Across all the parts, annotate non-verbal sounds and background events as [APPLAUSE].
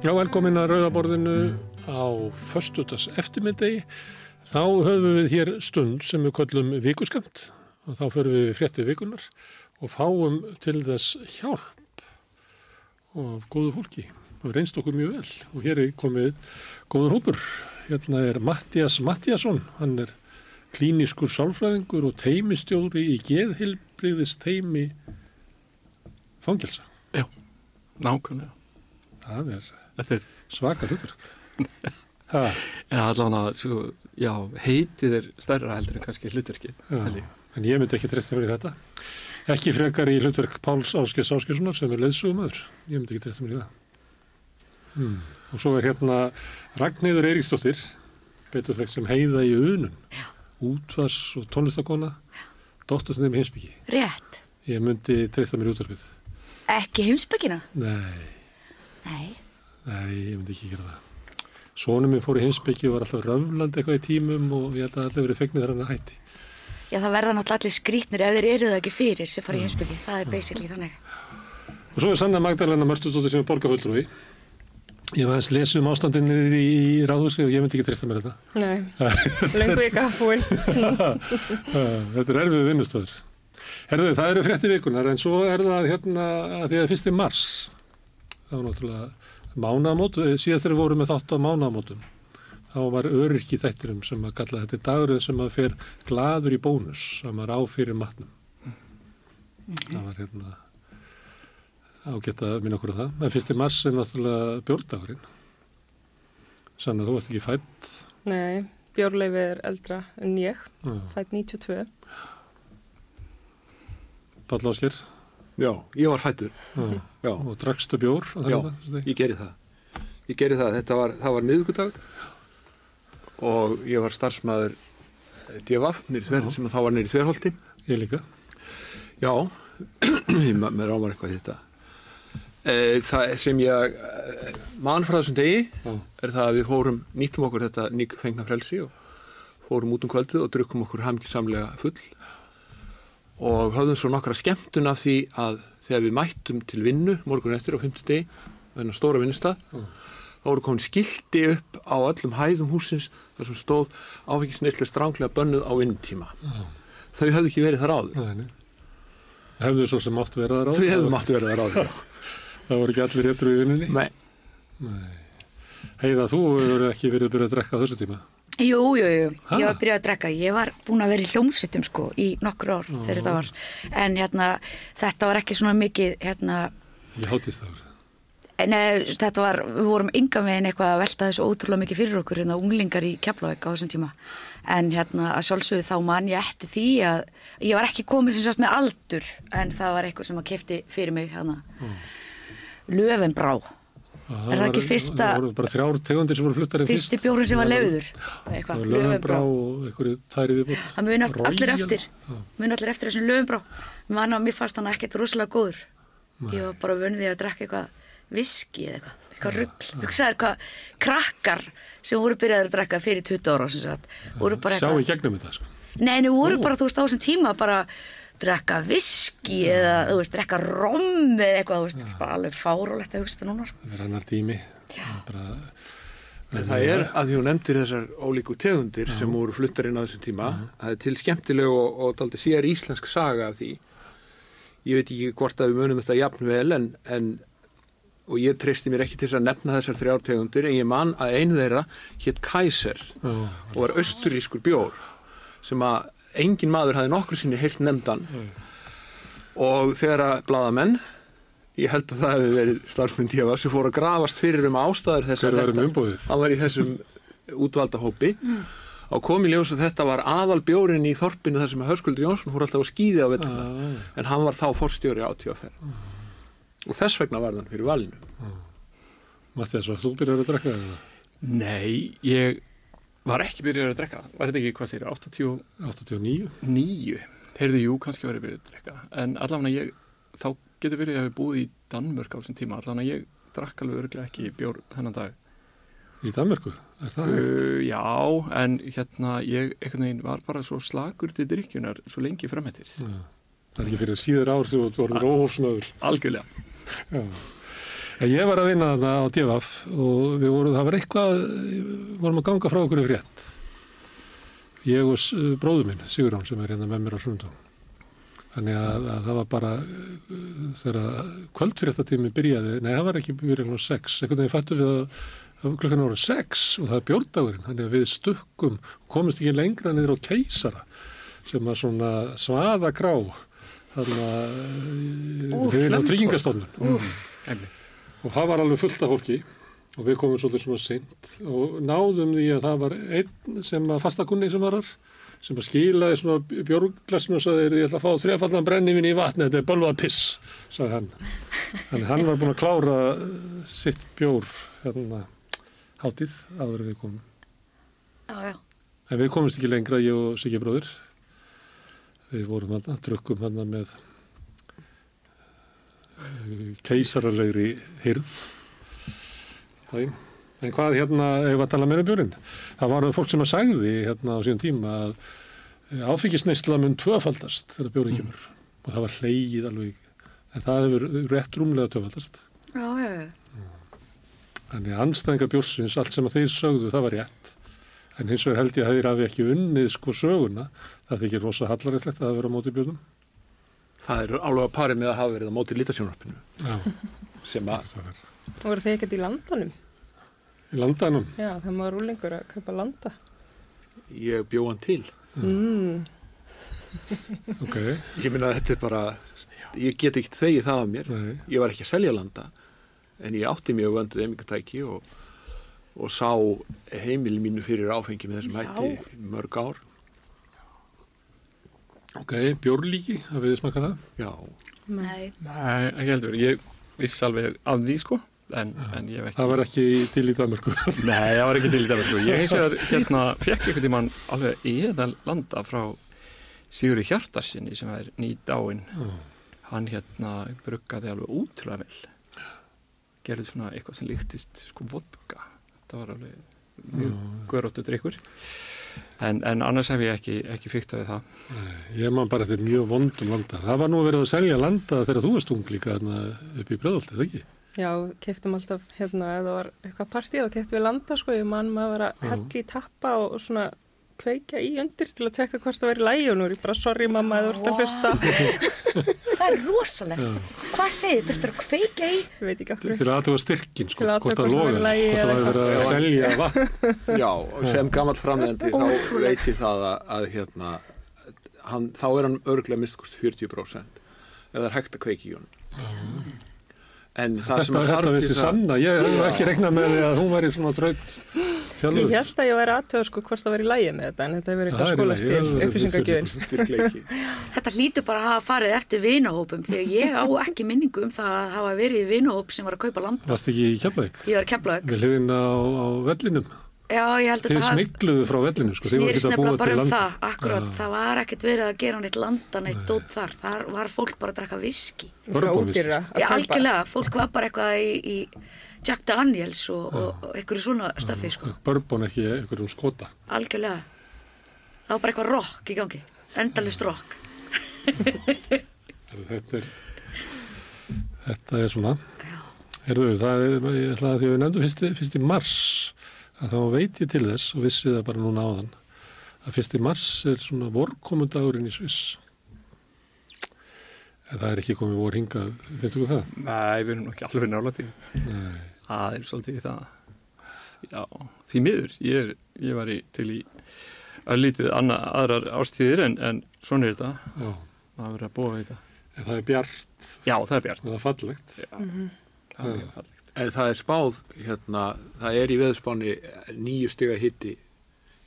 Já, velkomin að Rauðaborðinu á förstutas eftirmyndegi. Þá höfum við hér stund sem við kallum vikuskamt og þá förum við fréttið vikunar og fáum til þess hjálp og góðu fólki og reynst okkur mjög vel og hér er komið góður hópur. Hérna er Mattias Mattiasson, hann er klíniskur sálfræðingur og teimistjóri í geðhilbriðis teimi fangelsa. Já, nákvæmlega. Það er Þetta er, svaka hlutverk. [LAUGHS] Ha, já, allavega, svo, já, heitið er stærra heldur en kannski ég. en ég myndi ekki treysta mér í þetta. Ekki frekar í hlutverk Páls Áskis Áskissonar sem er leðsugumöður. Ég myndi ekki treysta mér í það. Hmm. Og svo er hérna Ragnheiður Eiríksdóttir, betur þekkt sem heiða í unum. Útvars og tónlistakona, dóttursnið með heimsbyggi. Rétt. Ég myndi treysta mér í útvarpið. Ekki heimsbyggina? Nei, Nei. Nei, ég myndi ekki gera það. Sónum minn fór í heimsbyggi og var alltaf röfland eitthvað í tímum og ég held að allir verið fegnir þegar hann að hætti. Já, það verða náttúrulega allir skrítnir ef þeir eru það ekki fyrir sem fara í heimsbyggi. Það er basically þannig. Og svo er Sanna Magdalena Mörtustóttir sem er borgarfullrúi. Ég var að lesa um ástandinni í, í ráðhúsi og ég myndi ekki treysta mér þetta. Nei, lengur að búin. þetta er erfið vinnustöður. Herðu, það eru frétti vikunar en svo er það hérna að því að fyrst í mars. Það var náttúrulega mánamót, síðast þegar við vorum með þátt á mánamótum. Þá var öryrki þættirum sem að kalla þetta dagurinn sem að fer gladur í bónus sem að rá fyrir matnum. Það var hérna ágætt að minna okkur á það. En fyrst í mars er náttúrulega bjórdagurinn. Sann að þú varst ekki fætt. Nei, Björleifi er eldra en ég, Já. fætt 92. Páll Ásker. Já, ég var fættur. Já, Og drakstu bjór. já dag, ég geri það. Ég geri það. Þetta var, það var miðugudag og ég var starfsmæður þver, sem þá var nýri þverholti. Ég líka. Já, [CLEARS THROAT] mér ámar eitthvað þetta. E, það sem ég e, mann frá þessum degi Já. er það að við fórum, nýttum okkur þetta nýg fengna frelsi og fórum út um kvöldið og drukkum okkur hamingsamlega full og höfðum svo nokkra skemmtun af því að þegar við mættum til vinnu morgun eftir á 50 degi þennan stóra vinnustad þá voru komin skildi upp á öllum hæðum húsins þar sem stóð áfengisneislega stránglega bönnuð á vinnutíma þau höfðu ekki verið þar áður Nei, nei. Hefðu svo sem mátt vera þar á? þau hefðu máttu verið þar áður [LAUGHS] Það voru ekki allir héttur í vinnunni? Nei, Heiða, þú hefur ekki verið að byrja að drekka á þessu tíma? Jú, jú, jú. Ha? Ég var að byrja að drekka. Ég var búin að vera í hljómsittum sko í nokkur ár þegar þetta var. En hérna, þetta var ekki svona mikið, hérna, Ég hátist það. Nei, þetta var, við vorum ynga megin eitthvað að velta þessu ótrúlega mikið fyrir okkur hérna unglingar í Keflavík á þessum tíma en hérna að sjálfsögðu þá man ég eftir því að ég var ekki komið sem sagt með aldur en það var eitthvað sem að kefti fyrir mig hérna Löfenbrá, Er það ekki fyrsta- Það voru bara þrjár tegundir sem voru fluttar en fyrst. fyrsti bjórin sem var lefiður Það eitthvað, Löfenbrá og einhverju tæri viðbútt. Það muni allir eftir. Muni allir eftir þessum Löfenbrá man að mér fannst hann ekkert rosalega góður. Ég var bara því að drekka eitthvað viski eða eitthvað, eitthvað rugl. Hugsaður hvað krakkar sem voru byrjaður að drekka fyrir 20 ára sem sagt, Sjá í gegnum þetta, sko. Nei, nei, voru Nú. bara, þú veist, á þessum tíma bara drekka viski eða, þú veist, drekka rom eða eitthvað, þú veist, bara alveg fárólegt að hugsa þetta núna, sko. Það er annar tími. Já. Bara, En það er að því hún nefndir þessar ólíku tegundir sem voru fluttar inn á þessum tíma það er til skemmtileg og, og daldi sér íslensk saga af því ég veit ekki hvort að við munum þetta jafn vel en, en og ég treysti mér ekki til þess að nefna þessar þrjár tegundir en ég man að einu þeirra hétt Kaiser já, og var austurískur bjór sem að engin maður hafði nokkur sinni heyrt nefndan. Og þegar að blaðamenn ég held að það hefði verið starfmynd tíma sem fór að grafast fyrir um ástæður þess að var um umbúðið? hann var í þessum útvalda hópi. Á kom í ljós að þetta var aðal bjórin í þorpinu þar sem Hörskuldur Jónsson fór alltaf að skýði á vettuna Ah, en hann var þá forstjóri á tjófer og þess vegna var hann fyrir valinu. Mattias, var þú byrjar að drekka það? Nei, ég var ekki byrjar að drekka. Var þetta ekki, hvað sér, 89? 89? Heyrðu, jú, kannski var ég byrjar að drekka. En allavega ég, þá getur verið að við búið í Danmörk á þessum tíma. Allavega ég drakk alveg örglega ekki bjór hennan dag. Í Danmörku? Er það hægt? Uh, já, en hérna ég einhvern veginn var bara svo slagur til drikkjunar svo lengi framhættir. Já. Það er ekki fyrir síður ár þú voruð óhófsmaður. Algjörlega. Ég var að vinna þarna á DFF og við vorum, það var eitthvað, við vorum að ganga frá okkur í frétt. Ég og bróður minn, Sigurán, sem er hérna með mér á sundum. Þannig að, að það var bara, þegar kvöldfréttatími byrjaði, nei það var ekki byrjaði á sex, einhvern veginn fættu við að, að klukkan voru sex og það er bjórdagurinn, þannig að við stukkum, komist ekki lengra niður á keisara, sem að svona svaða grá, þarna, Úff, hefur á tryggingastofnun Einmitt. Og það var alveg fullt af fólki. Og við komum svolítið svona seint og náðum því að það var einn sem að fastakunni sem var þar sem að skilaði svona björglasinu og sagði ég ætla að fá þrefallan brennivinn í vatni þetta er bölvað piss, sagði hann. Þannig hann var búin að klára eh, sitt bjór hérna hátíð áður en við komum. Já, já. en við komumst ekki lengra ég og Siggi bróðir. Við vorum hann drukkum hann með keisaralegri hirð daginn en hvað hérna, ef við að tala meira um björinn það var fólk sem að sagði hérna á síðan tíma að áfengisneisla mun tvöfaldast þegar björinn kemur og það var hleyið alveg en það hefur rétt rúmlega tvöfaldast Já, já, já. Þannig að anstæðingar bjórsins, allt sem að þeir sögðu, það var rétt. En hins vegar held ég að þeir hafi ekki unnið sko söguna. Það þykir rosa hallarætlegt að það vera á móti björnum. Það er alveg að pari með að hafa verið á móti lítasjónarpinu Já, sem að það. Og voru þið ekkert í landanum? Í landanum, Já, það maður rúlingur að kaupa landa. ég bjóðan til. Mm. ok, Ég minna að þetta er bara, ég get ekki þegið það af mér. nei, Ég var ekki að selja landa en ég átti mjög vönduð eimingatæki og, og sá heimil mínu fyrir áfengi með þessum Já. hætti mörg ár. Ok, bjórlíki, hafið þið smakað það? Já, Nei. Nei, ekki heldur, ég viss alveg af því sko, en, en ég hef ekki... Það var ekki til í Danmarku. [LAUGHS] Nei, það var ekki til í sko. Ég hins vegar hérna fekk einhvern tímann alveg eðal landa frá Sigurði Hjartarsinni sem er nýt áinn. Hann hérna bruggaði alveg útrúlega vel. Gerði svona eitthvað sem líktist sko vodka. Það var alveg mjög göróttu drikkur. En, en annars hef ég ekki, ekki fyrkt að það. Ég man bara þetta mjög vondum landa. Það var nú verið að selja landa þegar þú varst ung líka upp í Bröðolti, það ekki? Já, keftum alltaf hérna, ef það var eitthvað partíð og keftum við landa sko, ég mann maður að í tappa og, og svona kveikja í undir til að tekka hvort það væri lægi og nú er ég bara sorry mamma eða þú ert að hlusta. [LAUGHS] Það er rosalegt. Hvað segir þið? Þurftur að kveika í? Ég veit ekki af Til hverju. að aðtuga styrkin, sko, hvort það hvort það loga, væri í lagi hvort það verið að selja vatn. [LAUGHS] já og sem gammal framlegandi þá Ótrúlegt. veit ég það að, að hérna, hann, þá er hann örglega mistkust 40% ef það er hægt að kveiki í honum. En það sem Þetta, að þetta þarf vissi til það, sanna, ég hef ekki regnað með því að hún væri svona þraut Ég þjálfuð. held að ég væri aðtöða sko hvort það væri lægi með þetta en þetta hefur Það eitthvað er í skólastil, það styrkleiki. [LAUGHS] Þetta hlýtur bara að hafa farið eftir vinahópum því að ég á ekki minningu um það að hafa verið í vinahóp sem var að kaupa landa. Varst ekki í Keflavík? Ég var að kepla Við hliðin á, á vellinum. Já, ég held að Þið þetta hafi- smikluðu frá vellinu, sko. Þið voru ekki að búa til um land. það, akkurat, Já. það var ekkert verið að gera neitt landa neitt dót þar, þar var fólk bara að drakka viski. Bourbon whisky. Ódýrara að Já, algjörlega, fólk var bara eitthvað í, í Jack Daniels og, og, og einhverju svona stöfi, sko, Bourbon ekki einhverjum skota. algjörlega. Það var bara eitthvað rock í gangi, endalist rock. Þetta er, þetta er svona. Herðu, það er, ég ætla að því að við nefndum fyrsti, fyrsti mars, að þá veit ég til þess og vissi það bara núna áðan, að fyrsti mars er svona vorkomundagurinn í Sviss. En það er ekki komið vor hingað, finnstu þú það? Nei, við erum ekki alveg nála til. Nei. Það er svolítið það. Já, því miður. Ég, er, ég var í, til í að lítið anna, aðrar ástíðir en, en svona er þetta. Já. Það verður að búa við þetta. En það er bjart Já, það er bjart. og það er fallegt. Já, það er mjög fallegt. En það er spáð, hérna, það er í veðspáni nýju stiga hitti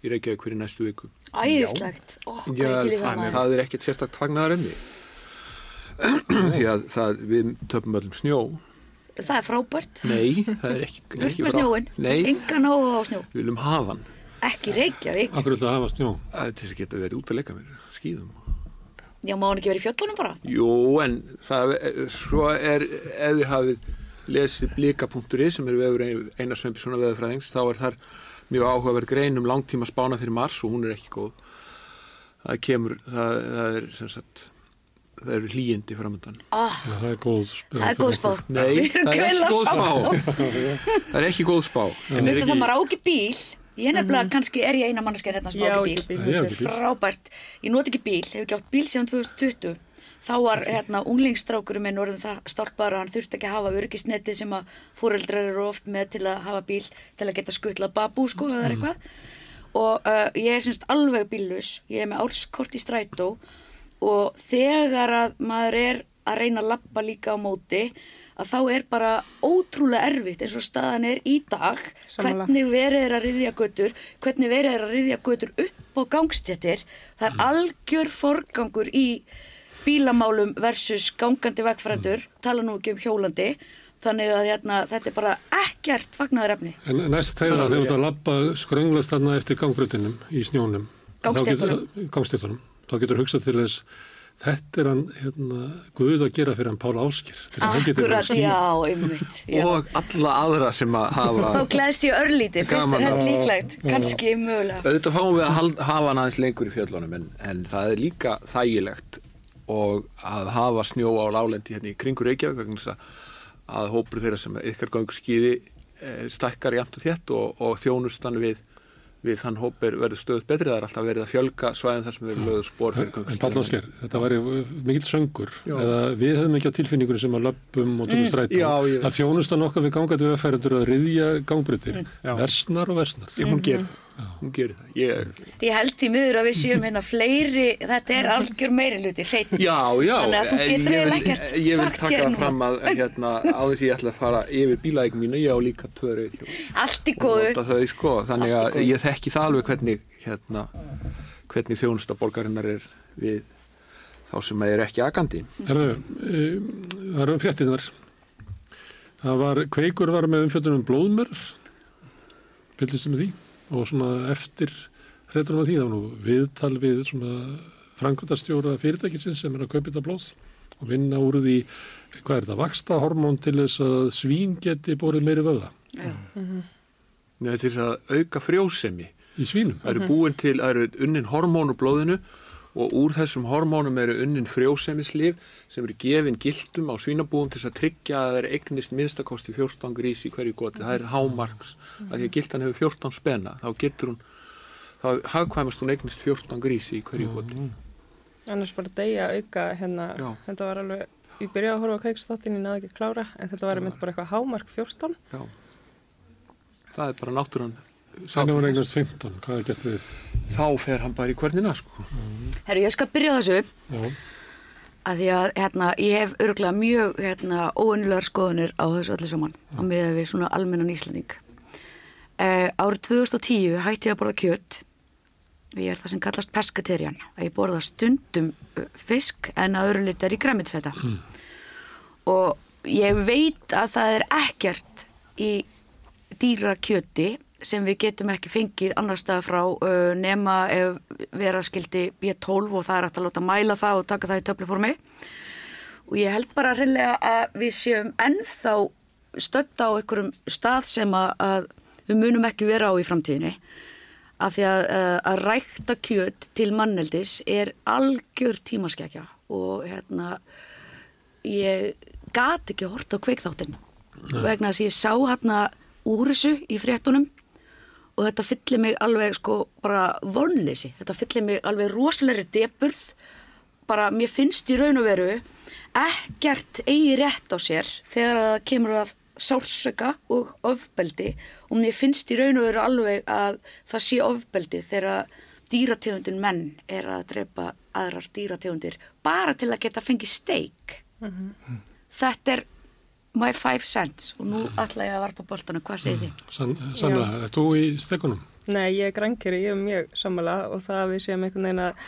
í Reykjavík fyrir næstu viku. Æðislegt, ó, hvað er til í það, það er ekkert sérstakt fagnar enni. Því að það, við töpum öllum snjó. Það er frábært, Nei, það er ekki, burt ekki með frá- snjóin, Nei, engan áhuga á snjó, við viljum hafa hann. ekki Reykjavík, Akkur ætla að hafa snjó. Að geta verið út að leika mér skýðum. já má hann ekki verið í fjöllunum bara. Jú, en það, svo er, ef þið hafið lesið blika.is sem er vefur Einar Sveinbjörnssonar veðurfræðings, þá er þar mjög áhugaverð grein um langtíma spána fyrir mars og hún er ekki góð. Það kemur, það, það er sem sagt, það eru hlýjindi framöndan. Ah, Já, það er góð spá. það er góð spá. Nei, það er góð spá. það er ekki góð spá. Mér finnst það maður á ekki bíl. Ég nefnilega, kannski er ég eina manneskja hérna sem Já, á ekki ekki bíl. Bíl. ekki bíl. Frábært. Ég noti ekki bíl, hefur ekki átt bíl síðan 2020. Þá var hérna unglingsstrákurum minn orðin það stálpar að hann þurfti ekki að hafa örgisneti sem að fóreldrar eru oft með til að hafa bíl til að geta skuttla babú sko eða eitthvað. Og uh, ég er semst alveg bíllus, ég er með árskort í strætó og þegar að maður er að reyna að lappa líka á móti að þá er bara ótrúlega erfitt eins og staðan er í dag. Sammála. hvernig verið er að riðja götur hvernig verið er að riðja götur upp á gangstjættir það er algjör forgangur í bílamálum versus gangandi vegfræður tala nú ekki um hjólandi. Þannig að hérna, þetta er bara ekkert fagnaður efni. En næst þegar þegar þú ert að labba skrönglast þarna eftir gangbrötinum í snjónum. Gangstéttunum. Þá getur- hugsað til þess, þetta er hann, hérna, Guð að gera fyrir hann Pála Áskir. akkurat, já, einmitt já. Og alla aðra sem að hafa... þá gleðst ég örlítið, finnst Gaman. þér þetta líklegt kannski mögulega Auðvitað fáum við að hafa hann aðeins lengur í fjöllunum en, en það er líka þægilegt og að hafa snjó á lálendi hérna í kringur Reykjavík að, hópur þeirra sem ykkar gangur skýði e, stækkar jæmt og þétt og, og þjónustan við, við þann hóp er verður stöðut betri, það er alltaf verið að fjölga svæðin þar sem við lögum spór fyrir En Páll Ásker, þetta var mikill söngur. Já. Eða við höfum ekki á tilfinningunum sem að löpum og tökum ég veit. Að þjónustan okkar við gangandi vegfærandur að riðja gangbrötir. Já. Versnar og versnar. Já, hún gerir það, hún gerir það. Ég, Ég held því miður að við séum hérna fleiri, þetta er algjör meiri hluti, hreinn. Já, já, að getur ég vil- Ég vil taka hér það núna. fram að hérna, áður því ég ætla að fara yfir bílaðegum mínu, ég á líka hjól Allt í góðu. sko, þannig að ég þekki það alveg hvernig hérna, hvernig þjónusta borgarinnar er við þá sem er ekki agandi e, það eru fréttinar. Það var, Kveikur var með umfjöldunum blóðmör, fylgist með því, og svona eftir hreitunum af því, var nú viðtal við svona framkvæmdastjóra fyrirtækisins sem er að kaupa þetta blóð og vinna úr því, hvað er þetta, vaksta hormón til þess að svín geti borið meiri vöða Nei, til þess að auka frjósemi. Í svínum. það eru búin til, það eru unnin hormónu blóðinu og úr þessum hormónum eru unnin frjósemislif sem eru gefin gildum á svínabúum til þess að tryggja að það er eignist minnstakosti 14 grís í hverju goti, það er hámarks að því að gildan hefur 14 spenna þá getur hún, þá hagkvæmast hún eignist 14 grís í hverju goti annars bara deyja auka hérna, Já. þetta var alveg, ég byrjaði að horfa á kveiksþáttin, ég náði ekki að klára, en þetta var einmitt bara eitthvað hámark 14. Já. Það er bara náttúran sá Þannig þess. eignast 15, hvað er gert við? Þá fer hann bara í hvernig sko. Herru, ég skal byrja þessu Já, að því að hérna, ég hef örgulega mjög hérna, óunnilegar skoðunir á þessu öllu saman á miða við svona almennan Íslanding. Uh, árið 2010 hætti ég að borða kjött ég er það sem kallast pescaterian að ég borða stundum uh, fisk en að öðru litar í græmitsæta og ég veit að það er ekkert í dýra kjöti sem við getum ekki fengið annar stað frá uh, nema ef vera skildi B12 og það er að láta mæla það og taka það í töfluformi og ég held bara hreinlega að við séum ennþá stödd á einhverjum stað sem að, að við munum ekki vera á í framtíðinni. Af því að, uh, að rækta kjöt til manneldis er algjör tímaskekja og hérna ég gat ekki hort á kveikþáttinn vegna þess að ég sá hérna úr þessu í fréttunum og þetta fyllir mig alveg sko bara vonleysi, þetta fyllir mig alveg rosalegri deburð bara mér finnst í raun og veru ekkert eigi rétt á sér þegar að það kemur að sársöka og ofbeldi. Og mér finnst í raun og veru alveg að það sé ofbeldi þegar dýrategundin menn er að drepa aðrar dýrategundir bara til að geta fengið steik. Þetta er my five cents. Og nú ætla ég að varpa boltanu, hvað segir þið? Sann, Sanna, er þú í stekunum? Nei, ég er grænkeri, ég er mjög sammála. Og það að við séum einhvern veginn að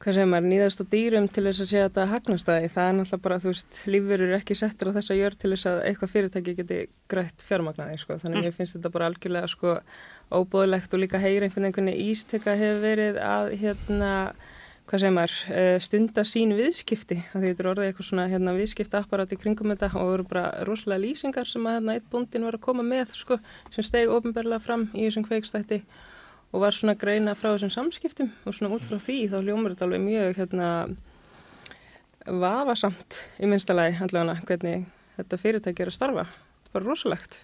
hvað segir maður, nýðast á dýrum til þess að sé að þetta hagnast það það er náttúrulega bara, þú veist, lífur eru ekki settur á þessa jörð til þess að eitthvað fyrirtæki geti grætt fjármagnaði, sko, þannig að ég finnst þetta bara algjörlega, sko, óbúðlegt og líka heyra einhvern veginn ístöka hefur verið að, hérna, hvað segir maður, eh, stunda sín viðskipti, að því þetta er orðið eitthvað svona, hérna, viðskipta apparat í kringum þetta og eru bara rosalega lýsingar sem að, hérna, eitt búndin var að koma með, sko, sem steg ofinberlega fram í þessum kveikstætti og var svona greina frá þessum samskiptum og svona út frá því þá hljómar þetta alveg mjög hérna vafasamt í minnstallagi allavega hvernig þetta fyrirtæki er að starfa. Þetta er bara rosalegt.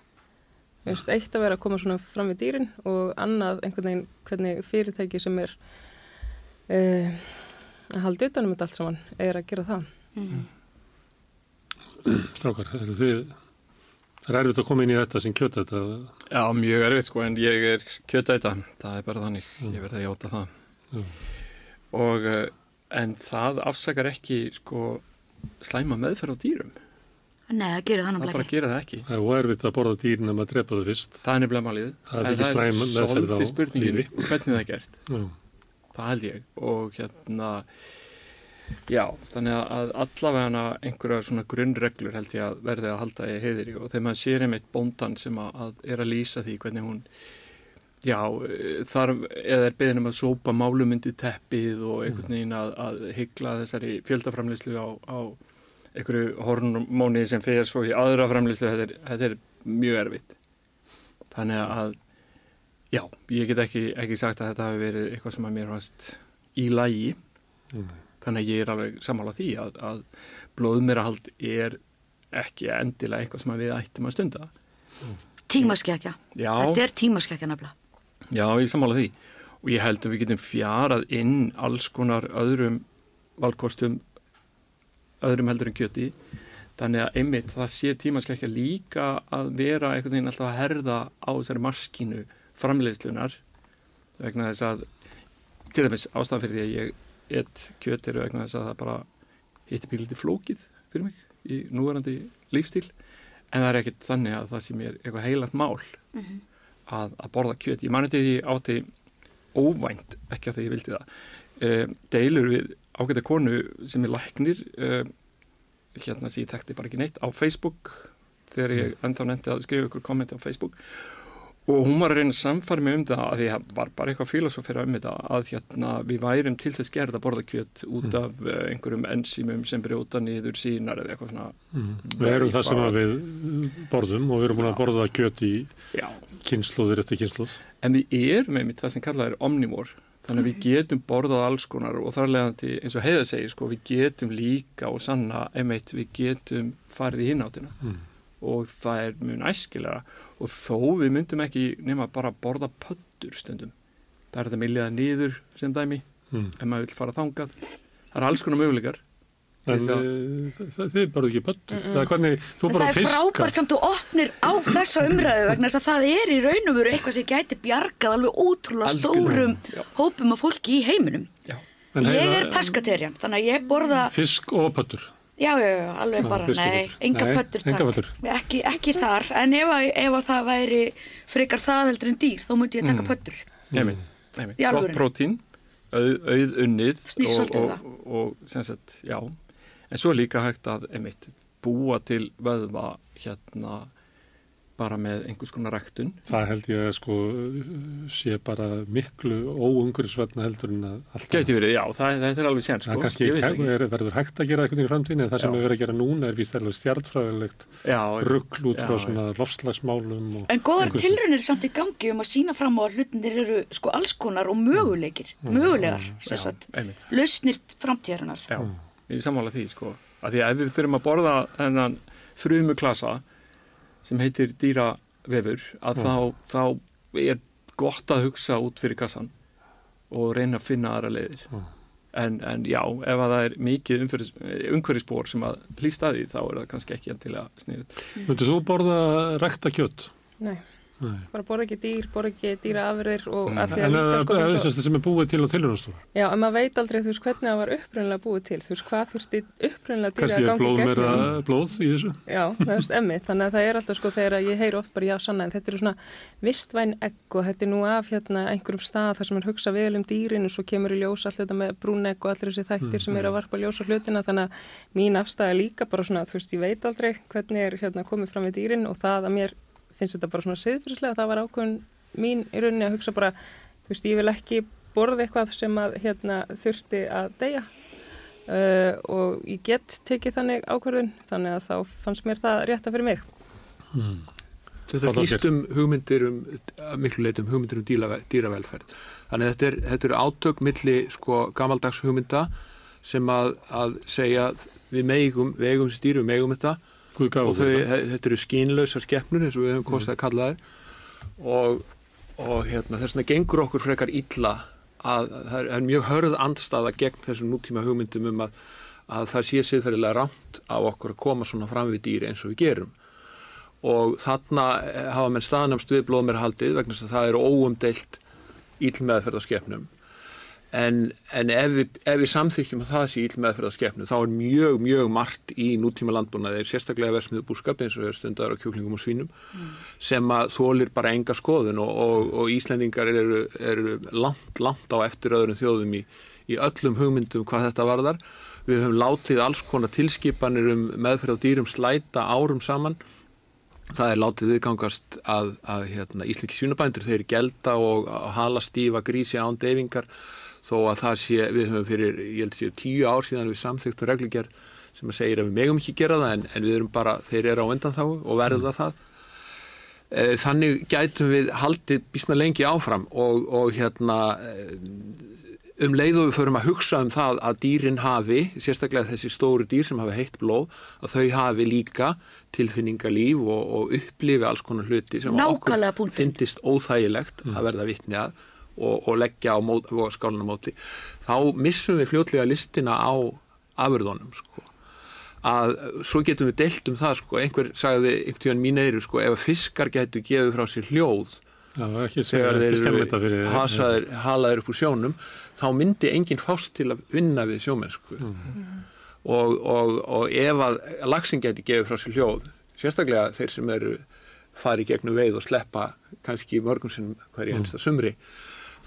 Finnst eitt að vera að koma svona fram við dýrin og annað einhvern veginn hvernig fyrirtæki sem er uh, að halda utanum þetta allt saman er að gera það. Strákar, eru þið, það er erfitt að koma inn í þetta sem kjöta þetta. Já, mjög erfitt sko, en ég er kjötæta, það er bara þannig, ég verði að játa það. Já. Og, eh, en það afsakar ekki sko slæma meðferð á dýrum. Nei, það gerir þannig Það bara ekki. það ekki. Það er óerfitt að borða dýrin að drepa þau fyrst. Það er nefnilega málið. Það er meðferð á svolítið spurningin lífi. hvernig það er gert. Já. Það held ég. Og hérna, já, þannig að allavega einhverjar svona grunnreglur held ég að verði að halda í heiðri og þegar maður sér einmitt bóndan sem að, að er að lýsa því hvernig hún Já, þarf, eða er beðin um að sópa málumundi teppið og einhvern veginn að, að hyggla þessari fjöldaframleyslu á, á einhverju hormóni sem fer svo í aðra framleyslu, þetta er, þetta er mjög erfitt. Þannig að, já, ég get ekki, ekki sagt að þetta hafi verið eitthvað sem að mér fannst í lægi. Mm. Þannig að ég er alveg sammála því að, að blóðmerahald er ekki endilega eitthvað sem að við ættum að stunda. Tímaskekja. Já. Þetta er tímaskekja nefnilega. Já, ég sammála því og ég held að við getum fjarað inn alls konar öðrum valkostum öðrum heldur en kjöti þannig að einmitt það sé tímaskekkja líka að vera veginn alltaf að herða á þessari maskínu framleiðslunar vegna þess að til dæmis ástæðan fyrir því að ég ett kjöt eru vegna þess að það bara hittir bíliti flókið fyrir mig í núverandi lífstíl. En það er ekkert þannig að það sé mér eitthvað heilagt mál að, að borða kjöt. Ég mani til því átti óvænt, ekki að því ég vildi það, uh, deilur við ágæta konu sem er læknir, uh, hérna sem ég tekti bara ekki neitt, á Facebook, þegar ég ennþá nefndi að skrifa ykkur kommenti á Facebook og hún var að reyna að samfæra mig um það að því það var bara eitthvað filosófera um þetta að hérna við værum til þess gerð að borða kjöt út af uh, einhverjum enzýmum sem brjóta niður sínar eða eitthvað svona Mm. Við erum það sem að við borðum og við erum búin að borða kjöt í kynnslóðir eftir kynnslóð. En við erum einmitt það sem kallað er omnivor þannig að við getum borðað alls konar og þar leðandi eins og heiða segir sko, við getum líka og sanna einmitt við getum farið í hináttina Mm. Og það er mjög æskilega og þó við myndum ekki nema bara borða pöttur stundum það er þetta miljaða niður sem dæmi Mm. ef maður vil fara þangað það er alls konar möguleikar En að- eh, þið bara ekki pöttur. Það er hvernig, þú En það er fiskar. frábært samt þú opnir á þessa umræðu vegna þess að það er í raun og veru eitthvað sem gæti bjargað alveg ótrúlega stórum Já. hópum af fólki í heiminum. Já, En ég er peskaterjan, þannig að ég borða, Fisk og pöttur. Já, já, já, alveg Já, bara, nei, enga pöttur takk. Ekki, ekki þar, en ef, að, ef að það væri frekar það heldur en dýr, þá myndi ég taka Mm. pöttur. einmitt. Í gott prótín auð, auð unnið og, um og, og, og sem sagt, já en svo líka hægt að einmitt, búa til vöðva hérna bara með einhvers konar ræktun Það held ég að sko sé bara miklu óungurðsverna heldur en að allt Gæti verið, já, það, það er alveg sér Það sko. kannski Ég veit ekki. er, verður hægt að gera eitthvað í framtíðinu en það sem Já. við verðum að gera núna er víst alveg stjartfræðilegt ruggl út frá svona lofslagsmálum og En góðar tilraunir er samt í gangi um að sína fram á að hlutinir eru sko alls konar og möguleikir, mögulegar, sem já, sagt, einmitt, lausnir framtíðarinnar. já, ég sammála því sko. að því að ef við þurfum að borða þennan frumu klasa sem heitir dýravefur að þá, þá er gott að hugsa út fyrir kassan og reyna að finna aðra leiðir Já. en, en já, ef að það er mikið umhverfisbór sem að hlýst að því þá er það kannski ekki til að snýra Myndir þú borða rækta kjött? Nei, Nei. bara borða ekki dýr, borða ekki dýra afurðir og Mm. að því En að líka sko það eins er og- það sem er búið til á tilhjóðnastofu Já, en maður veit aldrei þú veist hvernig það var upprunnilega búið til. Þú veist hvað þurfti upprunnilega dýra Kannski að er blóð meira gegnum. blóð í þessu. Já, það veist emmi, þannig að það er alltaf sko þegar ég heyri oft bara já sanna en þetta eru svona vistvæn egg og þetta er nú af hérna einhverjum stað þar sem er hugsa vel um dýrin og svo kemur í ljós allt þetta með brúnegg og allir þessi þættir sem eru að varpa ljós á hlutina. Þannig að mín afstæða líka bara svona þú veist ég veit aldrei hvernig er hérna komið fram við dýrin og það að mér finnst þetta bara svona siðfyrslega það var ákveðin mín í rauninni að hugsa bara þú veist ég vil ekki borða eitthvað sem að hérna þurfti að deyja uh, og ég get tekið þannig ákvörðun þannig að þá fannst mér það rétta fyrir mig Þetta Þorlákur. snýst um hugmyndir um, miklu leitum hugmyndir um dýravel, dýravelferð. Þannig þetta er, þetta er átök milli sko gamaldags hugmynda sem að, að segja við megum, við eigum þessi dýr, við megum þetta og þau, þetta. eru skínlausar skeppnur eins og við hefum kostið að kalla þær. Og, og hérna, þess vegna gengur okkur frekar illa að það er, mjög hörð andstaða gegn þessum nútíma hugmyndum um að, að það sé siðferðilega rámt á okkur að koma svona fram við dýri eins og við gerum. Og þarna eh, hafa menn staðnamst við blóðmerhaldið vegna þess að það eru óumdeilt ílmeðferð á skepnum en, en ef, við, ef við samþykjum að það sé ílmeðferð á skepnum þá er mjög, mjög margt í nútíma landbúnaði sérstaklega versmiðu búskap eins og stundar á kjúklingum og svínum sem að þólir bara enga skoðun og, og, og Íslendingar eru, eru langt, langt á eftir öðrum þjóðum í, í öllum hugmyndum hvað þetta varðar. Við höfum látið alls konar tilskipanir um meðferð á dýrum slæta árum saman. Það er látið viðgangast að, að hérna, íslenski svínabændur þeir gelda og hala stífa grísi án deyfingar þó að það sé, við höfum fyrir, ég held að séu tíu ár síðan við samþyktu reglugjörð sem að segir að við megum ekki gera það en, en við erum bara, þeir eru á undan þá og verða það. Eh, Þannig gætum við haldið bísna lengi áfram og, og hérna eh, um leið og við förum að hugsa um það að dýrin hafi, sérstaklega þessi stóru dýr sem hafi heitt blóð, að þau hafi líka tilfinningalíf og, og upplifi alls konar hluti sem að okkur punktinn. fyndist óþægilegt að verða vitni að og, og leggja á, mót, skálunum móti, þá missum við fljótlega listina á afurðunum sko. að svo getum við deilt um það sko, einhver sagði einhvern tíðan mín eyru sko, ef fiskar getur gefið frá sér hljóð Já, þegar þeir eru hasaðir, halaðir upp úr sjónum þá myndi enginn fást til að vinna við sjómennsku og, og, og ef að lagsin geti gefið frá sér hljóð sérstaklega þeir sem eru fari gegnum veið og sleppa kannski mörgum sinnum hverju einsta sumri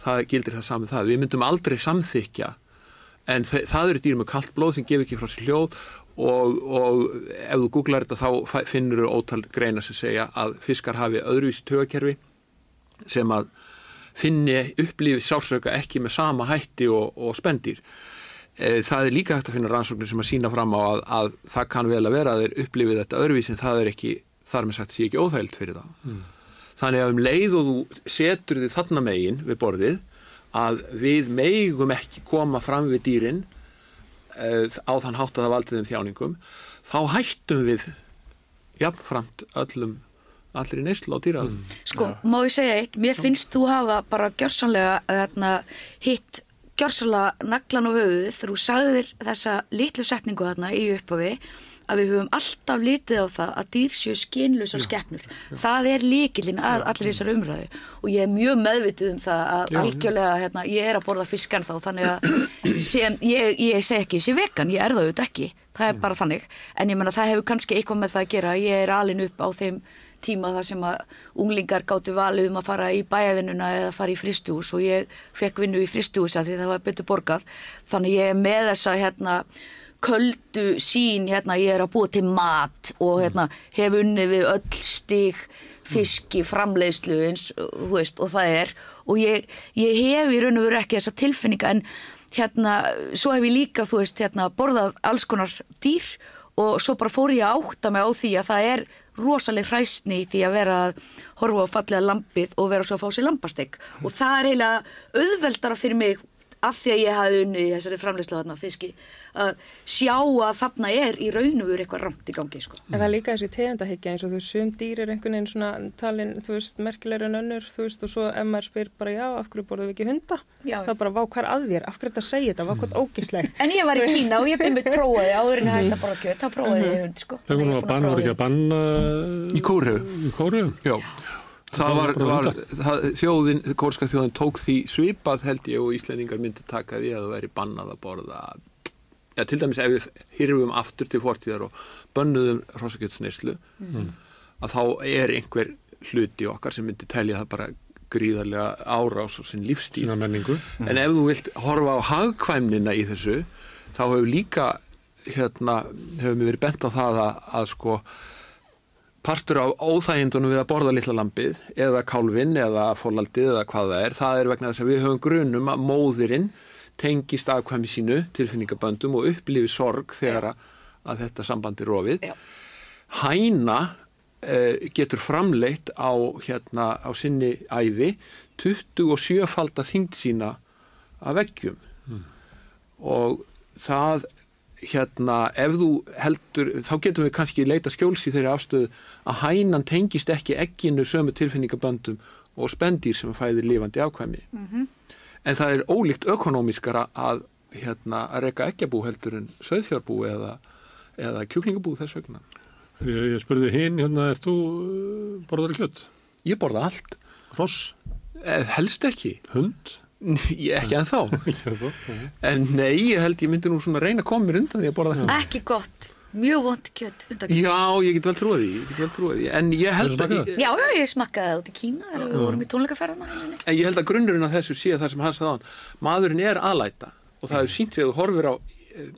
það gildir það saman það við myndum aldrei samþykja en þe- það eru dýr með kallt blóð sem gefur ekki frá sér hljóð og, og ef þú googlar þetta þá finnur þú ótal greina sem segja að fiskar hafi öðruvísi tögakerfi sem að finni upplífi sásauka ekki með sama hætti og, og spendir. E, það er líka hægt að finna rannsóknir sem að sína fram á að, að það kann vel að vera að þeir upplifið þetta öðruvísi en það er ekki, þar með sagt sé ekki óþægild fyrir það. Þannig að um leið og þú setur þið þarna megin við borðið að við megum ekki koma fram við dýrin e, á þann hátt að það valdið þeim þjáningum, þá hættum við jafnframt öllum allir í neyslu á dýra. Sko, má ég segja eitt, mér finnst þú hafa bara gjörsanlega þarna, hitt gjörsanlega naglan og höfuð þegar þú sagðir þessa litlu setningu þarna í upphafi að við höfum alltaf litið á það að dýr séu skinlausar skeppnur. Það er líkilinn að allir þessar umræðu. Og ég er mjög meðvitið um það að Já. algjörlega, hérna, ég er að borða fiskan þá þannig að sem, ég, ég segi ekki, sé vegan, ég er það auðvitað ekki, það er bara þannig, en ég menna það hefur kannski eitthvað með það að gera, ég er alin upp á þeim tíma þar sem að unglingar gáttu valið um að fara í bæjavinnuna eða fara í fristús og ég fekk vinnu í fristúsa því það var betur borgað. Þannig ég er með þessa hérna köldu sín hérna ég er að búa til mat og hérna hef unni við öll stig fiski, framleiðslu eins veist, og það er. Og ég, ég hef í raun og veru ekki þessa tilfinninga en hérna svo hef ég líka þú veist hérna borðað alls konar dýr og svo bara fór ég að átta mig á því að það er rosaleg hræstni í því að vera að horfa á fallega lampið og vera svo að fá sér lampastegg og það er eiginlega auðveldara fyrir mig af því að ég hafi unnið í þessari framleyslu þarna fiski að sjá að þarna er í raun og veru eitthvað ramt í gangi sko. En það er líka þessi tegundahyggja eins og þú veist, sum dýr er einhvern veginn svona talin, þú veist, merkilegur en önnur, þú veist, og svo ef maður spyr bara já, af hverju borðum við ekki hunda? Já. Það er bara, vá, hvað er að þér? Af hverju þetta segja þetta? Vá, hvað er ógislegt? En ég var í Kína og ég byrði prófaði áður en hægt að bara kjöt, þá prófaði ég hund sko. Það Já, það var, var það, þjóðin, kórska þjóðin tók því svipað held ég og Íslendingar myndi taka því að það væri bannað að borða. Ja, til dæmis ef við hyrfum aftur til fortíðar og bönnuðum hrossakjötsneislu að þá er einhver hluti okkar sem myndi telja það bara gríðarlega árás og sinn lífstíl menningu. En ef þú vilt horfa á hagkvæmnina í þessu, þá hefur líka, hérna, hefur mér verið bent á það að, að sko, partur af óþægindunum við að borða litla lampið eða kálfin eða fólaldið eða hvað það er, það er vegna þess að við höfum grunum að móðirinn tengist afkvæmi sínu tilfinningaböndum og upplifi sorg þegar að, að þetta sambandi er rofið. Já. Hæna eh, getur framleitt á, hérna, á sinni ævi 27 falda þyngd sína af veggjum og það hérna, ef þú heldur, þá getum við kannski leita skjóls í þeirri afstöðu að hænan tengist ekki ekkinu sömu tilfinningaböndum og spendýr sem fæðir lifandi afkvæmi. En það er ólíkt ökonómiskara að, hérna, að reka ekkjabú heldur en söðfjárbú eða, eða kjúklingabú þess vegna. Ég, ég spurði hinn, hérna, er þú borðar í kjött? Ég borða allt, Ross, Eh, helst ekki, hund? Ég ekki en þá. [LAUGHS] En nei, ég held ég myndi nú svona reyna að koma mér undan því að borða það. Ekki gott, mjög vond kjött hundakjött. Já, ég get vel trúið því, ég get vel trúið því, en ég held að, Já, já, ég smakkaði það út í Kína þegar við vorum í tónleikaferðana. en ég held að grunnurinn af þessu sé það sem á hann, maðurinn er aðlæta og það er sínt sig að þú horfir á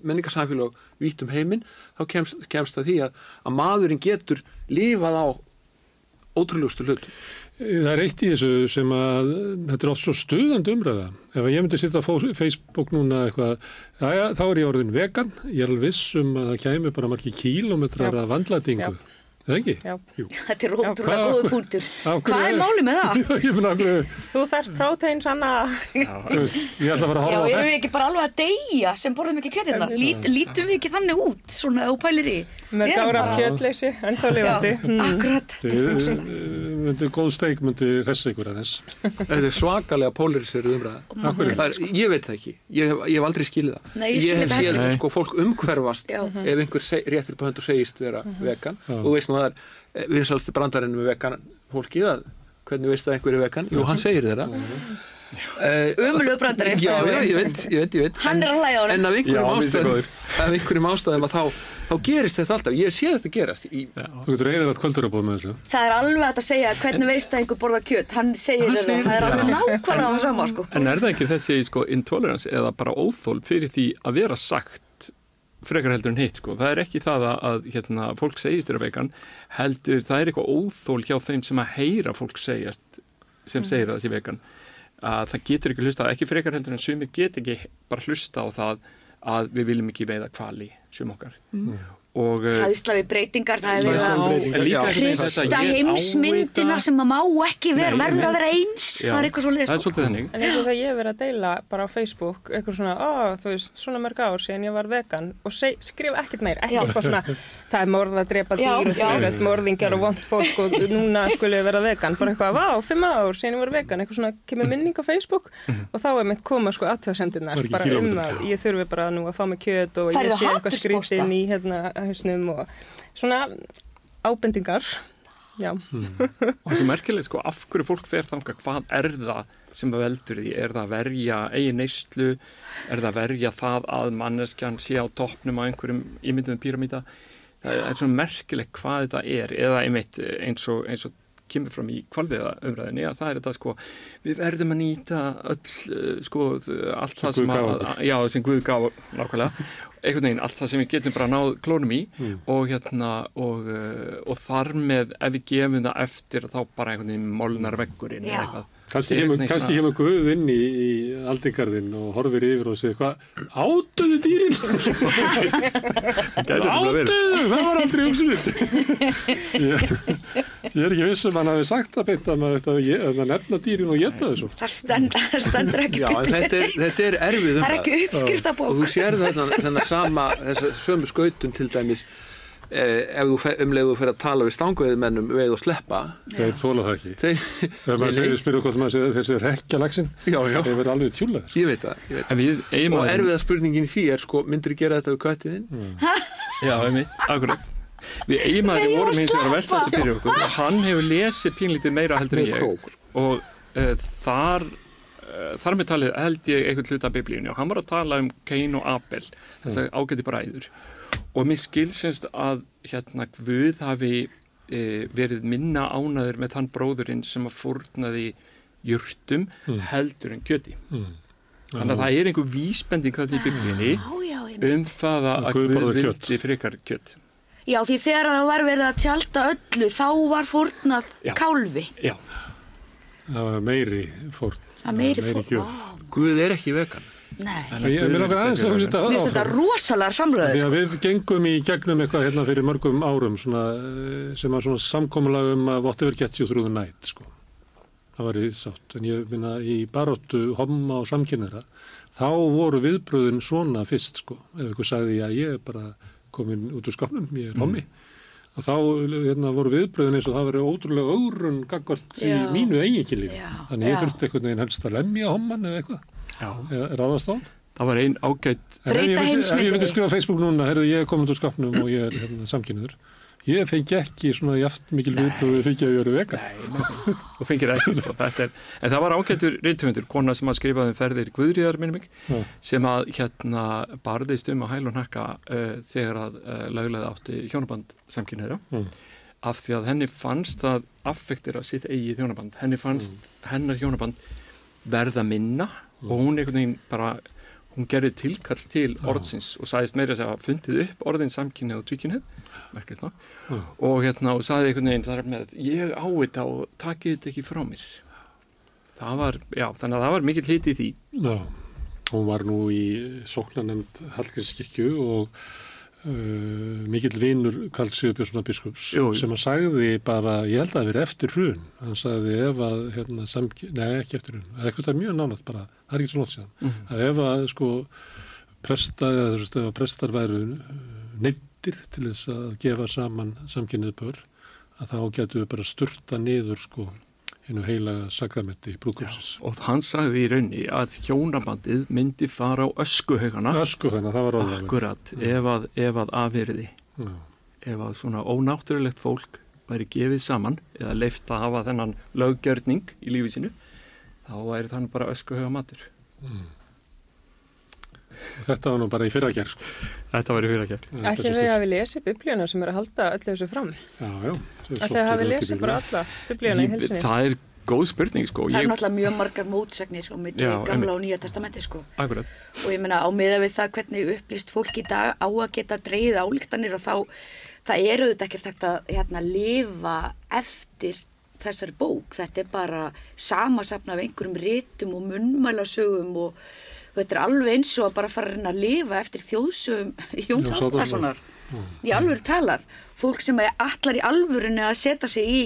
menningarsamfélag vítt um heiminn, þá kemst, kemst að því að, að maðurinn getur lifað á ótrúlegustu hlutum. Það er eitt í þessu sem að þetta er oft svo stuðandi umræða. Ef ég myndi sitta á Facebook núna eitthvað, já, þá er ég orðin vegan, ég er alveg viss um að það kæmi bara margi kílómetrar Já. af vandlætingu. Já. Það ekki? Já. Jú. Þetta er ótrúlega góðu punktur. [LAUGHS] Hvað er málið með það? [LAUGHS] Já, ég meina, alveg, Þú þarft prótein sanna þú veist, ég ætla að fara að Já, horfa á erum þetta. við ekki bara alveg að deyja sem borðum ekki kjöttirna? Lít, lítum við ekki þannig út, svona þú pælir í? með erum gára bara- kjötleysi en þá lifandi. Já, akkurat. Myndi góð steik myndi hressa ykkur aðeins. Þetta er svakalega polariseruð umræða. Það Er, ég veit það ekki, ég hef, ég hef aldrei skilið það. Nei, ég skil hef séð sko, fólk umhverfast Já. ef einhver seg, réttur på hönd og segist vera vegan Já. og þú veist nú að það er vinsalsti brandarinn með vegan fólkið að hvernig veistu að einhver er vegan? Jú, hann segir þeirra. Uh, Ömurlegur brandari. Já, já, ég veit, ég veit, ég veit. Hann er að hlæja á honum. En af einhverjum Já, er ástæðum, af einhverjum ástæðum að þá, þá gerist þetta alltaf. Ég sé þetta gerast. Í, Þú getur að kvöldurabóð með þessu. Það er alveg að segja hvernig veist að einhver borða kjöt. Hann segir þetta, segir það er þetta. alveg nákvæmlega það sama, sko. En er það ekki þessi sko, intolerance eða bara óþól fyrir því að vera sagt frekar heldur en hitt sko. Það er ekki það að, að hérna, fólk segist þeirra vegan heldur það er eitthvað óþól hjá þeim sem að heyra fólk segjast sem segir að það sé vegan að það getur ekki hlusta, ekki frekar heldur en sumi get ekki bara hlusta á það að við viljum ekki veiða kvali sum okkar. Og uh, Hæðsla við breytingar, það er verið að hrista heimsmyndina sem að má ekki vera, Nei, verður að vera eins. Já, Það er eitthvað svo það er sko. svolítið þannig En eins og þegar ég verið að deila bara á Facebook eitthvað svona, ó, þú veist, svona mörg ár síðan ég var vegan og seg, skrifa ekkert meir, ekki Já. eitthvað svona það er morð að drepa dýr og já. þrjöld, morðingjar og vond fólk og núna skulle ég vera vegan, bara eitthvað, vá, fimm ár síðan ég var vegan, eitthvað svona, kemur minning á Facebook og þá er mitt koma sko aðtöðsendirnar bara um að ég þurfi bara nú að fá mig kjöt og ég sé eitthvað skrítinn í hérna hausnum og svona ábendingar já, [LAUGHS] og það sem merkilegt sko, af hverju fólk fer þanga, hvað er það sem veldur því, er það að verja eigin neyslu, er það að verja það að manneskjan sé á toppnum á einhverjum ímyndum píramíta það er svona merkilegt hvað þetta er. Eða einmitt eins og, eins og kemur fram í kvalviða umræðinni að það er þetta sko, við verðum að nýta öll, uh, sko, allt það Sem sem Guð að, okkur. já, sem Guð gaf nákvæmlega, einhvern veginn, allt það sem við getum bara náð klónum í og hérna og, uh, og þar með ef við gefum það eftir þá bara einhvern veginn molnar veggurinn eða eitthvað Kanski er kemur, kannski kemur Guð inn í, í aldingarðin og horfir yfir og segir hvað, átöðu dýrin, [LAUGHS] átöðu, það var aldrei umsvið. [LAUGHS] ég, ég er ekki viss um hann hafi sagt að beint að maður að, að nefna dýrin og geta þessu. Það stend, það stendur ekki en þetta er, þetta er erfið Það er umræða. ekki uppskriftabók. og þú sér þennan, þennan sama þessa sömu skautun til dæmis ef þú um þú fyrir að tala við stangveiðmennum veið og sleppa. Þeir þóla það ekki. þeir, Þegar maður Nei, segir, nei. spyrur hvort maður segir þeir segir hekja lagsin, já, já, þeir verða alveg tjúlaður. ég veit það, ég veit við eigum og að erfiða spurningin í því er sko, myndur þú gera þetta við köttiðinn? [LAUGHS] Já, einmitt, akkurat Við var vorum eins og að velta þessu fyrir okkur. Og hann hefur lesið pínlítið meira heldur en ég. og uh, þar uh, þar með talið held ég einhvern hluta af biblíunni. Og hann var að tala um Cain og Abel þess að ágæti bræður og mér skilsins að hérna Guð hafi uh, verið minna ánaður með þann bróðurinn sem að fórnaði jurtum heldur en kjöti þannig að það er einhver vísbending þetta í ég um það að, Að Guð Guð vildi kjöt. frekar kjött Já, því þegar það var verið að tjálta öllu, þá var fórnað Já. kálfi. Já, Það var meiri fórn. Það meiri fórn. Guð er ekki vegan Mér finnst þetta rosalega samröður. Við gengum í gegnum eitthvað hérna fyrir mörgum árum svona, eh, sem var svona samkomulag um að whatever gets you through the night sko. Það var í sátt. En ég finna í baróttu homma og samkynneira þá voru viðbröðin svona fyrst sko. Ef ykkur sagði að ég er bara komin út úr skapnum, ég er hommi. Og þá hérna, voru viðbröðin eins og það verið ótrúlega augrun gagvart í mínu eiginkynlífi. Já, Þannig ég þurfti einhvern veginn helst að lemja homman eða eitthvað, ráðast á. hann. það var ein ágætt Breyta ég myndi- Ef ég heimsmyndinni. myndi skrifa á Facebook núna, herru, ég er komin úr skapnum og ég er hérna, samkynniður. Ég fengi ekki svona jaft mikil viðbröðu fyrir að ég verið veka. og fengir ekki sko, þetta er, en það var ágættur reyndhundur, kona sem að skrifaði um ferðir Guðriðar minnum mig, Já. sem að hérna barðist um að hæl og hnakka uh, þegar að uh, löglega átti hjónaband samkynniðra Mm. af því að henni fannst að affektira sitt eigið hjónaband, henni fannst hennar hjónaband verða minna og hún einhvern veginn bara hún gerði tilkall til orðsins og sagðist meira að segja að fundið upp orðin samkynnið og tvíkynnið og hérna og sagði einhvern veginn þar með ég á þetta og takið þetta ekki frá mér. Það var, já, þannig að það var mikill hiti í því. Já, hún var nú í sóknanemnd Hallgrímskirkju og uh, mikill vinur Karl Sigurbjörnssonar biskups Jú, jú. sem að sagði bara, ég held að það verið eftir hrun, hann sagði ef að hérna, nei ekki eftir hrun, það er eitthvað mjög nánátt bara, það er ekki svo nótt síðan, Mhm. að ef að sko ef að prestar væru neittir til þess að gefa saman samkynnið bör, að þá getur við bara sturta niður sko hennu heilaga sakramenti brúkumsins. og hann sagði í raunni að hjónabandið myndi fara á öskuhaugana Ösku hérna, það var alveg. akkurat ef að, ef að afyrði Já. ef að svona ónáttúrulegt fólk væri gefið saman eða leift að hafa þennan löggjörning í lífið sínu þá væri þann bara öskuhauga matur Og Þetta var nú bara í fyrra gerð, sko. Þetta að gera Þetta Ætli þau hafi lesið biblíuna sem er að halda öllu þessu fram? Ætli þau hafi í lesið bara alla biblíuna í helsinni? Það er góð spurning sko Það er ég, náttúrulega mjög margar mótsagnir á milli Já, gamla og nýja testamenti sko. Akkurat, og ég meina á miða við það hvernig upplýst fólk í dag á að geta dreigið álíktanir og þá það eru þetta ekkert hægt að hérna, lifa eftir þessari bók þetta er bara samasafna af einhverjum ritum og munnmælasögum og þetta er alveg eins og að bara fara að lifa eftir þjóðsögum Jóns Árnasonar. Í alvöru talað fólk sem er allar í alvörunni að setja sig í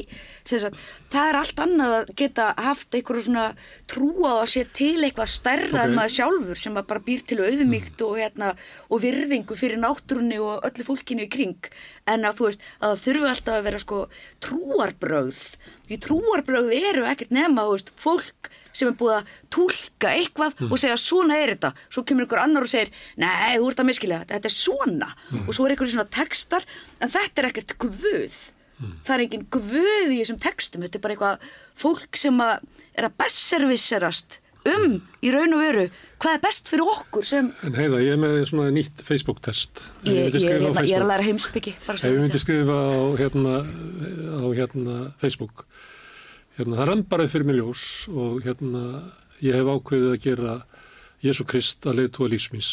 sagt, það er allt annað að geta haft einhverju svona trúa á að sé til eitthvað stærra Ok. en maður sjálfur sem að bara býr til auðmygt og, hérna, og virðingu fyrir náttúrunni og öllu fólkinu í kring. En að þú veist að það þurfi alltaf að vera sko trúarbrögð. Því trúarbrögð eru ekkert nema veist, fólk sem er búið að tólka eitthvað og segja svona er þetta. Svo kemur einhver annar og segir nei, þú ert að miskilja þetta, er svona. Og svo er einhverju svona textar en þetta er ekkert guð það er engin guð í þessum textum þetta er bara eitthvað fólk sem að er að besservisserast um í raun og veru hvað er best fyrir okkur sem En heiða, ég er með svona nýtt Facebook-test. Ef ég, ég, ég, ég, ég er að Facebook- læra heimsbyggi Ef myndi þetta. skrifa á hérna, á hérna Facebook, hérna, það rann bara fyrir mig ljós og hérna, ég hef ákveðið að gera Jésu Krist að leiðtúa lífsmís.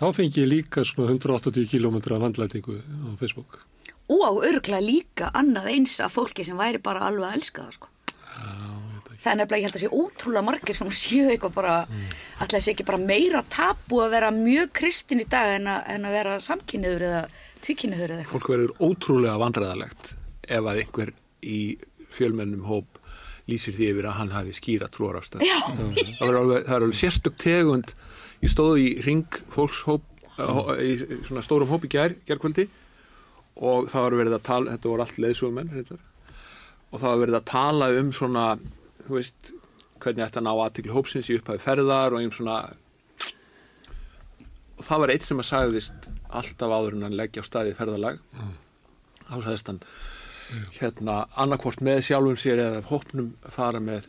Þá fengi ég líka svona 180 km vandlætingu á Facebook. og á örglega líka annað eins af fólki sem væri bara alveg að elska það sko. það er nefnilega, ég held að sé ótrúlega margir sem séu eitthvað bara mm. alltaf sé ekki bara meira tapu að vera mjög kristin í dag en að, en að vera samkynniður eða tvíkynniður eða eitthvað Fólk verður ótrúlega vandræðalegt ef að einhver í fjölmennum hóp lýsir því yfir að hann hafi skýra trúarafstöð. Já. Það er alveg, það er alveg sérstök tegund. Ég stóð í ring fólkshóp, mm. í svona stórum hóp í gær, gærkvöldi og það var verið að tala, þetta voru allt reyndar, og það var verið að tala um svona, þú veist, hvernig þetta ná aðtikli hópsins í upphæfi ferðar og einn svona og það var eitt sem að sagðist alltaf áður en hann leggja á staði ferðalag. Þá sagðist hann hérna annarkvort með sjálfum sér eða hópnum fara með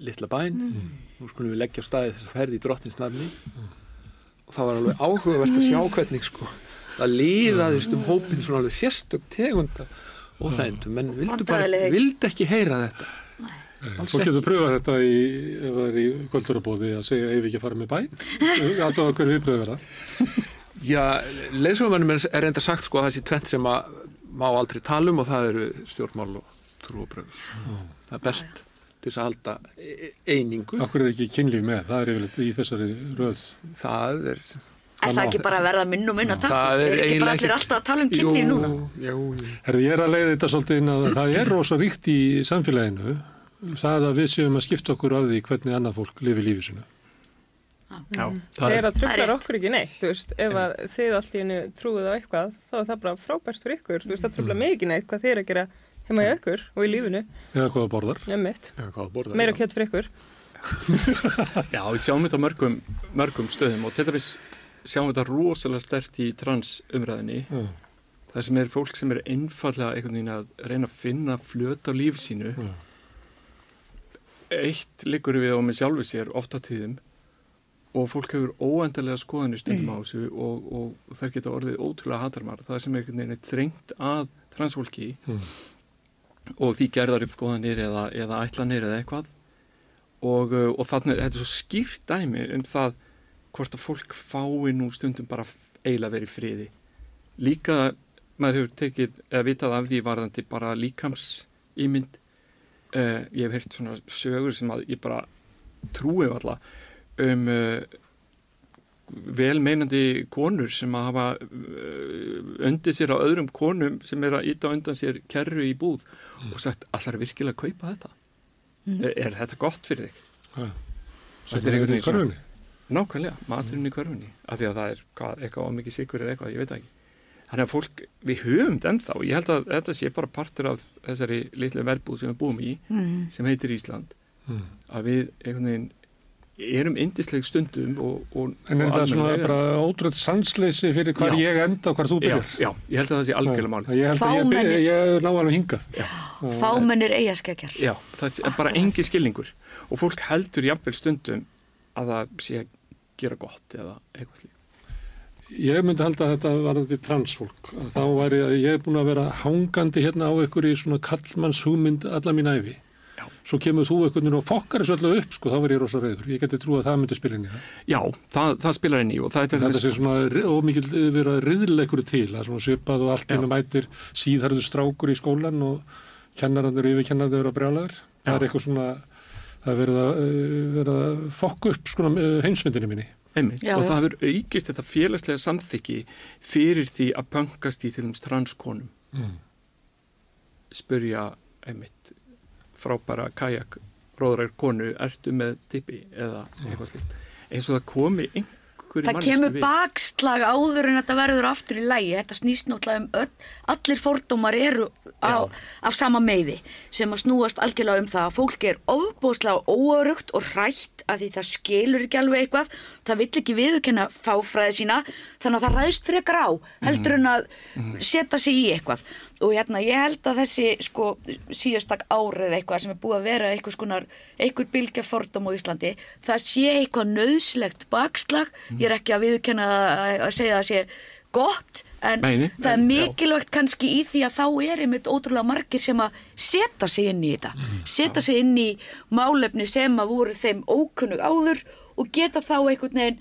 litla bæn nú skulum við leggja á staði þess að ferði í drottins nafni. Og það var alveg áhugavert að sjá hvernig sko að líðaðist um hópin svona alveg sérstök tegunda og þægndum, menn vildu bara vildu ekki heyra þetta. Fólk getur pröfað þetta í, ef það er í kvöldurabóði að segja ef við ekki að fara með bæn. Alltaf okkur viðbröð vera. Já, leiðsögumannum er, er reynda sagt sko að þessi tvent sem að má aldrei tala um og það eru stjórnmál og trúabröð. Það er best til þess að halda einingu. Akkur er ekki kynlíf með, það er yfirleitt í þessari röð. Það er... Er það ekki bara að verða minn og minna takk? það Er ekki bara allir alltaf að tala um kynni Jú, núna? Jú, jú. Herði, ég er að leiða þetta svolítið inn að það er rosa ríkt í samfélaginu það að við séum að skipta okkur af því hvernig annað fólk lifi lífið sinu. Já, Það er að Það er trublar rétt. okkur ekki neitt, þú veist, ef að þið hennu trúið á eitthvað, þá er það bara frábært fyrir ykkur, þú veist, það trublar mig ekki neitt hvað þið er að gera heima í ykkur og í lífinu, eða hvað það borðar. nefnitt, Já, hvað borðar meira kjött fyrir ykkur. [LAUGHS] Já, við sjáum þetta mörgum, mörgum stöðum og til dæmis sjáum þetta rosalega stert í trans umræðinni Já. það sem er fólk sem er einfallega einhvern veginn að reyna að finna flöt á lífi sínu Já. eitt liggur við á með sjálfu sér oft á tíðum og fólk hefur óendarlega skoðanir stundum á þessu og, og þær geta orðið ótrúlega hatarmar það sem er einhvern veginn er þrengt að transfólki Mm. Og því gerðar upp skoðanir eða, eða ætlanir eða eitthvað. Og, uh, og þannig, þetta er svo skýrt dæmi um það hvort að fólk fái nú stundum bara eiginlega verið friði. Líka maður hefur tekið eða vitað af því varðandi bara líkams ímynd uh, ég hef heyrt svona sögur sem að ég bara trúi alla um uh, velmeinandi konur sem að hafa uh, undir sér á öðrum konum sem er að íta undan sér kerru í búð og sagt, allar virkilega að kaupa þetta er, er þetta gott fyrir þig? Já. Þetta er einhvern veginn. Nákvæmlega, maturinn í körfunni af því að það er hvað, eitthvað ómikið sikur eða eitthvað, ég veit ekki þannig að fólk, við höfum þetta ennþá ég held að þetta sé bara partur af þessari litlu verbúð sem við búum í Mm. sem heitir Ísland Mm. að við einhvern veginn erum indisleg stundum og, og, En er það svona almennilega- bara ótrúlega sansleysi fyrir hvar Já. ég enda og hvar þú já, byrjar? já, ég held að það sé algjörlega máli Ég held að ég, Fámennir. ég, ég ná alveg hingað. Fámennir eigaskeggjar. Já, það er bara engi skilningur og fólk heldur jafnvel stundum að það sé að gera gott eða eitthvað slíkt Ég myndi halda að þetta var þetta transfólk. Að Þá væri að ég er búin að vera hangandi hérna á ykkur í svona kallmanns hugmynd alla mín æfi. Svo kemur þú einhvern veginn og fokkar þessu öllu upp, sko, þá verð ég rosa reyður. Ég geti trú að það myndi spila inn í það. Já, það, það spilar inn í og það er Þetta sé svona ómikil verið að riðla ykkur til, að svona svipað og allt einu mætir síðarður strákur í skólan og kennararnir og yfirkennararnir vera brjálæður. Það Já. er eitthvað svona, það er verið að, uh, verið að fokka upp svona uh, heimsmyndinni minni. Einmitt. Já, og það hefur aukist þetta félagslega samþykki fyrir því að pöngast í til dæmis transkonum Mm. spurja einmitt frábæra kajak róðrar konu, ertu með tippi eða eitthvað slíkt eins og það komi einhverju Það kemur við. bakslag áður en þetta verður aftur í lægi. Þetta snýst náttúrulega um öll, allir fordómar eru á, af sama meiði sem að snúast algjörlega um það að fólk er ofbúslega óörugt og hrætt af því það skilur ekki alveg eitthvað. Það vill ekki viðurkenna fáfræði sína þannig að það ræðst frekar á heldur en að setja sig í eitthvað. Og hérna ég held að þessi sko síðastak árið eitthvað sem er búið að vera eitthvað skonar, eitthvað bylgja fordóm á Íslandi, það sé eitthvað nöðslegt bakslag, ég er ekki að viðurkenna að, segja að það sé gott, en nei, það er en- já. mikilvægt kannski í því að þá er einmitt ótrúlega margir sem að setja sig inn í þetta, setja sig inn í málefni sem að voru þeim ókunnug áður og geta þá einhvern veginn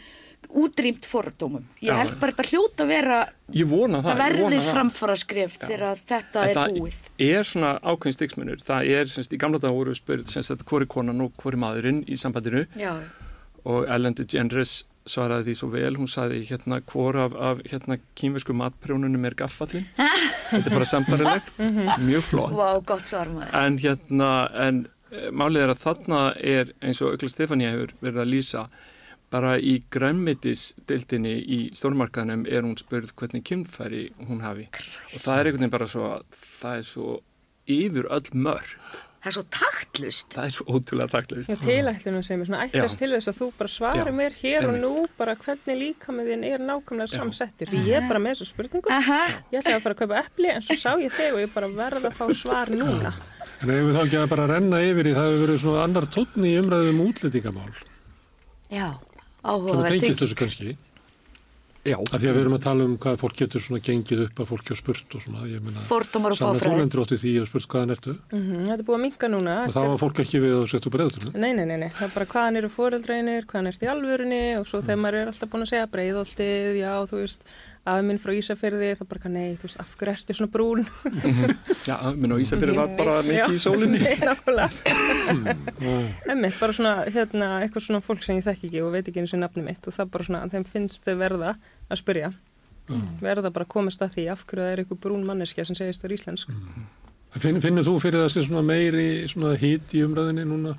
útrýmt fordómum. Ég held bara þetta hljóta að vera, það, það verði það. framfara skref þegar þetta En er það búið. er svona ákveðin stiksmunur það er semst í gamla dag voru spurt semst að hvori konan og hvori maðurinn í sambandinu. Já, og Ellen DeGeneres svaraði því svo vel, hún sagði hérna hvor af, af hérna kýmversku matprjónunum er gaffallin [LAUGHS] þetta er bara sambarilegt, mjög flott. Vá, gott svar maður. en hérna en eh, málið er að þarna er eins og Ökla Stefania hefur verið að lýsa bara í grænmetisdildinni í stórmarkaðnum er hún spurð hvernig kynfæri hún hafi og það er einhvern veginn bara svo það er svo yfir öll mörg Það er svo taktlust. það er svo ótrúlega taklist Já, tilætlunum sem er svona ætlast Já. til þess að þú bara svari Já. mér hér og nú bara hvernig líka með þinn er nákvæmlega samsettur. Því ég er bara með þessu spurningu. Aha. Ég ætlaði að fara að kaupa epli en svo sá ég þig og ég bara verða að fá svar núna. En ef við þá ekki að bara renna yfir í, það hefur verið svona annar tónn í umræðu um útlendingamál, Já, sem tengist tengi. þessu kannski. já, Að því að við erum að tala um hvað fólk getur svona gengið upp að fólki og spurt og svona, ég meina, Fordómar og Sanna þú fáfræði. lendur ótti því og spurt hvaðan ertu Mm Þetta er búið að minka núna. og þá var fólk ekki við að þú sett úr breyðutunum. Nei, nei, nei, nei, það er bara hvaðan eru fóreldreinir, hvaðan ertu í alvörunni og svo þegar maður er alltaf búin að segja breiðoltið, já, þú veist, afi minn frá Ísafyrði, þá bara, nei, þú veist, af hverju ertu svona brún? já, minn á Ísafjörði var bara mikið í sólinni. [LAUGHS] Emmitt, bara svona, hérna, eitthvað svona fólk sem ég þekki ekki og veit ekki eins og nafni mitt og það bara svona, þeim finnst þau verða að spyrja. Verða bara að komast að því af hverju það er eitthvað brún manneskja sem segist þér íslensk. Finn, finnur þú fyrir þessi svona meiri svona hít í umræðinni núna?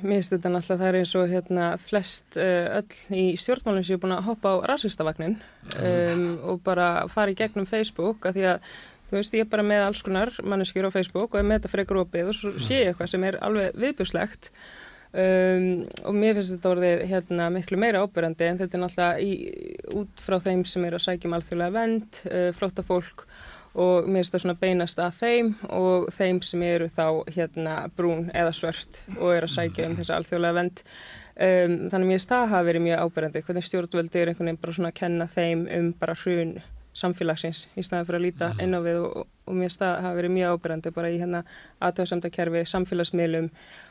Mér finnst þetta náttúrulega það er eins og hérna flest uh, öll í stjórnmálum sem er búin að hoppa á rasistavagnin um, og bara fara í gegnum Facebook að því að þú veist ég er bara með alls konar manneskjur á Facebook og er með þetta frekar opið og svo sé ég eitthvað sem er alveg viðbjörslegt um, og mér finnst þetta orðið hérna miklu meira ábyrjandi en þetta er náttúrulega í, út frá þeim sem er að sækjum alþjóðlega vend, uh, flotta fólk og mér finnst það svona beinast að þeim og þeim sem eru þá hérna brún eða svört og eru að sækja um þessa alþjóðlega vend um, þannig mér finnst það hafa verið mjög áberandi hvernig stjórnvöldi er einhvern veginn bara svona að kenna þeim um bara hrun samfélagsins í snæði fyrir að líta inn á við og, og mér finnst það hafa verið mjög áberandi bara í hérna aðtöðsamdakerfi, samfélagsmiðlum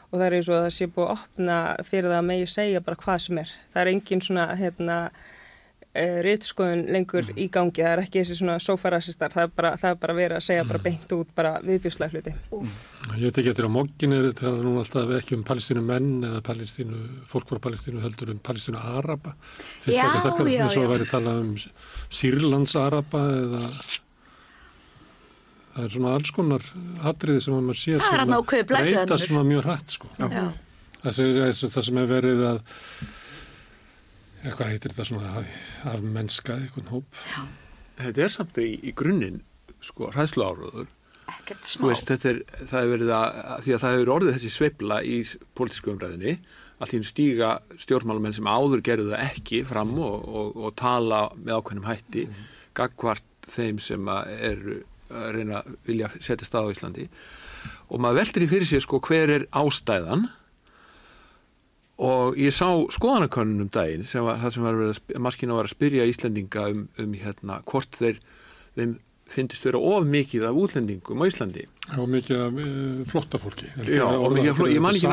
og það er eins og það sé búið að opna fyrir það að megi segja bara hvað sem er. Það er engin svona hérna uh, rítskoðun lengur í gangi. Það er ekki þessi svona sofarasistar það er bara, það er bara verið að segja bara beint út bara viðbjúslega hluti. Ég tekja eftir á morgin er þetta nú alltaf ekki um palestínu menn eða palestínu, fólk frá palestínu heldur um palestínu araba. Fyrst Já, já, eins og að væri talað um Sýrlands araba eða það er svona alls konar atriði sem að maður sér Það er sem breytast svona mjög hrætt sko. Já. Það sem, það sem er verið að eitthvað heitir þetta svona af mennska, eitthvað hóp. Þetta er samt í, í grunninn sko hræðslu áraður veist, þetta er, það hefur verið að, að því að það hefur orðið þessi sveifla í pólitísku umræðinni, allt í einu stíga stjórnmálamenn sem áður gerðu það ekki fram og, og, og tala með ákveðnum hætti, gagvart þeim sem að eru að reyna að vilja setja stað á Íslandi. Og maður veldur í fyrir sér sko hver er ástæðan og ég sá skoðanakönnun um daginn sem var það sem var verið að, maskína var að spyrja Íslendinga um, um hérna hvort þeir þeim finnist vera of mikið af útlendingum á Íslandi Og mikið af uh, flotta fólki. Já, og mikið af fló- ég man ekki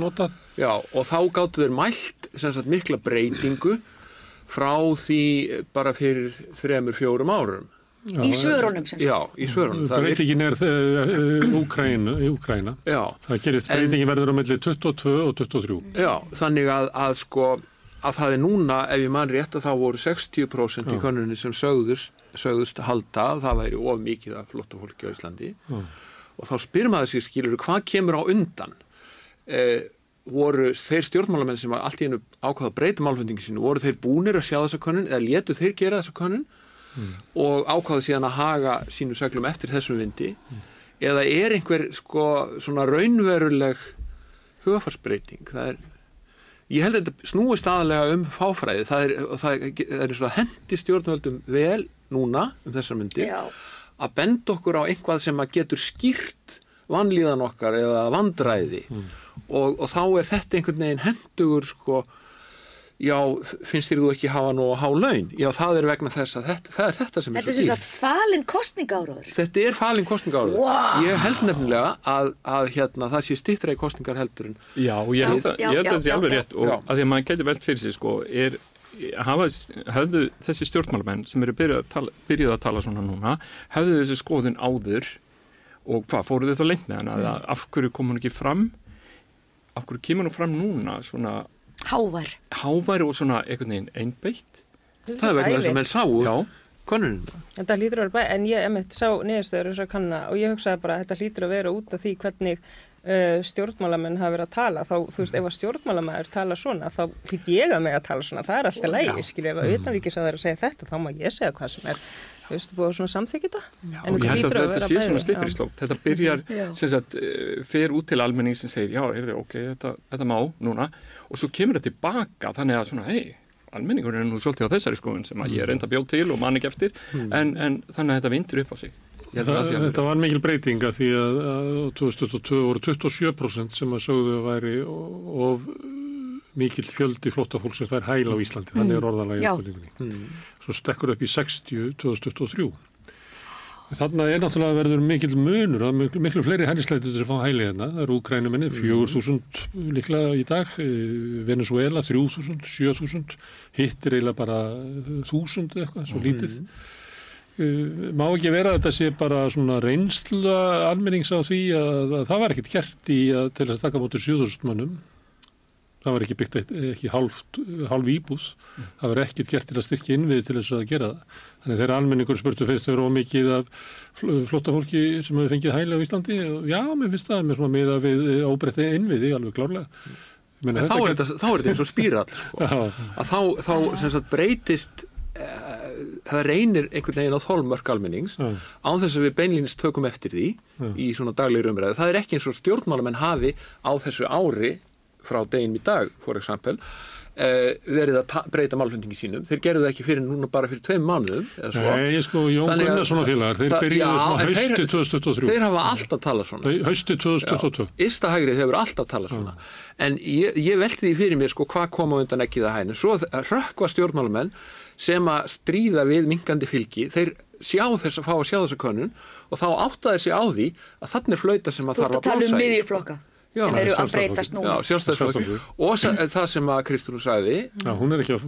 notað. Já, og þá gáttu þeir mælt sem sagt mikla breytingu frá því bara fyrir þremur, fjórum árum. Í svörunum sem sagt. Já, í svörunum. Það Breytingin er uh, Úkræna. Já, Það gerist, breytingin verður á milli 22 og 23. já, þannig að, að sko að það er núna, ef ég man rétt að þá voru 60% í Já. konunni sem sögðust, sögðust halda að það væri of mikið af flotta fólki á Íslandi Já. og þá spyr maður sér skilur hvað kemur á undan eh, voru þeir stjórnmálamenn sem allt í einu ákvaða að breyta málfundingi sínu, voru þeir búnir að sjá þessa konun eða letu þeir gera þessa konun og ákvaða síðan að haga sínu seglum eftir þessum vindi eða er einhver sko svona raunveruleg hugafarsbreyting það er ég held að þetta snúist aðalega um fáfræði. Það er, það er, það er svo að hendi stjórnvöldum vel núna um þessar myndir Já. að benda okkur á einhvað sem að getur skýrt vanlíðan okkar eða vandræði. Og, og þá er þetta einhvern veginn hendugur sko já, finnst þér þú ekki hafa nú að há laun? Já, það er vegna þess að þetta, það er þetta sem er Þetta er svo dýrt. sagt falin kostningáraður. þetta er falin kostningáður Vá. ég held nefnilega að, að hérna, það sé stýttra í kostningar heldur en Já, og ég held að, að þetta sé alveg rétt og Já. að því að maður getur velt fyrir sig sko, er, hafa, hefðu þessi stjórnmálamenn sem eru byrjuð að tala, byrjuð að tala svona núna, hefðu þessi skoðin áður og hvað, fóruð þið þá lengt með hana, eða af hverju kom hún ekki fram? Af hverju kemur hún fram núna svona Hávær. háværi og svona einhvern veginn einbeitt það er vegna þess að sáu Já, konunina Þetta hlýtur að vera bæ, en ég emitt sá niðurstöður þess að kanna og ég hugsaði bara að þetta hlýtur að vera út af því hvernig uh, stjórnmálamenn hafa verið að tala. Þá, þú veist, ef að stjórnmálamæður tala svona, þá hlýtt ég að mig að tala svona. Það er alltaf lægi, skilju, ef að utanríkis að það er að segja þetta, þá má ég segja hvað sem er. Þú veist, búið að svona. En og ég held hlýtur að þetta sé svona já. slipir í slóp þetta byrjar, Já. sem sagt, eh, fer út til almenning sem segir, já, er þið ok, þetta, þetta má núna, og svo kemur þetta tilbaka þannig að svona, hei, almenningur er nú svolítið á þessari skoðun sem að ég er enda bjóð til og man ekki eftir, en, en þannig að þetta vindur upp á sig. Ég held að Það, það sé alveg þetta var mikil breyting að því að, að á 2022 voru 27% sem að sögðu að væri of mikil fjöldi flótta fólk sem fær hæla á Íslandi, þannig er orðalagi Já. spurningunni. Svo stekkur upp í 60 2023. Þannig er náttúrulega verður mikil munur að miklu, miklu fleiri hælisleitur sem fá hæli hérna. Það eru Úkrænuminni, 4.000 líklega í dag, eh, Venezuela 3.000, 7.000, hitt er eiginlega bara 1.000 eitthvað, svo lítið. Uh, má ekki vera að þetta sé bara svona reynsla almennings á því að, að það var ekkert gert í að, til að taka mótur 7000 mannum það var ekki byggt eitt, ekki hálf, hálf íbúð. Það var ekkert gert til að styrkja innvið til þess að gera það þannig þegar almenningur spurtu fyrst þau eru mikið af flóttafólki sem hefur fengið hæli á Íslandi já, mér finnst það með svona miða við óbreytti innviði alveg klárlega þá, er þetta, þá er þetta eins og spýrall sko. [LAUGHS] að þá, þá sagt, breytist uh, það reynir einhvern veginn á þólmörk almennings Já. án þess að við beinlýnist tökum eftir því Já. í svona daglegri umræðu það er ekki eins og stjórnmálamenn hafi á þessu ári frá degin í dag, for example verið að ta- breyta málflendingi sínum. Þeir gerðu það ekki fyrir núna bara fyrir tveim mánuðum eða svo. Nei, sko, Jón Gunnarsson og félagar, þeir byrjuðu já, svona hausti 2023 þeir hafa alltaf talað svona. Hausti 2022 Ístahægrið hefur alltaf talað svona. En ég, ég velti því fyrir mér sko hvað kom á undan ekki það hægni svo rökkva stjórnmálumenn sem að stríða við minkandi fylgi. Þeir sjá þess að fá að sjá þessa könnun og þá áttaði sig á því að þannig flauta sem að þarf að um blása í, sko. miðjuflokka Já, sem eru að breytast Já, núna. og það sem að Kristrún sagði Já, hún er ekki að,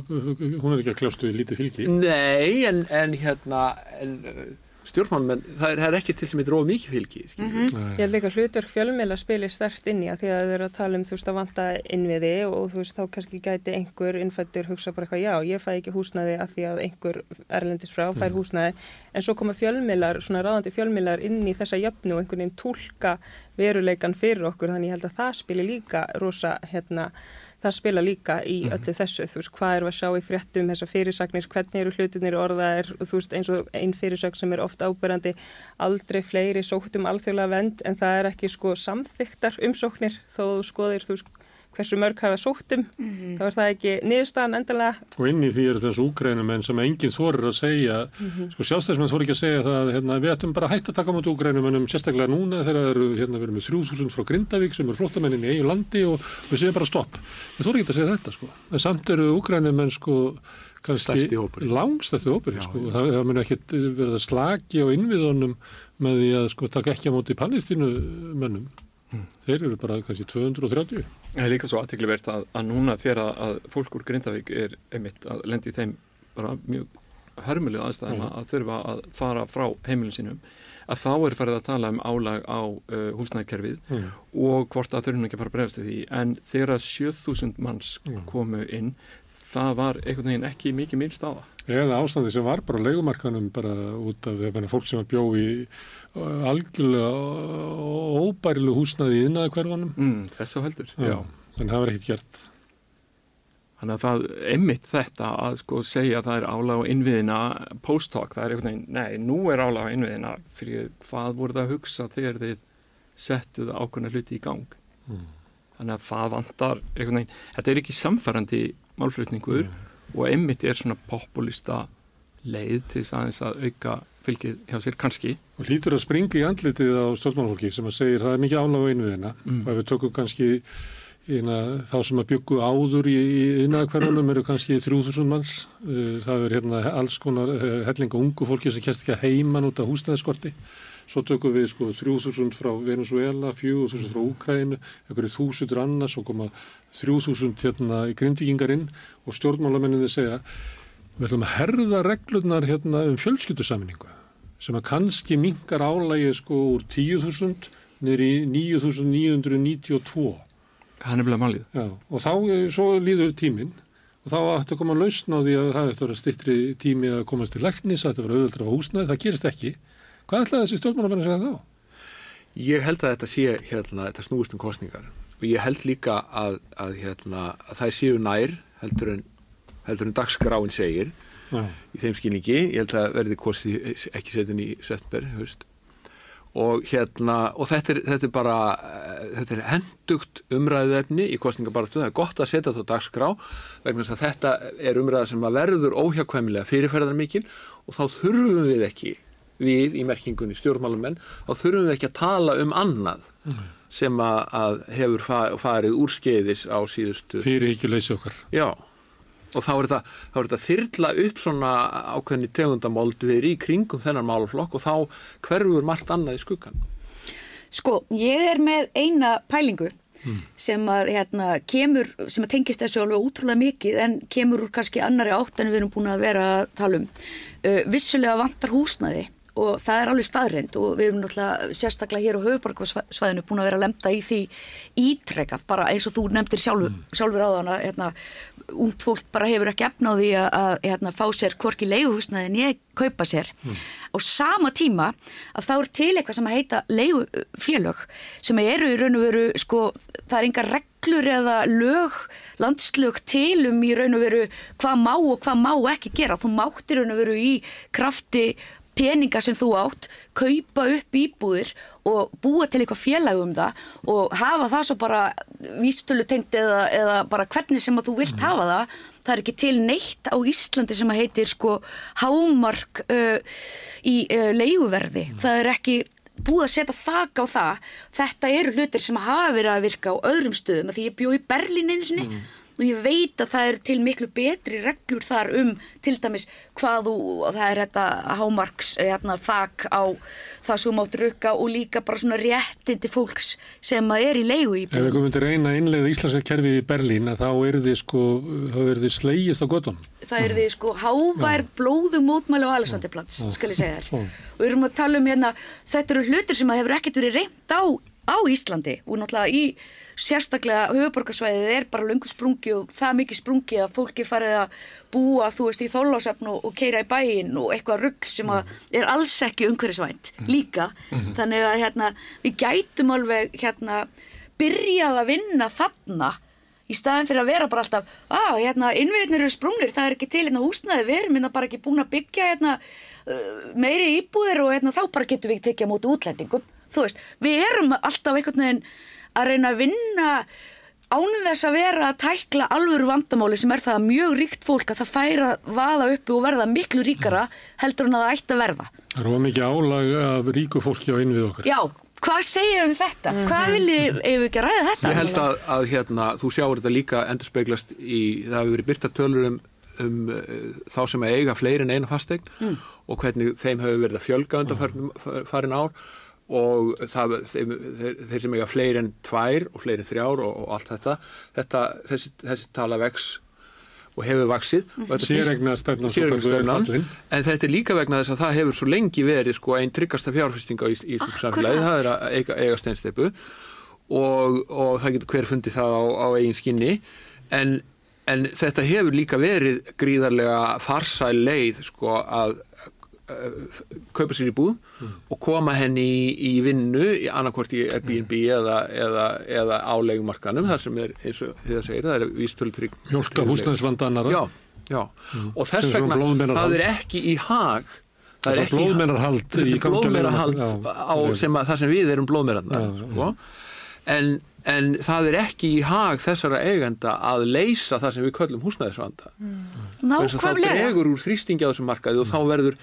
hún er ekki að kljástu við lítið fylgi. Nei en, en hérna en, stjórnmálmenn, það er, það er ekki til sem er dróð mikið fylgi mm Ég held líka hlutverk fjölmiðla spilir stert inn í að því að þau eru að tala um þú veist að vanta innviði og þú veist þá kannski gæti einhver innfættur hugsa bara eitthvað já, ég fæ ekki húsnæði að því að einhver erlendis frá fær húsnæði. En svo koma fjölmiðlar, svona ráðandi fjölmiðlar inn í þessa jöfnu og einhvern veginn tólka veruleikan fyrir okkur þannig ég held að það spilir líka rosa hérna það spila líka í öllu þessu, þú veist, hvað við að sjá í fréttum þessar fyrirsagnir, hvernig eru hlutinir orðaðir? Og þú veist, eins og einn fyrirsagn sem er ofta ábyrjandi, aldrei fleiri sóttum alþjóðlega vend en það er ekki sko samþyktar umsóknir þó skoðir, þú veist, hversu mörg hafa sóttum, þá er það ekki niðurstaðan endanlega. og inn í því eru þessu úgrænumenn sem enginn þorir að segja. Sko sjálfstæðismenn þorir ekki að segja það hérna, við ættum bara að hætta að taka mát úgrænumennum sérstaklega núna þegar eru hérna, við erum með 3000 frá Grindavík sem eru flóttamennin í eigin landi og við segjum bara stopp. Við þorir ekki að segja þetta sko. En samt eru úgrænumenn sko kannski langstæsti hópurinn. sko. það, það mun ekkit verið að slaki á innviðunum með því að sko taka ekki á móti palestínu mönnum þeir eru bara kannski 230 Það er líka svo aðtekli verðt að, að núna þegar að, fólk úr Grindavík er einmitt að lendi í þeim bara mjög hörmulega aðstæðum Mm. að þurfa að fara frá heimilin sínum að þá er farið að tala um álag á uh, húsnæðkerfið Mm. og hvort að þurfum ekki að fara bregðast við því en þegar að 7000 manns Mm. komu inn það var einhvern veginn ekki mikið minnst á það eða ástandi sem var bara á leigumarkanum bara út af ég meina, fólk sem að bjó í algjörlega óbærilu húsnaði í innæði hverfanum mm, þess að heldur Já, en það var ekkert gert Þannig að það einmitt þetta að sko segja að það er álag á innviðina post-talk, það er einhvern veginn, nei, nú er álag á innviðina fyrir hvað voru það að hugsa þegar þið settuð ákveðna hluti í gang. Mm. Þannig að það vantar einhvern veginn, þetta er ekki samfærandi málflutningur Mm. Og einmitt er svona populista leið til þess aðeins að auka fylgið hjá sér kannski. og hlýtur að springa í andlitið á stjórnmálfólki sem að segir það er mikið álag á innviðina Mm. og ef við tökum kannski Eina, þá sem að byggu áður í, innæðakverfunum eru kannski 3000 manns. Uh, Það er hérna alls konar uh, hellinga ungu fólki sem kæst ekki að heiman út af húsnæðiskorti. Svo tökum við sko 3000 frá Venezuela, 4000 frá Úkrænu, einhverju þúsundur annars og koma 3000 hérna í grindvíkingar inn og stjórnmálamenninni segja við ætlum að herða reglurnar hérna um fjölskyldusaminningu sem að kannski minkar álægi sko úr 10.000 niður í 9.992 Hann er bleið málið. Já, og þá eh, svo líður tíminn og þá ætti að koma að lausna á því að það ætti að vera stittri tími að komast til læknis, það ætti að vera auðvöldra á húsnaði, það gerist ekki. Hvað ætlaði þessi stjórnmálamenn að segja þá? Ég held að þetta sé hérna, þetta snúist um kostningar og ég held líka að, að, hérna, að það séu nær heldur en, heldur en dagskráin segir Já, í þeim skilningi, ég held að verði kostið ekki setin í september höst og hérna og þetta er, þetta er bara eh, þetta er hendugt umræðuefni í kostningabaratu, það er gott að setja þetta á dagskrá vegna þess að þetta er umræða sem verður óhjákvæmilega fyrirferðar mikil og þá þurfum við ekki við í merkingunni stjórnmálumenn þá þurfum við ekki að tala um annað sem að, að hefur fa- farið úrskeiðis á síðustu fyrir ekki leysi okkar. Já, og þá er þetta, er þyrla upp svona ákveðni tegundamold við í kringum þennan málaflokk og þá hverfur margt annað í skuggan. Sko, ég er með eina pælingu sem að hérna, kemur, sem að tengist þessu alveg útrúlega mikið en kemur úr kannski annari átt en við erum búin að vera að tala um. Uh, vissulega vantar húsnæði og það er alveg staðrind og við erum náttúrulega sérstaklega hér á höfuborgarsvæðinu búin að vera lemta í því ítrekað bara eins og þú nefndir sjálfur, sjálfur á þann að hérna, ungt fólk bara hefur ekki efnaði að, að hérna, fá sér hvorki leiguhúsnaði en ég kaupa sér. Á sama tíma að þá er til eitthvað sem að heita leigufélög sem eru í raun og veru sko, það er engar reglur eða lög landslög til um í raun og veru hvað má og hvað má ekki gera. Þú mátt í raun og veru í krafti peninga sem þú átt, kaupa upp íbúðir og búa til eitthvað félag um það og hafa það svo bara vístölu tengt eða, eða bara hvernig sem að þú vilt hafa það. Það er ekki til neitt á Íslandi sem að heitir sko hámark uh, í uh, leiguverði. Það er ekki búið að setja þak á það. Þetta eru hlutir sem hafa verið að virka á öðrum stöðum. Að því ég bjó í Berlín einu sinni og ég veit að það er til miklu betri reglur þar um til dæmis hvað þú, það er þetta hámarks hérna, þak á það sem mátt rukka og líka bara svona réttindi fólks sem að er í leigu í Ef við komum til reyna að innlega Íslandsveit kerfi í Berlín að þá eru þið sko, þá eru þið slegist á göttunum. það er því sko hávær blóðum mótmæli á Alexanderplats, skal ég segja þér. Og við erum að tala um hérna þetta eru hlutir sem að hefur ekkert verið reynd á á Íslandi og náttúrulega í sérstaklega höfuborgarsvæðið er bara löngu sprungi og það mikið sprungi að fólki farið að búa þú veist í þólásöfn og, og keira í bæinn og eitthvað rugg sem að er alls ekki umhverfisvænt líka. Þannig að hérna við gætum alveg hérna byrjað að vinna þarna í staðin fyrir að vera bara alltaf að hérna, innviðnir eru sprungnir, það er ekki til hérna húsnaði, við erum hérna bara ekki búin að byggja hérna meiri íbúðir og hérna þá bara getum við tekið á móti útlendingum þú veist, við erum alltaf einhvern veginn að reyna að vinna ánum þess að vera að tækla alvöru vandamáli sem er það að mjög ríkt fólk að það færa vaða uppi og verða miklu ríkara heldur en að það ætti að verða Það er ómikið álag af ríku fólki á innvið okkar. Já, hvað segir um þetta? Hvað viljið, ef við ekki að ræða þetta? Ég held að, að hérna, þú sjáur þetta líka endur speglast í, það hefur verið byrta tölur um, um uh, þá sem að eiga fleiri en eina fastegn og hvernig þeim hefur verið að fjölga undan farin ár og það, þeir, þeir sem eiga fleiri en tvær og fleiri en þrjár og, og allt þetta, þetta þessi, þessi tala vex og hefur vaksið Séreignarstefnan. fallin. en þetta er líka vegna þess að það hefur svo lengi verið sko einn tryggasta fjárfesting á Ís- íslensku Akkurat. samfélagi, það er að eiga, eiga steinsteipu og, og það getur hver fundið það á, á eigin skinni en, en þetta hefur líka verið gríðarlega farsæl leið sko að kaupa sér í búð og koma henni í, í vinnu í annarkvort í Airbnb eða, eða, eða álegumarkanum þar sem er eins og því það segir, það er vístölutrygg Mjólka húsnæðisvanda annara. Já, já. Og þess vegna, það er ekki í hag Það er er leigumarkaði, já. á sem að, það sem við erum já. sko. en, en það er ekki í hag þessara eigenda að leysa það sem við köllum húsnæðisvanda Þess að þá Nákvæmlega. dregur úr þrýstingi á þessum markaði og þá verður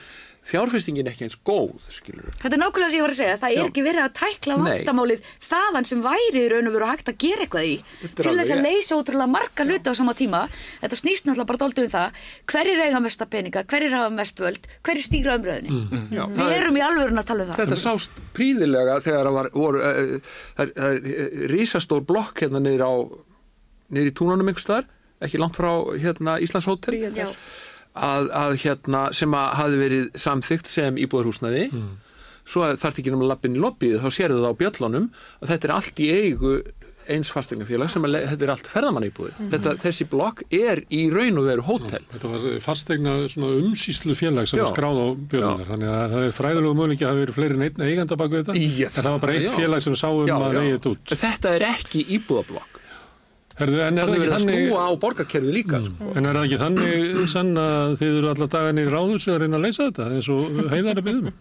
fjárfestingin ekki eins góð skilur Þetta er nákvæmlega sem ég var að segja, það er Já. ekki verið að tækla vandamálið þaðan sem væri í raun og veru hægt að gera eitthvað í er til þess að alveg- leysa ótrúlega marga hluti á sama tíma. Þetta snýst náttúrulega bara dálítið um það hverjir eiga mesta peninga, hverjir hafa mest völd hverjir stýra umröðinni Já, Við það er- erum í alvörun að tala um það. Þetta sást príðilega þegar það voru, uh, það er- það er uh, rísastór blokk hérna niður í túnunum einhvers staðar, ekki langt frá hérna Íslands hótel. Að, að hérna sem að hafi verið samþygt sem íbúðarhúsnaði, svo að þarf ekki um lappin í lobbyið, þá sérðu það á bjöllunum að þetta er allt í eigu eins fastegnafélag sem að, þetta er allt ferðamann íbúðir. Þetta, þessi blokk er í raun og veru hótel. Þetta var fastegna svona umsýslu félag sem Já. var skráð á björnunar, þannig að það er fræðilegu möguleiki að hafa verið fleiri eiganda bak við þetta. Já, en það var bara eitt já. félag sem sá um Já, að já. vegið þetta út. Þetta er ekki íbúðablokk. Herðu, en er Það það er verið ekki að þannig... snúa á borgarkerfið líka. Sko. En er það ekki þannig sann að þið eru alla dagarnir í ráðhúsi að reyna að leysa þetta eins og heiðar að byggðum?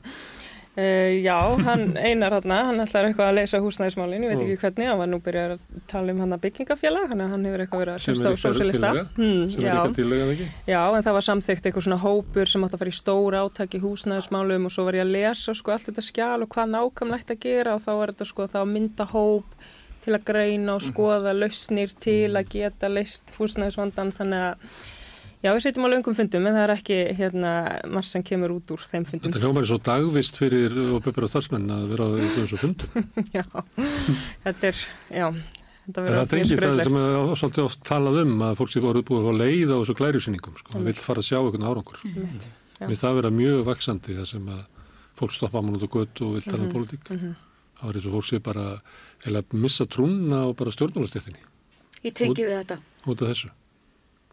Uh, já, hann einar hann, hann ætlar eitthvað að leysa húsnæðismálin, ég veit ekki hvernig, hann var nú byrjað að tala um hann að byggingafélag, hann, hann hefur eitthvað verið að Sem hlusta er á tillaga? Hmm, Sem er já, ekki að tillega það ekki? já, en það var samþykkt eitthvað svona hópur sem átt að fara í stóra átaki húsnæðismálum og svo var ég að lesa sko þetta og að og var þetta að til að greina og skoða lausnir til að geta leist húsnæðisvandan þannig að Já, við setjum á löngum fundum en það er ekki hérna marg sem kemur út úr þeim fundum. Þetta hljómar er svo dagvist fyrir og bepur og starfsmenn að vera á þessu fundum. [LAUGHS] Já, þetta er, já, þetta verður það er ekki það sem er svolítið oft talað um að fólk sé voruð búið að leið á þessu glærusýningum, sko, það vil fara að sjá einhvern árangur. Já. Við það vera mjög vaksandi það sem að fólk stoppa mann út á götu og vil tala um pólitík þá er eins og fólk sé bara eða missa trúna og bara stjórnmálastéttinni. Ég tengi við þetta. út af þessu.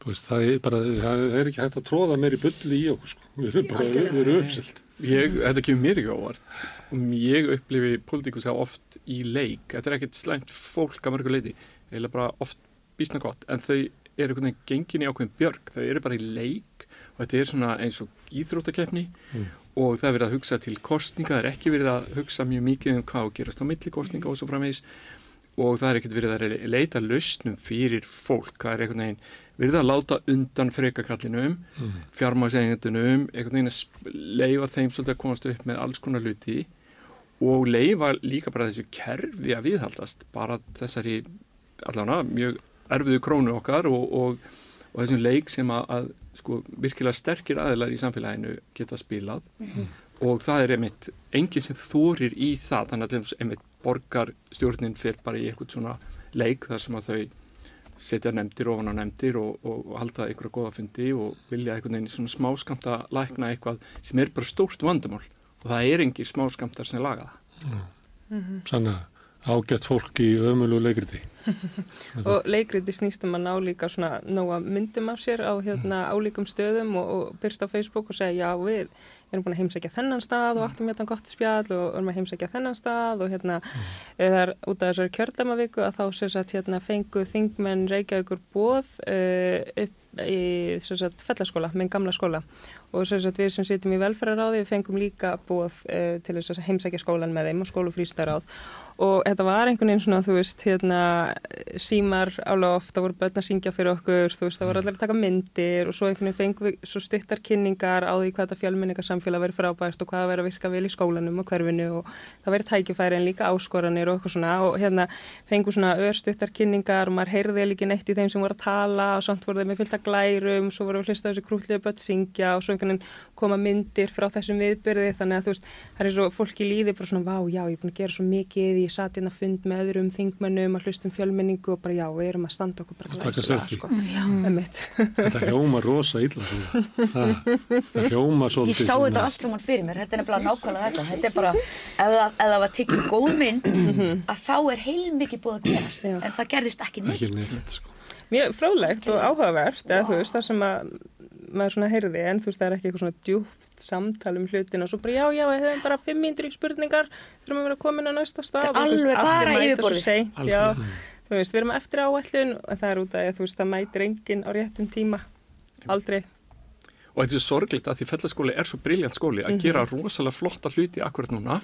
Þú veist, það er bara, það er ekki hægt að tróða meiri bulli í okkur sko. við erum bara, við erum uppselt. Ég, þetta kemur mér ekki ávart og ég upplifi pólitíkus á oft í leik, þetta er ekkert slæmt fólk að mörgu leiti, eða bara oft bísna gott, en þau eru einhvern veginn gengin í ákveðin björg, þau eru bara í leik. Og þetta er svona eins og íþróttakefni Mm. Og það er verið að hugsa til kostninga, það er ekki verið að hugsa mjög mikið um hvað gerast á milli kostninga og svo framvegis og það er ekkert verið að leita lausnum fyrir fólk, það er einhvern veginn verið að láta undan frekakallinum mm. fjármásegjendunum einhvern veginn að leifa þeim svolítið að komast upp með alls konar hluti og leifa líka bara þessu kerfi að viðhaldast bara þessari allavega mjög erfiðu krónu okkar og, og, og þessum leik sem að, að sko, virkilega sterkir aðilar í samfélaginu geta spilað og það er einmitt enginn sem þorir í það þannig að til dæmis einmitt borgarstjórnin fyrir bara í eitthvað svona leik þar sem að þau setja nefndir ofan á nefndir og, og, og halda einhverja góða fundi og vilja einhvern veginn svona smáskamta lækna eitthvað sem er bara stórt vandamál og það er engir smáskamtar sem laga það. sannig að ágætt fólk í ömulu leikriti. [LAUGHS] Og leikriti snýst um að ná líka svona nóga myndum af sér á hérna álíkum stöðum og, og byrst á Facebook og segja já við erum búin að heimsækja þennan stað og áttum hérna gott spjall og erum að heimsækja þennan stað og hérna mm. er út af þessari kjördamaviku að þá sér satt hérna fengu þingmenn Reykjavíkur bóð uh, upp í satt fellaskóla, minn gamla skóla. Og satt við sem sittum í velferðaráði við fengum líka bóð uh, til þess að heimsækja skólan með þeim og skólufrýstaráð og þetta var einhvern veginn svona, þú veist, hérna símar á loft, það voru börn að syngja fyrir okkur, þú veist, það voru allir að taka myndir og svo einhvern veginn fengum við svo stuttar kynningar á því hvað þetta fjölmenningarsamfélag verið frábært og hvað það verið að virka vel í skólanum og hverfinu og það verið tækifæri en líka áskoranir og eitthvað svona. Og hérna fengum svona örstuttar kynningar og maður heyrði líka neitt í þeim sem voru að tala og samt voru þeim með fylgta glærum, svo voru við hlustað þessu krútliðu börn syngja og svo einhvern veginn koma myndir frá þessum viðbyrði þannig að þú veist, það er svo fólki líði bara svona, vá, já, ég er búin að gera svo mikið, ég satt inn að fund með öðrum þingmönnum að hlustum fjölmenningu og bara já, við erum að standa okkur bara Og taka selfie. sko. Einmitt. þetta hljóma rosa illa svona. það, það hljóma Ég svolítið sá þetta allt saman fyrir mér, þetta er nefnilega nákvæmlega þetta. Þetta er bara, ef það, var tekið góð mynd, að þá er heilmikið búið að gerast, en það gerðist ekki neitt. ekki neitt sko. Mjög fróðlegt og áhugavert, eða þú veist, það sem að maður svona heyrði, en þú veist, það er ekki eitthvað svona djúpt samtal um hlutin og svo bara já, já, við höfum bara fimm mínútur í spurningar þurfum að vera komin á næsta stað. Þetta er og veist, alveg allir bara yfirborðið. þú veist, við erum eftir áætlun og það er út af því að þú veist, það mætir enginn á réttum tíma, aldrei. Og þetta er svo sorglegt að því fellaskóli er svo briljant skóli að gera rosalega flotta hluti akkurat núna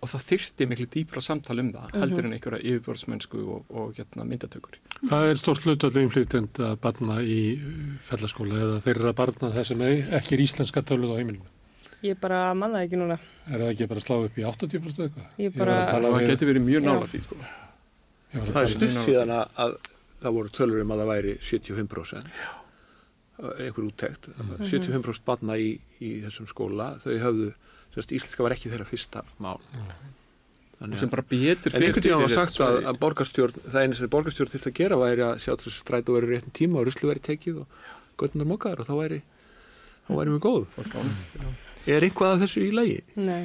og það þyrfti miklu dýpra samtal um það heldur en einhverja yfirbjörnsmennsku og, og hérna, myndatökur. hvað er stort hlutalli inflytjenda barna í uh, fellaskóla. Eða þeirra barna þess sem ei- ekki er íslenska töluð á heimilinu ég bara manna ekki núna. Er það ekki bara að slá upp í 80% eitthvað? Ég bara- að tala Það við- geti verið mjög nálægt í sko. ég að Það er stutt síðan að, að það voru tölur um að það væri 75% einhver úttekt. 75% barna í, í þessum skóla þau höfðu, sérst, íslenska var ekki þeirra fyrsta mál Þannig sem að bara betur En einhvern tíma var sagt að, að borgarstjórn, það einu sem borgarstjórn þurfti að gera væri að sjá þess að strætu verið réttin tíma og ruslu verið tekið og göttunar mokkaðar og þá væri, þá væri mjög góð. Er eitthvað að þessu í lagi? Nei,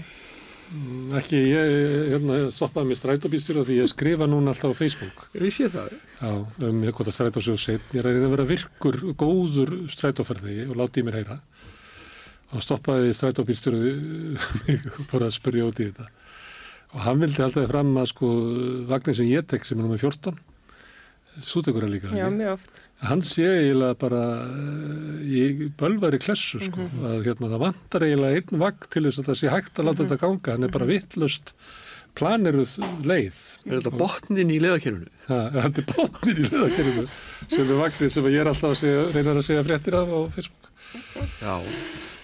ekki, ég hérna, stoppaði með strætóbýstjóra því ég skrifa núna alltaf á Facebook Ég sé það. Já, um seitt. Ég er að vera virkur, góður strætóferði og láti í mér heyra. Og stoppaði strætóbýrstjóru mig og fór að spurja út í þetta. Og hann vildi alltaf fram að sko vagnir sem ég tek sem er nummið 14, sútekur er líka. já, ekki? mjög oft Hann sé eiginlega bara eh, í bölvari klessu sko. Að hérna það vantar eiginlega einn vagn til þess að það sé hægt að láta þetta ganga. Hann er bara vittlust planeruð leið. Er þetta botnin í leðakerfinu? Ha, þetta er botnir í leðakerfinu sem er vagnir sem ég er alltaf að segja, reynar að segja fréttir af á Facebook. Já.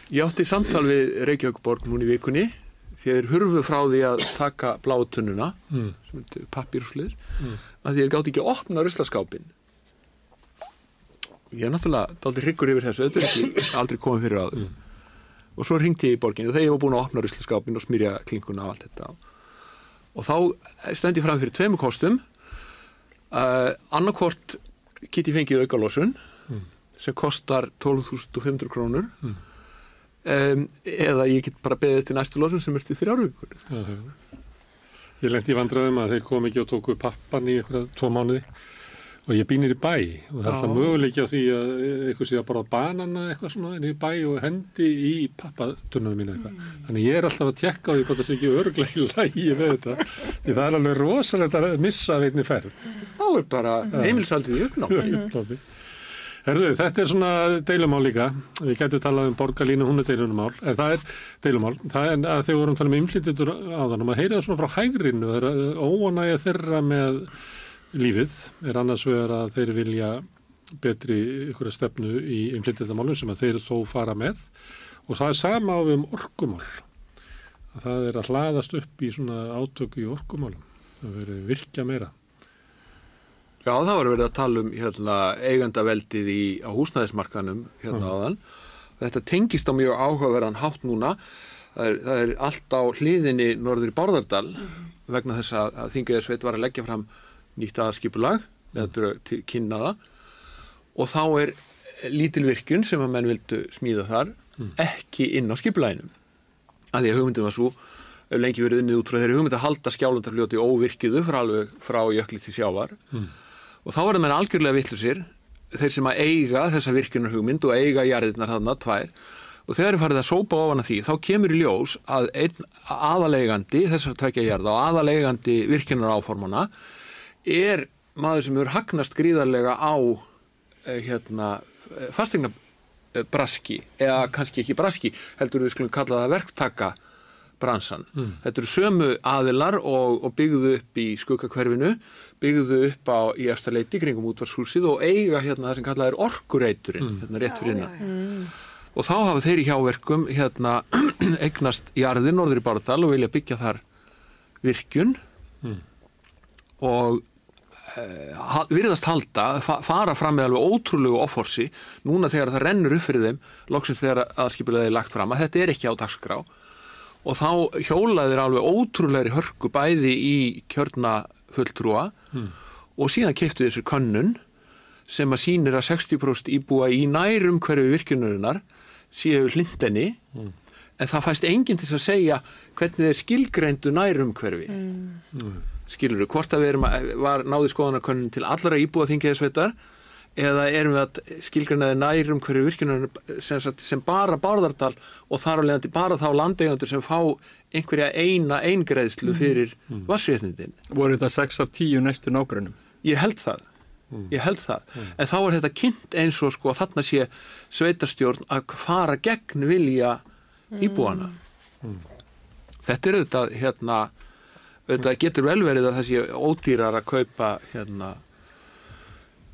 Ég átti samtal við Reykjavíkborg núna í vikunni þegar hurfu frá því að taka blátunnuna, Mm. sem er pappírúslið, Mm. að þeir gátt ekki að opna ruslaskápin. Ég er náttúrulega dálítið hryggur yfir þessu, þetta er ekki [LAUGHS] aldrei komið fyrir aður. Og svo ringti ég í borginu og þegar ég var búin að opna ruslaskápin og smyrja klinkuna og allt þetta. Og þá stendi ég fram fyrir tveimur kostum. Uh, annarkvort get ég fengið aukalósun sem kostar 12.500 krónur Mm. Um, eða ég get bara beðið til næstu losum sem er til þrjár vikur. Já, já. Ég lendi í vandræðum að þeir kom ekki og tóku pappan í einhverja tvo mánuði og ég býnir í bæ og það er alltaf Já. möguleiki á því að eitthvað sé að bara banana eitthvað svona inn í bæ og hendi í pappatunum mínu eitthvað. Þannig ég er alltaf að tekka á því hvort það sé ekki örglega í lægi við þetta. Því það er alveg rosalegt að missa af einni ferð. Þá er bara heimilsaldið í uppnámi. Herðu, þetta er svona deilumál líka. Við getum talað um borgarlínu, hún er deilumál. En það er deilumál. Það er að þegar við vorum að tala um innflytjendur á þannig að heyra það svona frá hægrinu. Það er óanægja þeirra með lífið. Er annars vegar að þeir vilja betri ykkur stefnu í innflytjendamálum sem að þeir þó fara með. Og það er sama á við um orkumál. Að það er að hlaðast upp í svona átöku í orkumálum. Það verður virkja meira. Já, það var verið að tala um hérna, eigandaveldið í, á húsnæðismarkanum hérna áðan. Þetta tengist á mjög áhugaverðan hátt núna. Það er, það er allt á hliðinni norður í Bárðardal vegna þess að, að Þingiðarsveit var að leggja fram nýtt aðskipulag eða drög til kynnaða. Og þá er lítil virkun sem að menn vildu smíða þar ekki inn á skipulaginu. Að því að hugmyndin var svo hefur lengi verið unnið út frá þeirri hugmynd að halda skjálundarfljóti óvirkiðu frá frá jökli til sjávar og þá er það menn algjörlega vittlusir þeir sem að eiga þessa virkunar hugmynd og eiga jarðirnar þarna tvær. Og þegar er farið að sópa ofan að því þá kemur í ljós að einn aðaleigandi þessar tvekja jarða og aðaleigandi virkunar áformana er maður sem hefur hagnast gríðarlega á eh, hérna fastegna braski eða kannski ekki braski heldur við skulum kalla það verktaka bransan. Þetta eru sömu aðilar og, og byggðu upp í skuggakverfinu, byggðu upp á í eftirleiti kringum útvarshúsið og eiga hérna það sem kallað er orkureiturinn, hérna rétt fyrir innan. Og þá hafa þeir í hjáverkum hérna [CLEARS THROAT] eignast jarðir norður í Bárdal og vilja byggja þar virkjun. Og ha- virðast halda, fa- fara fram með alveg ótrúlegu offorsi núna þegar það rennur upp fyrir þeim loksins þegar aðskipulegði lagt fram að þetta er ekki á dagskrá og þá hjólaðir alveg ótrúlegri hörku bæði í kjörna fulltrúa og síðan keiftu þessir könnun sem að sýnir að 60% íbúa í nærum hverju virkunarinnar séu hlindenni en það fæst enginn til að segja hvernig þeir skilgreindu nærum hverfi. Skilur við, hvort að við erum að, var náði skoðanarkönnun til allra íbúa þingiðisveitar eða erum við að skilgreinaði nærum hverju virkunar sem, sem bara bárðardal og þar á leiðandi bara þá landeigandur sem fá einhverja eina eingreðslu fyrir mm. vassréttindin. voru þetta 6 af 10 næstu nágrunum Ég held það. Ég held það. En þá er þetta kynnt eins og sko að þarna sé sveitarstjórn að fara gegn vilja íbúana. Þetta er auðvitað hérna auðvitað getur vel verið að það sé ódýrar að kaupa hérna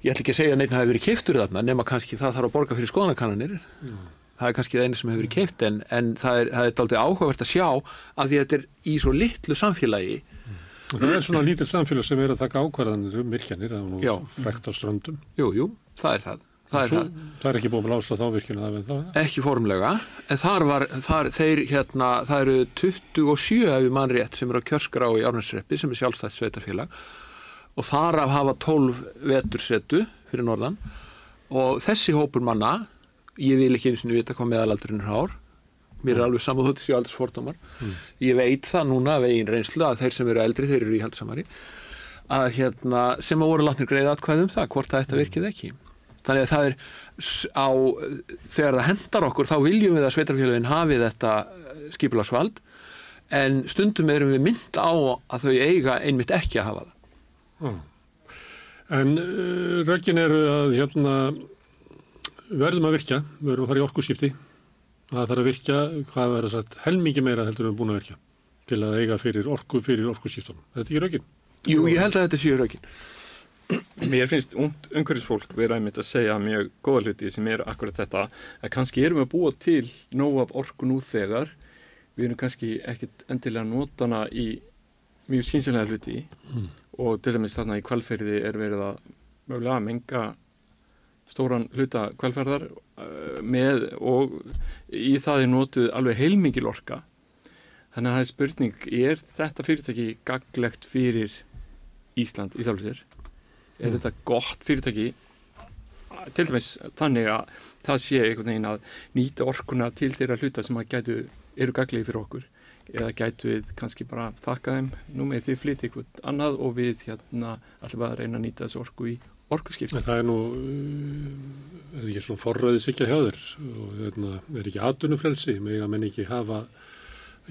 ég ætla ekki að segja að neitt hafi verið keiftur þarna nema kannski það þarf að borga fyrir skoðanakannanir það er kannski það einu sem hefur verið keift en, en það er, það er dálítið áhugavert að sjá að því að þetta er í svo litlu samfélagi Og það er svona lítil samfélag sem er að taka ákvarðanir um virkjanir, það nú Já. frækt á ströndum. jú, jú, það er það það er Svo, það, það er ekki búin að lása þá það það. ekki formlega en þar var, þar, þeir hérna það eru 27 ef við mann rétt sem eru á kjörskrá í Árnarsreppi sem er sjálfstætt sveitarfélag og þar af hafa 12 vetursetu fyrir norðan. Og þessi hópur manna ég vil ekki einu sinni vita hvað meðalaldurinn er hár. Mér er alveg saman þóttis ég aldrei svortumar ég veit það núna af eigin reynslu að þeir sem eru eldri, þeir eru í haldsamari að hérna, sem að voru látnir greið atkvæðum það, hvort það þetta virkið ekki. Þannig að það er á þegar það hendar okkur þá viljum við að sveitarfélagin hafi þetta skipulagsvald. En stundum erum við mynd á að þau eiga einmitt ekki að hafa það En uh, röggin eru að hérna, verðum að virkja, við verðum að fara í orkuskipti. Það þarf að virkja, hvað verður sagt, helmingi meira heldur en við erum búin að virkja til að eiga fyrir orku fyrir orkuskiptunum. Þetta er ekki röggin. Jú, ég held að þetta séu rökin Mér finnst umhverfisfólk vera einmitt að segja mjög góða hluti sem eru akkurat þetta að kannski erum við að búa til nóg af orku nú þegar við erum kannski ekkit endilega nótana í mjög skynsilega hluti og til dæmis þarna í kvalferði er verið að mögulega menga stóran hluta kvalferðar uh, með og í það er notuð alveg heilmikil orka. Þannig að það er spurning er þetta fyrirtæki gaglegt fyrir Ísland í sjálfur sér? Er þetta gott fyrirtæki? Til dæmis þannig að það sé einhvern veginn að nýta orkuna til þeirra hluta sem að gætu, eru gaglegi fyrir okkur eða gætu við kannski bara þakka þeim. Nú með því flytja eitthvað annað og við hérna alltaf að reyna að nýta þessu orku í orkuskipti. Það er nú, uh, er ekki svona forröðis ekki hjá þér? Og hérna, er ekki atunufrelsi, með að menn ekki hafa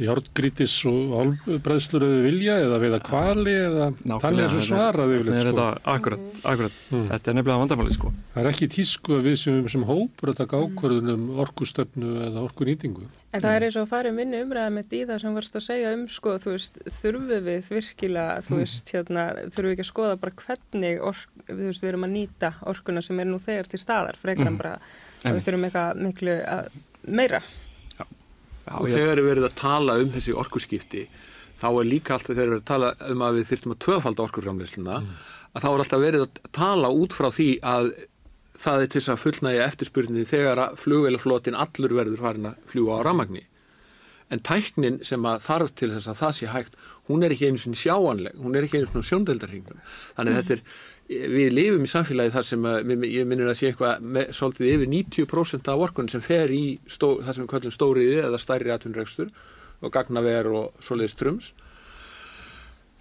járngrítis og álbræðslur eða vilja eða veiða kvali eða er svo svaraði yfirleitt sko. Þetta, akkurat, akkurat. Mm. þetta er nefnilega vandamáli sko. Það er ekki tísku að við sem, sem hópur að taka ákvörðunum orkustöfnu eða orkunýtingu. En það er eins og í minni umræða með díða sem varst að segja um sko, þú veist, þurfum við virkilega, þú mm. veist, hérna, þurfum við ekki að skoða bara hvernig ork, þú veist, við erum að nýta orkuna sem er nú þegar til staðar, frekar en mm. bara að við þurfum eitthvað miklu meira. Já, og þegar við verðum að tala um þessi orkurskipti þá er líka alltaf þegar við verðum að tala um að við þurftum að tvöfalda orkurframleysluna mm. að þá er alltaf verið að tala út frá því að það er til þess að fullnægja eftirspurningi þegar að flugveilaflotin allur verður farin að fljúa á ramagni en tæknin sem að þarf til þess að það sé hægt hún er ekki einu svona sjáanleg hún er ekki einu svona sjóndeldarhingun þannig mm. þetta er við lifum í samfélagi þar sem að, ég minnir að sé eitthvað með, svolítið yfir 90% af orkunum sem fer í stó, það sem kallum stóriði eða stærri atvinnregstur og gagnaver og svoleiðis trums.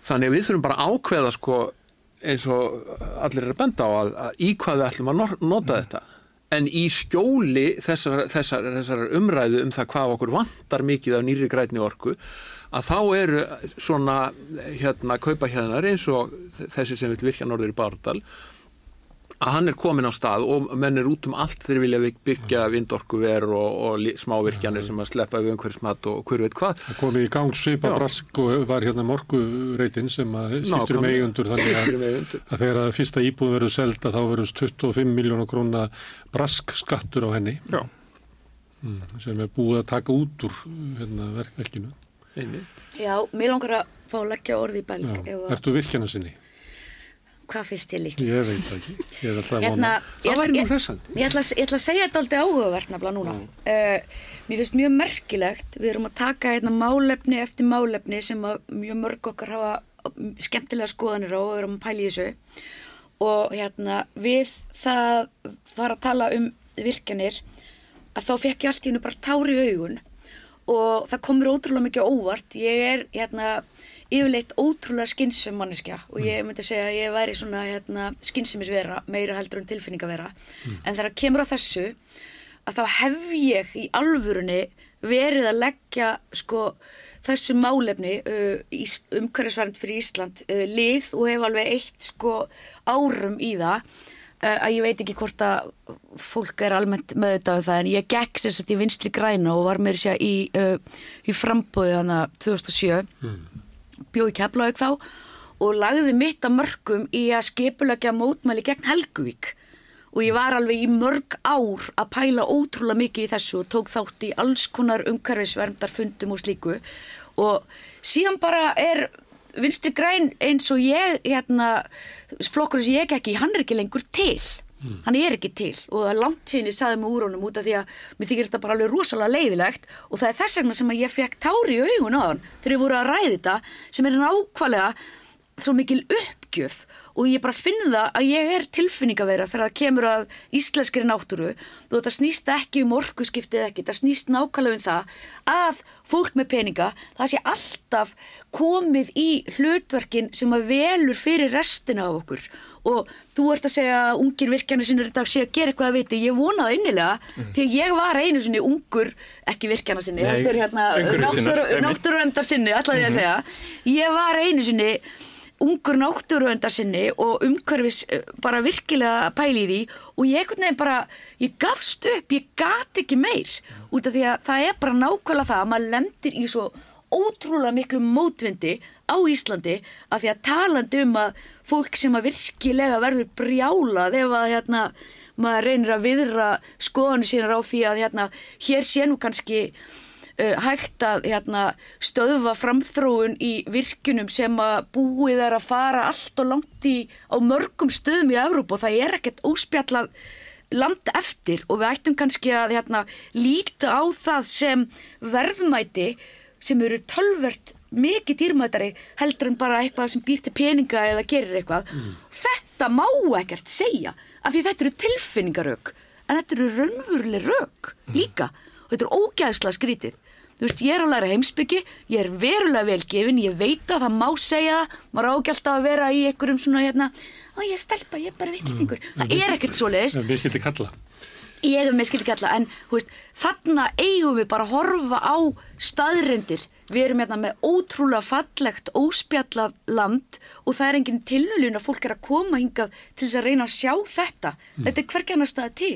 Þannig við þurfum bara ákveða sko eins og allir er að benda á að, að í hvað við ætlum að nota þetta. En í skjóli þessar, þessar, þessar umræðu um það hvað okkur vantar mikið af nýri grætni orku að þá eru svona hérna kaupa hérna eins og þessi sem vil virkja norður í Bárdal að hann er komin á stað og menn er út um allt þegar vilja byggja vindorkuver og, og smávirkjanir sem að sleppa við umhverfismat og hver veit hvað. Það komi í gang svipa brask og var hérna morgureitin sem að skiptur um eigundur þannig að, að þegar að fyrsta íbúð verður selda þá verður 25 miljónar króna brask skattur á henni. Mm, sem er búið að taka út úr hérna, verkverkinu. Já, mér langar að fá að leggja orði í belg. Ertu virkjana sinni? Hvað finnst ég líka? Ég veit ekki, ég er alltaf hérna, Það væri mjög hressand. Ég ætla, ég ætla að segja þetta alltaf áhugavert nefnilega núna. Uh, mér finnst mjög merkilegt, við erum að taka hérna málefni eftir málefni sem mjög mörg okkar hafa skemmtilega skoðanir á og erum að pæla í þessu og hérna við það var að tala um virkjanir að þá fekk ég allt í hennu bara tári augun og það komur ótrúlega mikið óvart ég er hérna yfirleitt ótrúlega skynsum manneskja og ég mm. myndi segja að ég væri svona hérna, skynsumisvera meira heldur en tilfinningavera mm. en þegar kemur á þessu að þá hef ég í alvörunni verið að leggja sko þessu málefni uh, umhverfisvernd fyrir Ísland uh, lið og hef alveg eitt sko árum í það að ég veit ekki hvort að fólk er almennt með þetta um það en ég gekk sérstaklega í vinstri græna og var með þess að í, uh, í frambóði þannig 2007 mm. bjóði keflaug þá og lagði mitt að mörgum í að skipulegja mótmæli gegn Helguvík. Og ég var alveg í mörg ár að pæla ótrúlega mikið í þessu og tók þátt í alls konar umhverfisverndar fundum og slíku. Og síðan bara er vinstri græn eins og ég hérna, flokkur sem ég ekki, hann er ekki lengur til. Mm. hann er ekki til. Og langt síðan ég saði mig úr honum út af því að mér þykir þetta bara alveg rosalega leiðilegt. Og það er þess vegna sem ég fekk tári í augun á hann þegar ég voru að ræði þetta sem er nákvæmlega svo mikil uppgjöf og ég bara finn það að ég er tilfinningaveira þegar það kemur að íslenskri náttúru. Og þetta snýst ekki um orkuskiptið ekki, það snýst nákvæmlega um það að fólk með peninga það sé alltaf komið í hlutverkin sem að velur fyrir restina af okkur. Og þú ert að segja að ungir virkjarnir sinni þetta sé að gera eitthvað að viti, ég vonaði innilega mm. því að ég var einu sinni ungur ekki virkjarnar sinni, þetta er hérna náttúruöndar sinni, alltaf því að mhm. segja. Ég var einu sinni ungur náttúruöndar sinni og umhverfis eh, bara virkilega pæli í því og ég ekkert nefn bara, ég gafst upp, ég gati ekki meir út af því að það er bara nákvæmlega það að maður lemtir í svo ótrúlega miklu mótvindi á Íslandi að því að talandi um að fólk sem að virkilega verður brjálað ef að hérna maður reynir að viðra skoðanu sínar á því að hérna hér sé nú kannski uh, hægt að hérna, stöðva framþróun í virkunum sem að búið er að fara allt og langt í á mörgum stöðum í Európa og það er ekkert óspjallað land eftir og við ættum kannski að hérna, líta á það sem verðmæti sem eru tölvert mikið dýrmættari heldur en bara eitthvað sem býr til peninga eða gerir eitthvað. Mm. Þetta má ekkert segja af því þetta eru tilfinningarök en þetta eru raunveruleg rök líka og þetta er ógæðslega skrítið þú veist, ég er að læra heimsbyggi ég er verulega velgefin, ég veit að það má segja það, maður á ekki alltaf að vera í einhverjum svona hérna, ó ég er stelpa, ég er bara vitlisingur, það er ekkert svoleiðis. Við skildi kalla. ég er með skildi kalla en veist, þarna eigum við bara að horfa á staðrindir við erum hérna með ótrúlega fallegt óspjallað land og það er engin tilhulun að fólk er að koma hingað til þess að reyna að sjá þetta. Þetta er hvergi annars staða til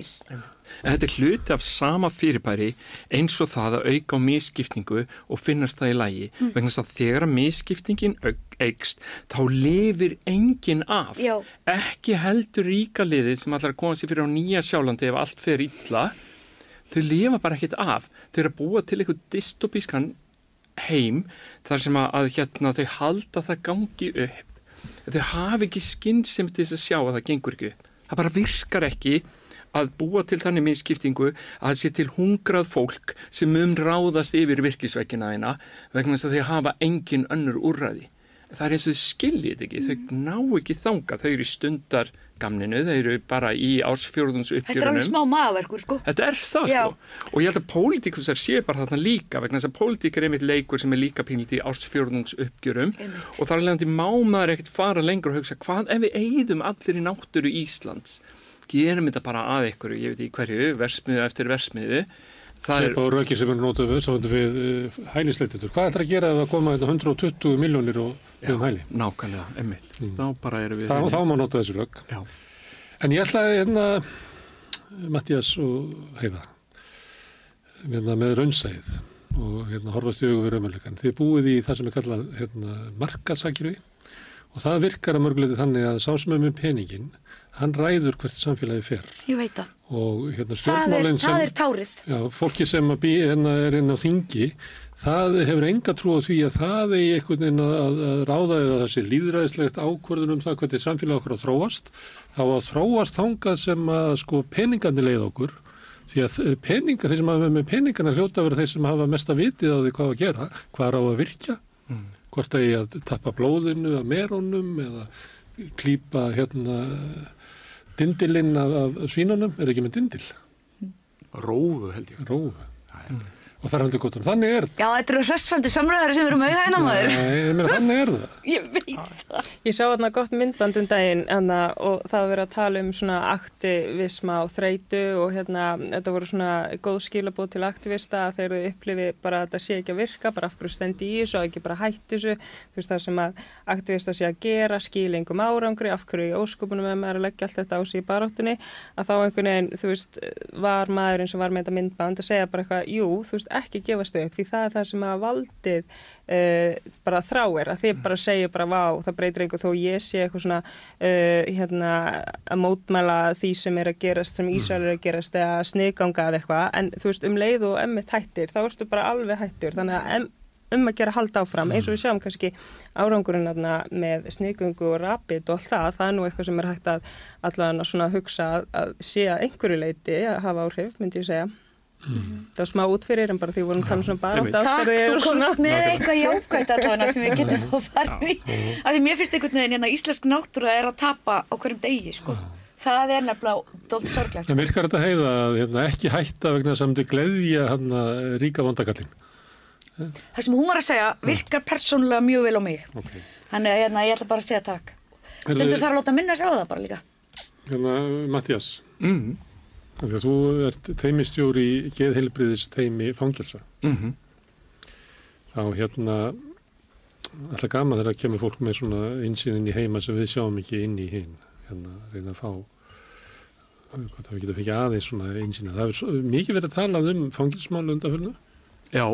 En þetta er hluti af sama fyrirbæri eins og það að auka á misskiptingu og finnast það í lægi. Mm. Vegna þess að þegar að misskiptingin auk- eykst, þá lifir enginn af. Já. Ekki heldur ríka liðið sem allar koma sér fyrir á nýja sjálandi ef allt fer illa. Þau lifa bara ekkert af. Þau eru að búa til eitthvað dystopískan heim þar sem að, að hérna, þau halda að það gangi upp. Þau hafi ekki skinn sem til þess að sjá að það gengur ekki upp. Það bara virkar ekki að búa til þannig minnskiptingu að það sé til hungrað fólk sem um ráðast yfir virkisveikina þeina vegna þess að þau hafa engin önnur úrræði. Það er eins og þau skiljið ekki, þau ná ekki þanga, þau eru stundar gamninu, þau eru bara í ársfjórðums þetta er alveg uppgjörunum. smá maðverkur sko Þetta er það Já. sko og ég held að pólitíkusar sé bara þarna líka vegna þess að pólitík er einmitt leikur sem er líka pínlítið í ársfjórðungs uppgjörum Einmitt. og þar er leiðandi má maður ekkert fara lengur og hugsa hvað ef við eigðum allir í náttúru Íslands gerum þetta bara að ykkur, ég veit í hverju versmiðu eftir versmiðu það er, Svipa og röki sem er við, samvændi við uh, hælisleitutur. Hvað ætlar að gera ef það koma hérna 120 miljónir um hæli? nákvæmlega, einmitt þá bara erum við Þá, þá má nota þessi rök. Já. En ég ætlaði hérna, Mattias og Heiða, hérna, með raunsæð og hérna, horfast í við raunveruleikann. Þið búið í það sem er kallað hérna, markaðsakirvi og það virkar að mörguleiti þannig að sá sem er með peningin, hann ræður hvert samfélagi fer. Ég veit það, og hérna stjórnmálinn það er tárið. Já, fólki sem að bý, hérna, er inn á þingi, það hefur enga trú á því að það er einhvern veginn að, að, að ráða eða þessi líðræðislegt ákvörðun um það hvernig samfélag okkur að þróast, þá að þróast þangað sem að sko peningarnir leið okkur, því að eh, peningar, þeir sem hafa með peningarna hljóta að vera þeir sem hafa mesta vitið á því hvað að gera, hvað er á að virkja, hvort að ég að tappa blóðinu af merónum eða klípa hérna dindilinn af, af svínunum, er ekki með dindil? Rófu held ég. Rófu. Og það er hundur gott. Þannig er það. já, þetta eru hressandi samræðar sem erum auðvitað hérna maður Nei, ég meina, þannig er það. ég veit það Ég sá þarna gott myndband um daginn hana, og það var verið að tala um svona aktivisma og þreitu og hérna þetta voru svona góð skilabóð til aktivista að þeir eru upplifi bara að þetta sé ekki að virka, bara af hverju stendi í þessu og ekki bara hætti þessu, þú veist það sem að aktivista sé að gera, skilingum árangri, af hverju í óskopunum með maður að leggja allt þetta á sig í baráttunni, að þá einhvern veginn, þú veist, var maðurinn sem var með þetta myndband að segja bara eitthvað, jú, þú veist, ekki gefast upp því það er það sem að valdið uh, bara þráir, að þið bara segja bara vá, það breytir einhver þó ég sé eitthvað svona uh, hérna að mótmæla því sem er að gerast sem Ísrael er að gerast eða sniðganga eða eitthvað, en þú veist um leið og emmitt hættir, þá ertu bara alveg hættur. Þannig að em, um að gera halda áfram. Eins og við sjáum kannski árangurinn þarna með sniðgöngu og rapid og allt það, það er nú eitthvað sem er hægt að allavega svona hugsa að, að sé að einhverju leiti að hafa áhrif, myndi ég segja það var smá útfyrir en bara því vorum þannig svona bara einmitt. Takk, þú komst með eitthvað jákvæmt allavega sem við getum að fara í. Af því mér finnst einhvern veginn hérna íslensk náttúra er að tapa á hverjum degi sko. það er nefnilega dólt sorglegt Það sko. virkar þetta heiða að hérna, ekki hætta vegna að myndi gleðja hérna, ríka vandakallin. það sem hún var að segja virkar persónulega mjög vel á mig. Okay. þannig að hérna, ég ætla bara að segja takk. Stundur þarf að láta minna að sjá það bara líka. Hérna, Mattias, mm, að þú ert teimistjóri í geðheilbriðis teimi fangelsa. mm Þá hérna, alltaf gaman þegar kemur fólk með svona einsýnin í heima sem við sjáum ekki inn í hinn. Hérna, reyna að fá, hvað það við getum fengið aðeins svona einsýnin. Það er svo, mikið verið að tala um fangelsmál undanfjörnu. já,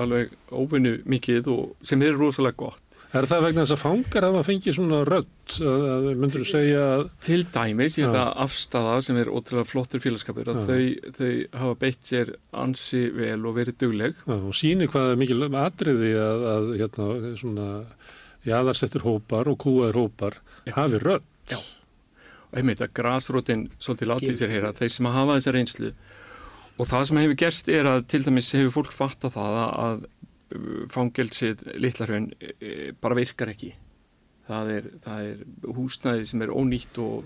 alveg óvinnu mikið og sem er rosalega gott Er það vegna þess að fangar hafa fengið svona rödd að, að myndur þú segja að Til dæmis, ég held Já. að afstafa sem er ótrúlega flottur félagskapur að Já. þau, þau hafa beitt sér ansi vel og verið dugleg Já, og síni hvað er mikil atriði að, að hérna, svona jaðarsettur hópar og kúaður hópar hafi rödd. Já. og einmitt að grasrótin svolítið látið sér heyra, þeir sem hafa þessa reynslu og það sem hefur gerst er að til dæmis hefur fólk fatta það að, að fangelsið litlarhaun bara virkar ekki það er, það er húsnæði sem er ónýtt og,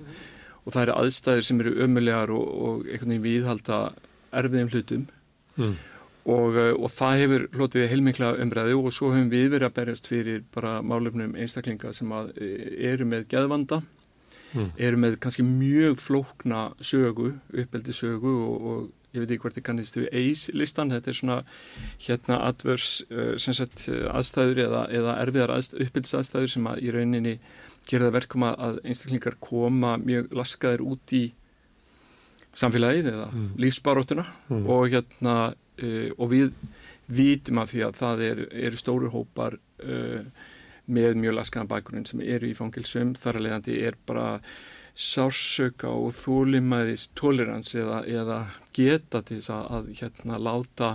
og það eru aðstæður sem eru ömulegar og, og einhvern veginn viðhalda erfiðum hlutum Mm. og, uh, og það hefur hlotið heilmikla umræðu og svo hefum við verið að berjast fyrir bara málefnum einstaklinga sem að eru með geðvanda Mm. eru með kannski mjög flókna sögu, uppeldi sögu og, og ég veit ekki hvort þið kannist við ACE listan, þetta er svona hérna advers sem sagt uh, aðstæður eða, eða erfiðar aðstæður, uppbyldis aðstæður sem að í rauninni gera það verkum að, einstaklingar koma mjög laskaðir út í samfélagið eða Mm. lífsbaróttuna Mm. og hérna uh, og við vitum að því að það er, eru stóru hópar uh, með mjög laskaðan bakgrunn sem eru í fangilsum þar að leiðandi er bara sársöka og þólimæðis tolerans eða, eða geta til þess að, að hérna láta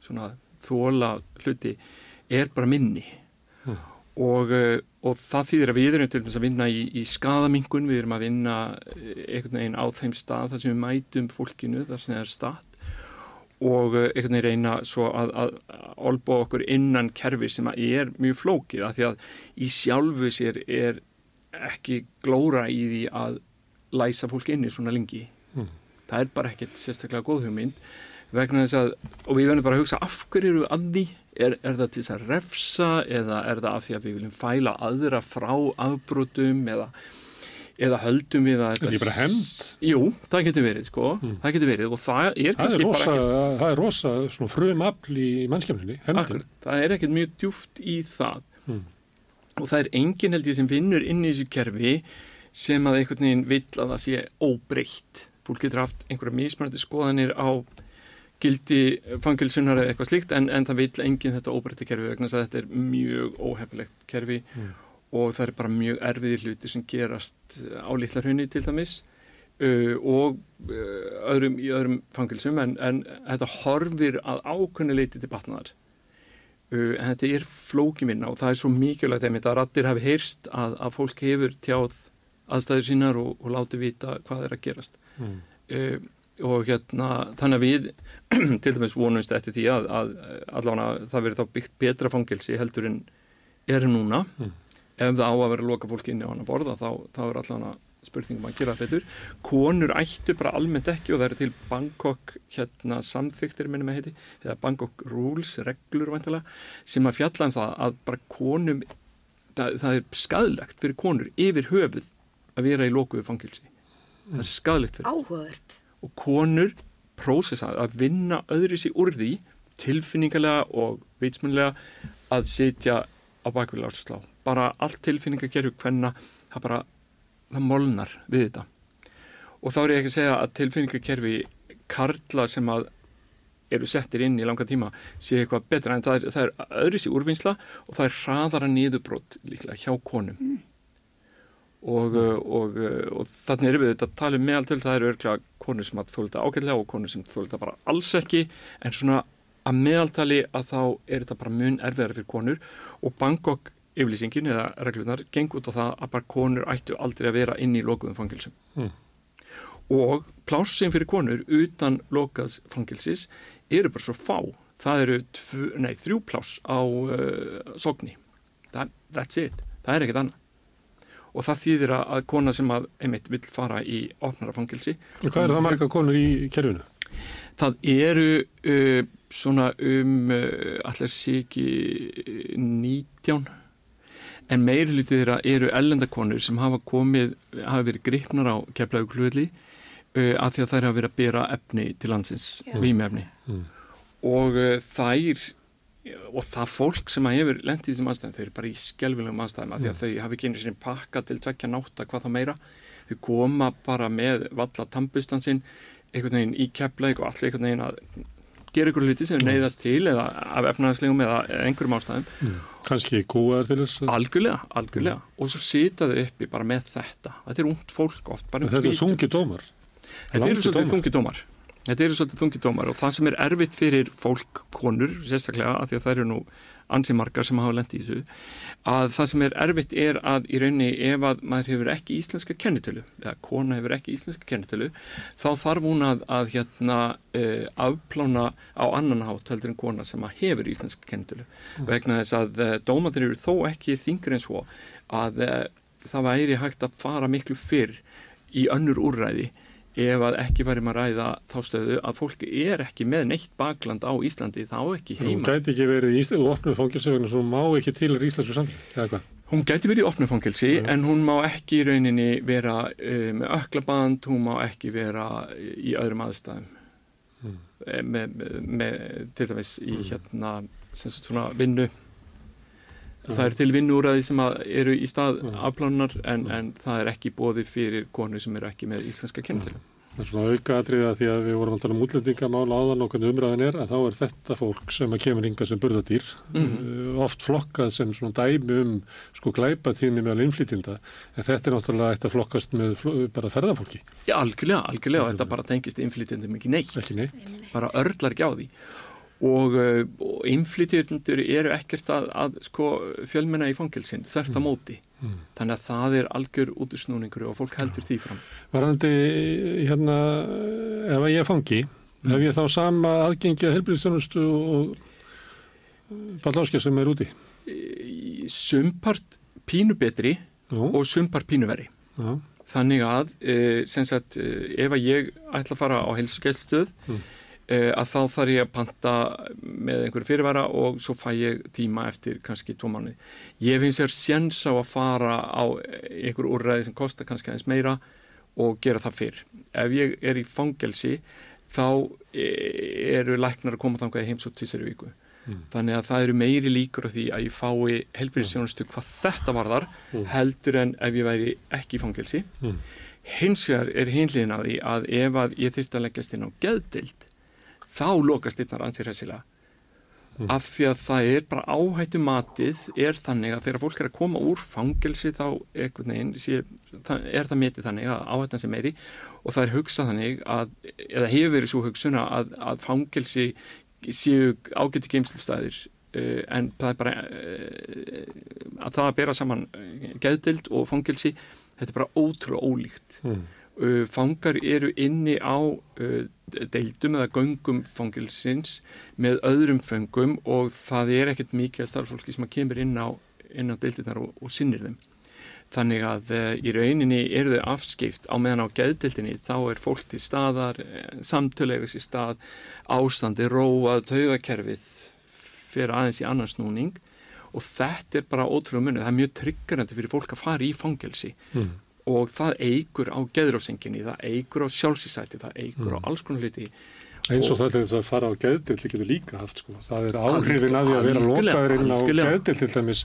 svona þóla hluti er bara minni Mm. og, uh, og það þýðir að við erum til dæmis að vinna í, í skadamingun, við erum að vinna eh, einhvern veginn á þeim stað þar sem við mætum fólkinu þar sem það er stað og uh, einhvern veginn reyna svo að, að, að olba okkur innan kerfi sem að er mjög flókið af því að í sjálfu sér er ekki glóra í því að læsa fólk inni svona lengi Mm. það er bara ekkert sérstaklega góð hugmynd vegna þess að, og við verðum bara að hugsa af hverju eru við að því er, er það til þess að refsa eða er það af því að við viljum fæla aðra frá afbrotum eða, eða höldum við að Er ekki bara hemmt? Jú, það getur verið sko, Mm. það getur verið og það er Það er kannski rosa, bara ekkert, það er rosa svona frum afl í akkurat, það er ekkert mjög djúft í það Mm. Og það er enginn held ég sem vinnur inn í þessu kerfi sem að einhvern veginn vill að það sé óbreytt fólk getur haft einhverja mismærandi skoðanir á gildi fangilsunar eða eitthvað slíkt en, en það vill enginn þetta óbreytti kerfi vegna þess að þetta er mjög óhefilegt kerfi Mm. og það er bara mjög erfiðir hluti sem gerast á litlarhunni til dæmis uh, og uh, öðrum, í öðrum fangilsum en, en þetta horfir að ákunni leiti til batnaðar en þetta er flókiminna og það er svo mikilvægt einmitt að rattir hafi heyrst að, að fólk hefur tjáð aðstæður sínar og, og láti vita hvað er að gerast Mm. uh, og hérna þannig að við [CLEARS THROAT] til dæmis vonumst eftir því að, að allavega það verið þá byggt betra fangilsi heldur en er núna Mm. ef það á að vera loka fólki inni á hann að borða þá, þá er allavega spurningum að gera betur konur ættu bara almennt ekki og það eru til Bangkok hérna samþyktir minnum að heiti eða Bangkok Rules, reglur væntalega, sem að fjalla um það að bara konum það, það er skadlegt fyrir konur yfir höfuð að vera í lokuðu fangilsi það er skadlegt fyrir Áhugavert. og konur prósessa að vinna öðru sér úr því tilfinningarlega og vitsmunlega að sitja á bakvið lásaslá. Bara allt tilfinningagerfi hvenna, það bara, það molnar við þetta. Og þá er ég ekki að segja að tilfinningakerfi karla sem að eru settir inn í langa tíma sé eitthvað betra en það er, það er öðru sér úrvinnsla og það er hraðara niðurbrót líklega hjá konum. Og, uh, og, og þannig erum við þetta að tala um meðal til það eru örglega konur sem að þólita ágætlega og konur sem þólita bara alls ekki en svona að meðaltali að þá er þetta bara mun erfiðara fyrir konur og Bangkok yfirlýsingin eða reglunar geng út á það að bara konur ættu aldrei að vera inn í lokuðum fangilsum Mm. og plássin fyrir konur utan lokaðs fangilsis eru bara svo fá. Það eru tvu, nei, þrjú pláss á uh, sogni. That, that's it, það er ekkert annað. Og það þýðir að kona sem að einmitt vill fara í opnara fangilsi Og Hvað er það marga konur í kerfinu? það eru uh, svona um uh, allir uh, 19 en meiri hlutið þeirra eru ellendakonur sem hafa komið, hafa verið gripnar á keflaugluðli uh, að því að þær hafa verið að bera efni til landsins, Já. vímefni Mm. og uh, þær og það fólk sem að hefur lendið í þessum aðstæðum, þau eru bara í skelvilegum aðstæðum af því að þau hafi ekki einu sinni pakka til tvekja nátta hvað þá meira þau koma bara með valla tambustansinn einhvern veginn í keflaug og allir einhvern veginn að gera ykkur hluti sem neyðast til eða af efnaðslegum eða eða einhverjum ástæðum Mm. Kannski kúar til þess? að- algjörlega, algjörlega og svo sita þau uppi bara með þetta þetta er ungt fólk oft um Þetta er þungi dómar. Þetta eru svolítið þungi dómar. Þetta eru svolítið þungi dómar og það sem er erfitt fyrir fólk, konur, sérstaklega, af því að það eru nú ansi margar sem hafa lendið í þessu, að það sem er erfitt er að í rauninni ef að maður hefur ekki íslenska kennitölu, eða kona hefur ekki íslenska kennitölu, þá þarf hún að, að hérna uh, afplána á annan hátt heldur en kona sem hefur íslenska kennitölu. Vegna þess að uh, dómatir eru þó ekki þingur en svo að uh, það væri hægt að fara miklu fyrr í önnur úrræði ef að ekki væri maður ræða þá stöðu að fólk er ekki með neitt bakland á Íslandi þá ekki Hún heima. gæti ekki verið í Ísland og opnum fangilsöguna svo hún má ekki til í Íslandsku samfélag, eða hvað? Hún gæti verið í opnu fangelsi en hún má ekki í rauninni vera uh, með öklaband, hún má ekki vera í öðrum aðstæðum Mm. Eh, með, með, með til dæmis í hérna sem svona vinnu það er til vinnuúræði sem að eru í stað Mm. afplánunar en, en það er ekki bóði fyrir konur sem eru ekki með íslenska kennitölu. Það er svona auka atriða því að við vorum að tala um útlendingamála áðan og hvernig umræðan er að þá er þetta fólk sem að kemur yngar sem burðadýr Mhm. oft flokkað sem svona dæmi um sko glæpa tíðni meðal innflytinda en þetta er náttúrulega eitt að flokkast með fl- bara ferðafólki, Já, algjörlega, algjörlega og þetta bara tengist innflytjandum ekki neitt. ekki neitt. bara örlar ekki á því og, uh, og innflytjendur eru ekkert að, að sko, fjölmenna í fangelsin þert að móti Mm. þannig að það er algjör útusnúningur og fólk heldur því fram Varandi hérna, ef ég er fangi, Mm. hef ég þá sama aðgengi að helbriðstjónustu og balláskja sem er úti? Sumpart pínu betri Jú, og sumpart pínu verri já, þannig að sem sagt, uh, ef að ég ætla að fara á helsugæststöð Mm. Uh, að þá þarf ég að panta með einhverju fyrirvara og svo fæ ég tíma eftir kannski tvo mánuði. Ég finnst sér séns á að fara á einhverju úrræði sem kostar kannski aðeins meira og gera það fyrr. Ef ég er í fangelsi þá eh, eru læknar að koma þangað í heims og tvisari viku. Mm. Þannig að það eru meiri líkur á því að ég fái helbriðsjónustu hvað þetta varðar Mm. heldur en ef ég væri ekki í fangelsi. Mm. Hins vegar er hinliðin að því að ef að ég þyrfti að leggjast inn á geðdild þá lokast einnar antirræsilega Mm. af því að það er bara áhættu matið er þannig að þegar fólk er að koma úr fangelsi þá veginn sé, er það metið þannig að áhættan sem meiri og það er hugsað þannig að eða hefur verið svo hugsuna að, að fangelsi séu ágæti geimslistæðir uh, en það er bara uh, að það að bera saman uh, geðdild og fangelsi þetta er bara ótrúlega ólíkt mm. Uh, fangar eru inni á uh, deildum eða göngum fangilsins með öðrum föngum og það er ekkert mikið að starfsfólki sem að kemur inn á, á deildirnar og, og sinnir þeim. Þannig að uh, í rauninni eru þau afskipt á meðan á geðdildinni þá er fólk til staðar, samtölegus í stað, ástandi, róað, taugakerfið fyrir aðeins í annan snúning og þetta er bara ótrúlega munið. Það er mjög tryggarandi fyrir fólk að fara í fangelsi Mm. Og það eigur á geðrósenginni, það eigur á sjálfsísæti, það eigur á Mm. alls konar hluti. Eins og það er þess að fara á geðdild getur líka haft sko. Það er áhrifin að því að vera lokaður inn á geðdild til dæmis.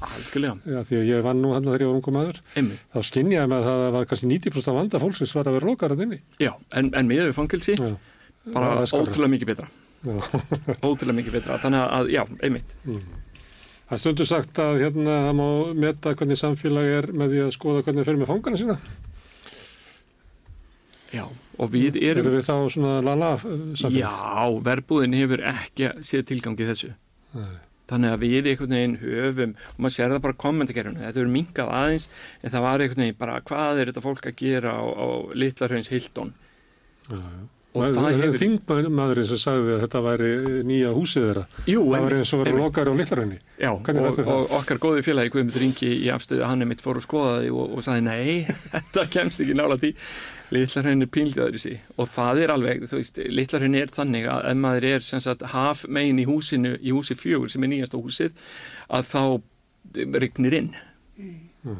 Já, því að ég vann nú hann þegar ég var ungum einmitt. Þá skynjaði með að það var kannski 90% af vanda fólksins var að vera lokaður að inni. Já, en, en miðað við fangilsi, Já. bara ótrúlega mikið betra. [LAUGHS] Ótrúlega mikið betra, þannig að, já, einmitt. Það er stundu sagt að hérna það má meta hvernig samfélag er með því að skoða hvernig það fer með fangana sína. Já, og við erum, Erum við þá svona lala uh, samfélag? já, verbúðin hefur ekki séð tilgangi þessu. Nei. Þannig að við einhvern veginn höfum, og maður sér það bara kommentakerfinu, þetta verður minkað aðeins, en það var einhvern veginn bara hvað er þetta fólk að gera á, á Littlarhauns Hildón. Já, já. Og Og það hefur- Þingmaðurinn sem sagði að þetta væri nýja húsið þeirra. Jú, það var einmitt, eins og verið lokaður á litlarhenni. Já, og, og okkar góði félagi Guðmund Ringi í afstöðu, hann er mitt fór að skoða því og, og sagði nei, [LAUGHS] þetta kemst ekki nála því litlarhenn er pínlítið sig og það er alveg, þú veist, litlarhenn er þannig að ef maður er sem sagt haf megin í húsinu, í húsi fjögur sem er nýjasta húsið, að þá rignir inn Mm.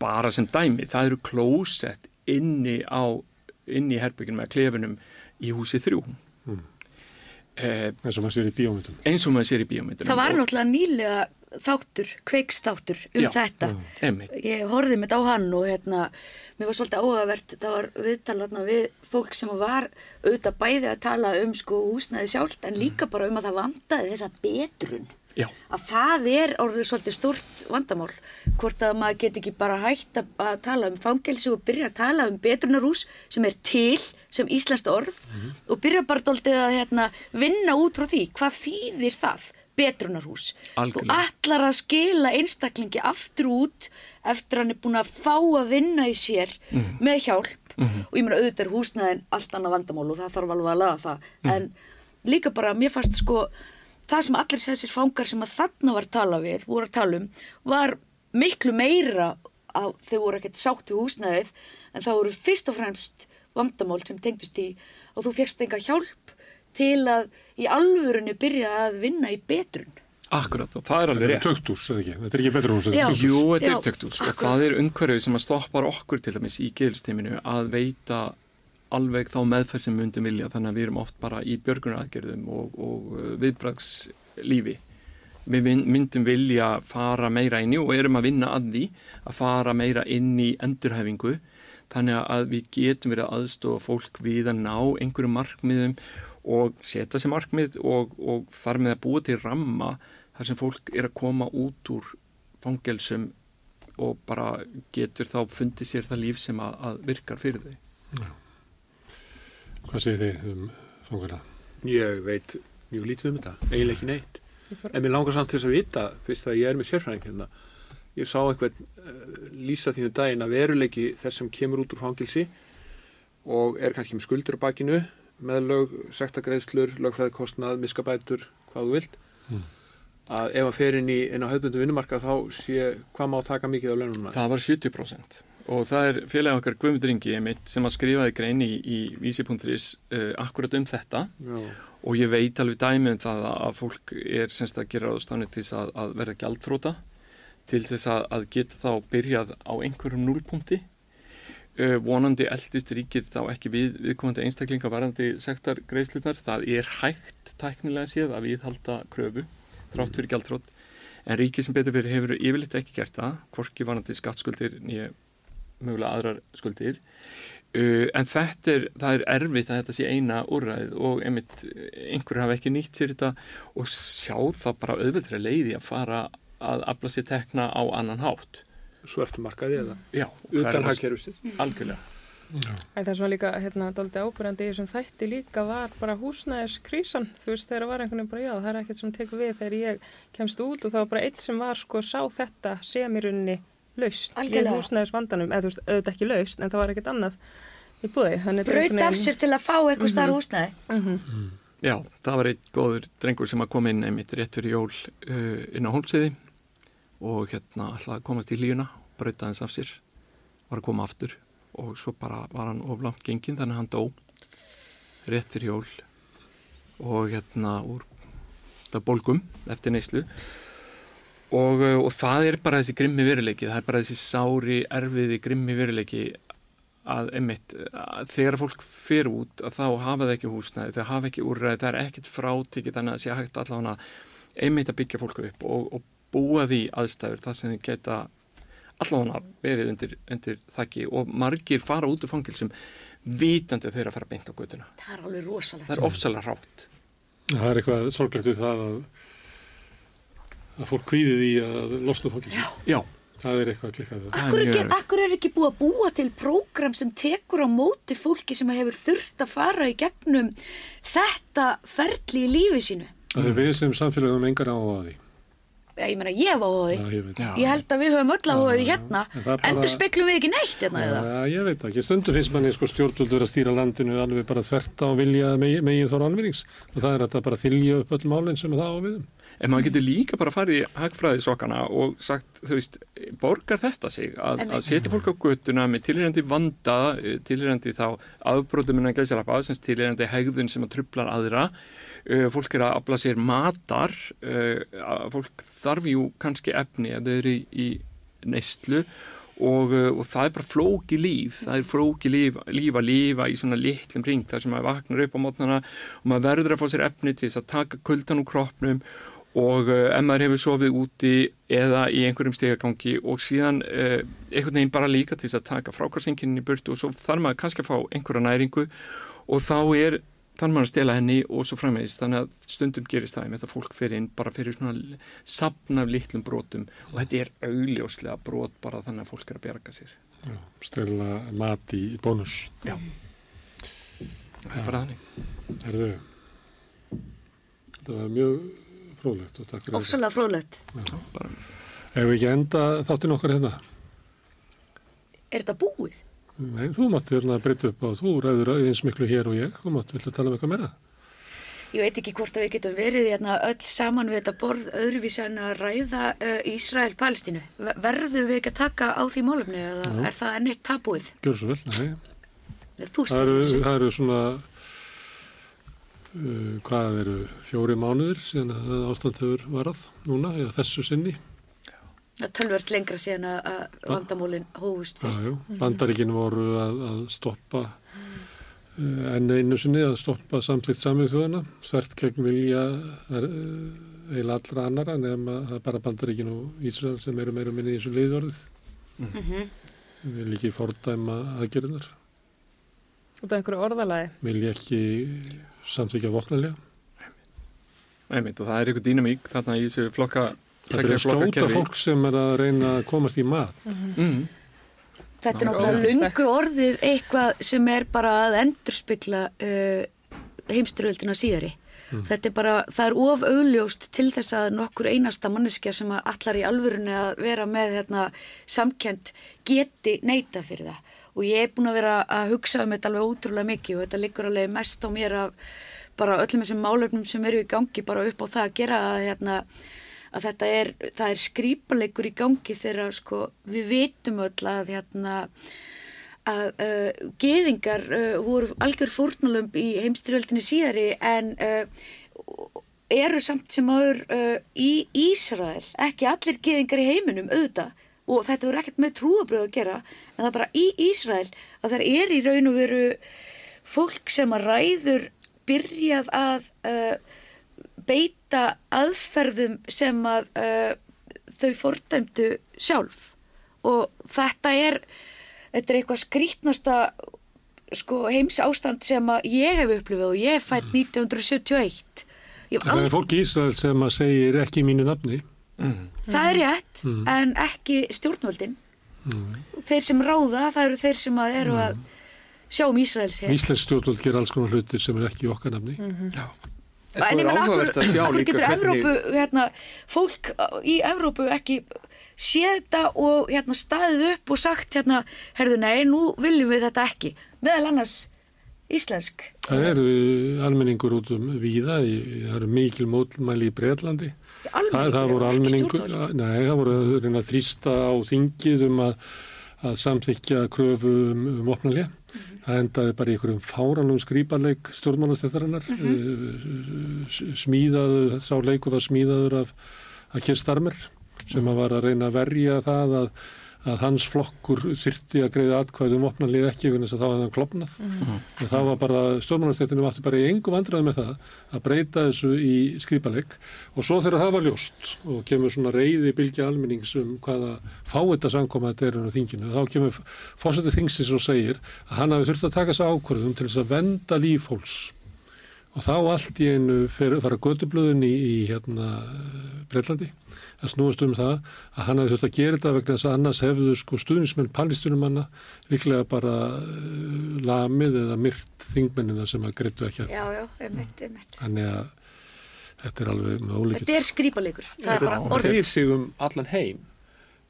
bara sem dæmi, það eru klósett inni á inni í herbygginu með klefunum í húsi þrjú Mm. eh, eins og maður sér í bíómyndum. eins og maður sér í bíómyndunum Það var náttúrulega nýlega þáttur, kveiksþáttur um Já. þetta. einmitt Ég horfði mitt á hann og hérna, mér var svolítið áhugavert, það var viðtal hérna við fólk sem var auðvitað bæði að tala um sko húsnæði sjálft en líka bara um að það vandaði þessa betrun. Já, Að það er orðið svolítið stort vandamál, hvort að maður get ekki bara hægt að, að tala um fangelsi og byrja að tala um betrunarhús sem er til sem íslenskt orð og byrja bara dóltið að hérna, vinna út frá því, hvað þýðir það? betrunarhús. Þú ætlar að skila einstaklingi aftur út eftir hann er búin að fá að vinna í sér með hjálp. Og ég meina auðvitað er húsnæðin allt annað vandamál og það þarf alveg að laga það. En líka bara mér fannst sko það sem allir þessir fangar sem að þarna var að tala við, voru að tala um var miklu meira að þau voru ekkert sátt við húsnæðið en það voru fyrst og fremst vandamál sem tengdust í og þú fegst enga hjálp til að í alvörunni byrja að vinna í betrun. Akkurat, og það er alveg rétt. Töktús, eða ekki? Þetta er ekki töktús. Jú, þetta er töktús og akkurat. það er umhverfið sem að stoppar okkur til dæmis í geðlisteiminu að veita alveg þá meðferð sem við myndum vilja þannig að við erum oft bara í björgunaraðgerðum og, og uh, viðbragslífi. Við myndum vilja fara meira inn í og erum að vinna að því að fara meira inn í endurhæfingu þannig að við getum verið að aðstofa fólk við að ná einhverjum markmiðum og setja sér markmið og, og þar með að búa til ramma þar sem fólk er að koma út úr fangelsum og bara getur þá fundið sér það líf sem að, að virkar fyrir þau. Hvað segir þið um fangana? Ég veit mjög lítið um þetta, eiginlega ekki neitt. En mér langar samt til þess að vita, fyrst að ég er með sérfræðing hérna, ég sá einhvern uh, lýsa því um daginn að veruleiki þess sem kemur út úr fangilsi og er kannski með skuldur á bakinu, með lög, sektagreðslur, lögfæðikostnað, miskabætur, hvað þú vilt, Mm. að ef hann fer inn, í, inn á höfbundu vinnumarka þá sé hvað má taka mikið á launum Það var 70% og það er félagi okkar Guðmundur Ingi mitt sem að skrifaði grein í, í vísi.is uh, akkurat um þetta. Já, og ég veit alveg dæmi um það að- fólk er semst að gera ástafni til þess að, að verða gjaldþróta til þess að, að geta þá byrjað á einhverjum núlpunkti uh, vonandi eldist ríkið þá ekki við viðkomandi einstaklinga varandi sektar greiðslunar, það er hægt tæknilega séð að viðhalda kröfu þrátt fyrir gjaldþrótt en ríkið sem betur fyrir hefur yfirleitt ekki gert það hvorki varandi skattskuldir nýja mögulega aðrar skuldir Uh, en þetta er, það er erfitt að þetta sé eina úrræð og einmitt einhverju hafa ekki nýtt sér þetta og sjá það bara auðvitað leiði að fara að afla sér tekna á annan hátt. svo ertu markaði eða Já, utan ferðast- hagkerfisins. Algjörlega. En það sem var líka hérna daldi ábyrjandi í þessum þætti líka var bara húsnæðiskrísan þú veist þegar var einhvern veginn bara já það er ekkert sem tekur við þegar ég kemst út og það var bara eitt sem var sko sá þetta sem í rauninni laust í húsnæðisvandanum. Eða þú veist auðvitað ekki laust en það var ekkert annað í búði Braut af sér til að fá eitthvað starf húsnæði. -hmm. Já, það var einn góður drengur sem að koma inn einmitt rétt fyrir jól uh, inn á hólpsiði og hérna að komast í hlíuna, brauta hans af sér, var að koma aftur og svo bara var hann of langt gengin þannig að hann dó rétt fyrir jól og hérna úr bólgum eftir neyslu og, uh, og það er bara þessi grimmi veruleiki, það er bara þessi sári, erfiði grimmi veruleiki að einmitt, að þegar fólk fer út að þá hafa það ekki húsnæði, þau hafa ekki úrræði, það er ekkit frátikið þannig að það sé hægt allavega einmitt að byggja fólku upp og, og búa því aðstæður þar sem þau geta allavega verið undir, undir þakki og margir fara út úr fangilsum vitandi eru að fara beint á götuna. Það er alveg rosalegt. Það er ofsalega rátt. Það er eitthvað sorglegt við það að, að fólk kvíði því að losna fangilsi. Já, Það er eitthvað klikkað við það. Akkur er ekki, akkur er ekki búið að búa til prógram sem tekur á móti fólki sem hefur þurft að fara í gegnum þetta ferli í lífi sínu. Það er við sem samfélagum engar á að því. Já, ég meina, ég hef á því. Já, ég veit. Já. Ég held að við höfum öll á því hérna. bara- Endur speklum við ekki neitt hérna eða? Já, ég veit ekki. Stundu finnst manni sko stjórnvöldur að stýra landinu alveg bara þvert á vilja megin, megin þóra alvinnings. Og það er að það bara þylja upp öll málinn sem það á við um. En maður getur líka bara farið í hagfræðisokkana og sagt, þú veist, borgar þetta sig að, að setja fólk á göttuna með tilhýrandi vanda, eh, tilhýrandi þá afbrótum innan gæðsarapa, sem tilhýrandi hegðun sem að trublar aðra, uh, fólk er að afla sér matar, að fólk þarf jú kannski efni að þau eru í, í neyslu og, og það er bara flóki líf, það er flóki líf, líf að lifa í svona litlum ring þar sem maður vaknar upp á mótnana og maður verður að fá sér efni til þess að taka kuldan úr kroppnum og uh, ef maður hefur sofið úti eða í einhverjum stegagangi og síðan uh, einhvern veginn bara líka til þess að taka frákvarsinkinni í burtu og svo þarf maður kannski að fá einhverja næringu og þá er þannig maður að stela henni og svo framvegist þannig að stundum gerist það með að fólk fyrir inn bara fyrir svona sapn af litlum brotum og þetta er augljóslega brot bara þannig að fólk er að berga sér. Já, stela mat í bónus. Já. Það er bara þannig. Herðu, þetta var mjög fróðlegt og takk fyrir þetta. Ósalega fróðlegt. Ef við ekki enda þáttinn okkar hérna. Er þetta búið? Nei, þú mátt hérna breyta upp á, þú ræður eins miklu hér og ég, þú mátt vilja tala um eitthvað meira. ég veit ekki hvort að við getum verið hérna öll saman við þetta borð öðruvísi en að ræða uh, Ísrael-Palestínu. Verðum við ekki að taka á því málumni eða Já. er það ennitt tabúið? Gjör svo vel, nei. Þú Það eru, það eru svona, uh, hvað eru, fjóri mánuðir síðan að það ástand hefur varað núna, eða þessu sinni. Það er tölvört lengra síðan að, að vandamólin hófust Já, fyrst. já, bandaríkin voru að, að stoppa uh, enn einu sinni að stoppa samtlýtt samið þjóðana, svert gegn vilja uh, eila allra annara nema það er bara bandaríkin og Ísrael sem eru meira minni í þessu liðorðið. Mhm. Við vil ekki fordæma aðgerðunar, út af einhverju orðalagi. vilja ekki samþykja vopnalega. Einmitt, og það er ykkur dýnamík þarna í þessu flokka Það er að skjóta fólk sem er að reyna að komast í mat. mm, Þetta er náttúrulega lungu orðið eitthvað sem er bara að endurspegla uh, heimstyrjöldina síðari. Þetta er bara, það er of augljóst til þess að nokkur einasta manneskja sem að allar í alvörunni að vera með hérna, samkend geti neyta fyrir það. Og ég er búin að vera að hugsa um þetta alveg ótrúlega mikið og þetta liggur alveg mest á mér af bara öllum þessum málefnum sem eru í gangi bara upp á það að gera að hérna, að þetta er, er skrýpaleikur í gangi þegar sko, við vitum öll að hérna, að uh, geðingar uh, voru algjör fórnalömb í heimstyrjöldinni síðari en uh, eru samt sem áður í Ísrael, ekki allir geðingar í heiminum auðvitað. Og þetta voru ekkert með trúabröð að gera en það er bara í Ísrael að það er í raun og veru fólk sem að ræður byrjað að uh, beita aðferðum sem að uh, þau fordæmdu sjálf og þetta er þetta er eitthvað skrítnasta sko, heims ástand sem að ég hef upplifað og ég er fætt 1971 ég hef Það er fólk í Ísrael sem að segir ekki mínu nafni. Það er rétt, en ekki stjórnvöldin. Þeir sem ráða, það eru þeir sem að eru að sjá um Ísraels hér. Íslensk stjórnvöld ger alls konar hlutir sem er ekki í okkar nafni. já, En svo er áhugavert að sjá akkur líka getur hvernig Evrópu, hérna, fólk í Evrópu ekki séð þetta og hérna, staðið upp og sagt hérna, herðu nei, nú viljum við þetta ekki. Meðal annars íslensk. Það eru almenningur út um víða, í- það eru mikil mótmæli í Breitlandi. Það, það voru almenningur, nei, það voru reyna þrýsta á þingið um að, að samþykja kröfu um, um opnalja. Það endaði bara í einhverjum fáranum skrýparleik stjórnmálastættarinnar. Smíðaður, sá leikur var smíðaður af að Keir Starmer sem að var að reyna að verja það að, að hans flokkur þyrti að greiða atkvæðum opnalið ekki vegna þess að þá hafði hann klopnað. Og það var bara, stjórnmálastættinu vatni bara í engum vandræði með það að breyta þessu í skrýpaleg og svo þegar það var ljóst og kemur svona reyði bylgja almennings um hvaða fáita samkoma þetta er á þinginu, þá kemur fórsetið þingsins og segir að hann hafi þurft að taka þessu ákvörðum til þess að venda líf fólks. Og þá allt í einu fer, fara gödublöðin í, í hérna Breitlandi að snúast um það að hann hafi þurft að gera þetta vegna þess að annars hefðu sko stuðnismenn pallistunumanna líklega bara uh, lamið eða myrt þingmennina sem að greittu ekki að Já, já, einmitt, einmitt. þannig að þetta er alveg með ólíkið. Þetta er skrýpalegur. Það er bara Þetta dreif sig um allan heim.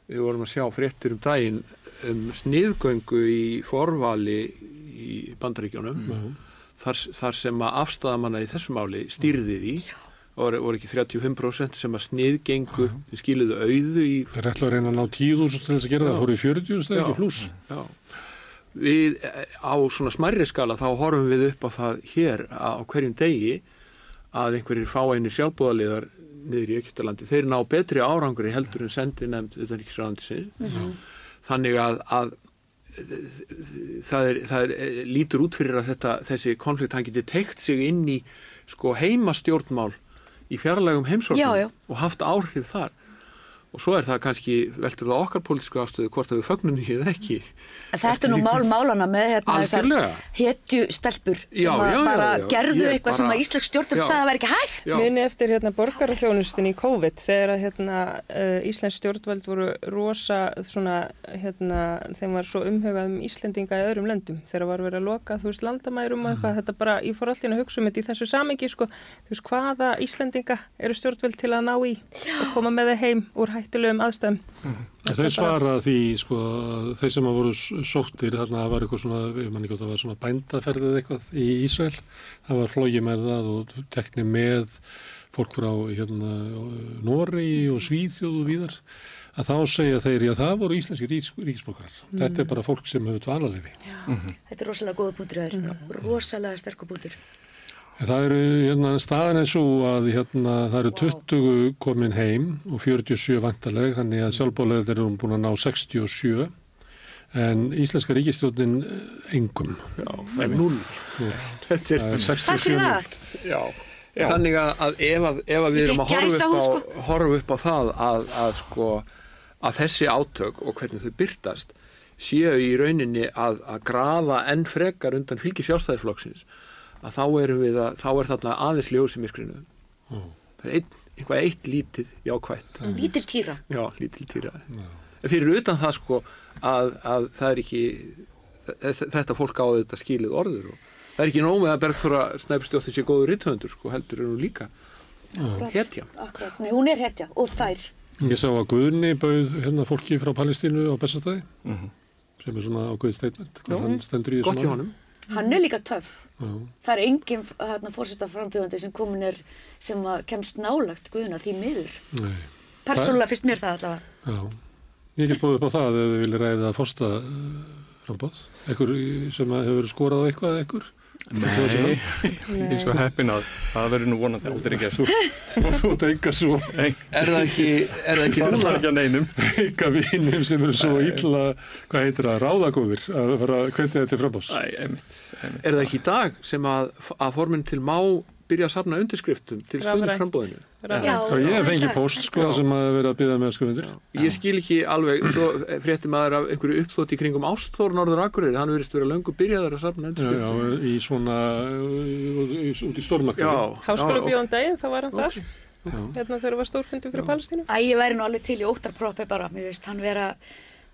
Við vorum að sjá fréttir um daginn um sniðgöngu í forvali í bandaríkjónum Já. þar, þar sem að afstæðamanna í þessu máli stýrði því voru, voru ekki 35% sem að sniðgengu sem skiluðu auðu í Það er ætla að reyna að ná 10.000 til þess að gera það, fóru í 40 stæði ekki pluss. Já. Við á svona smærri skala þá horfum við upp á það hér á hverjum degi að einhverjir fáeinir sjálfbúðaliðar niður í Egyptalandi, þeir ná betri árangri heldur en sendi nefnd utan ekki sráðandi þannig að, að það, er, það er, lítur út fyrir að þetta, þessi konflikt hann geti teikt sig inn í sko heimastjórnmál í fjarlægum heimsóknum og haft áhrif þar og svo er það kannski veldur það okkar pólitísku ástöðu hvort að við fögnum því eða ekki? Þetta er nú mál málana með hérna hetju stelpur sem Já, að já, bara já. gerðu eitthvað sem bara- að Íslensk stjórnvöld Já. sagði að það væri ekki hægt. Muni eftir hérna borgarþjónustin í COVID þegar að hérna uh, Íslensk stjórnvöld voru rosa svona hérna þeim var svo umhugað um Íslendinga í öðrum löndum. Þegar var verið að loka þú veist landamærum og eitthvað þetta bara ég fór allir að hugsa um þetta í þessu samingi sko. Þú veist hvaða Íslendinga hættulegum aðstæðum. En Þau svara því, sko, að þeir sem að voru sóttir, þarna það var eitthvað svona, ég man ekki að það var svona bændaferðið eitthvað í Ísrael, það var flógi með það og tekni með fólk frá hérna Nóri og Svíþjóð og víðar, að þá segja þeir, já það voru íslenski ríks, ríksbókar. Þetta er bara fólk sem hefur dvalarlefi. Þetta er rosalega góða punktur þér, rosalega sterkur punktur. Það eru, hérna, staðan er svo að hérna, það eru 20 komin heim og 47 vantarleg, þannig að sjálfbóðlega eru búin að ná 67, en íslenska ríkistjóðin engum. Já, núl. Þetta Það er, er Takk 67 fyrir það. já. Þannig að, að ef, að, ef að við erum að horfa upp, á, sko. horfa upp á það að, að, sko, að þessi átök og hvernig þau byrtast séu í rauninni að, að grafa enn frekar undan fylgi sjálfstæðisflokksins að þá erum við að, þá er þarna aðeins ljós í myrkrinu. Það er ein, eitthvað eitt lítið jákvætt. Lítil týra. Já, lítil týra. En fyrir utan það sko að, að það er ekki, þe- þetta fólk á þetta skilið orður og það er ekki nóg með að Bergþóra Snæpstjóttir sé góður rithöndur sko, heldur er hún líka hetja. Akkurat, nei, hún er hetja og þær. Ég sá að Guðni bauð hérna fólki frá Palestínu á Bessastæði sem er svona statement hvað hann stendur í Gott hjá máli. honum. Hann er líka töff. Það er engin hérna, fórseta frambjóðandi sem komin er sem kemst nálagt guðuna því miður. Nei, Persónulega finnst mér það allavega. já. Ég get búið upp á það ef þið vilja ræða fórsta frambóð, ekkur sem hefur skorað á eitthvað ekkur. Nei, ég er svo heppin að það verður nú vonandi aldrei ekki Þú, og þú ert enga svo Er það ekki, er það ekki Það er ekki að neinum. Enga vinum sem eru svo illa, hvað heitir það, ráðagóðir að fara að hvernig þetta er einmitt, einmitt. Er það ekki í dag sem að, að formin til má byrja að safna undirskriftum til stöðnir frambóðinu? Já, ég hef fengið það- post sko sem að vera að byggja með að skrifundir. Ég skil ekki alveg, [CLEARS THROAT] svo frétti maður af einhverju uppþótt í kringum Ástþór Norður Akureyri, hann verist vera löngu byrjaðar að safna Já, undirskriftum. já, í svona, út í stórmakki. Háskóla bíóðan daginn, þá var hann þar. Já. Hérna þegar var stórfundur fyrir Palestínu. Æ, ég væri nú alveg til í óttarprópi bara, mér veist, hann vera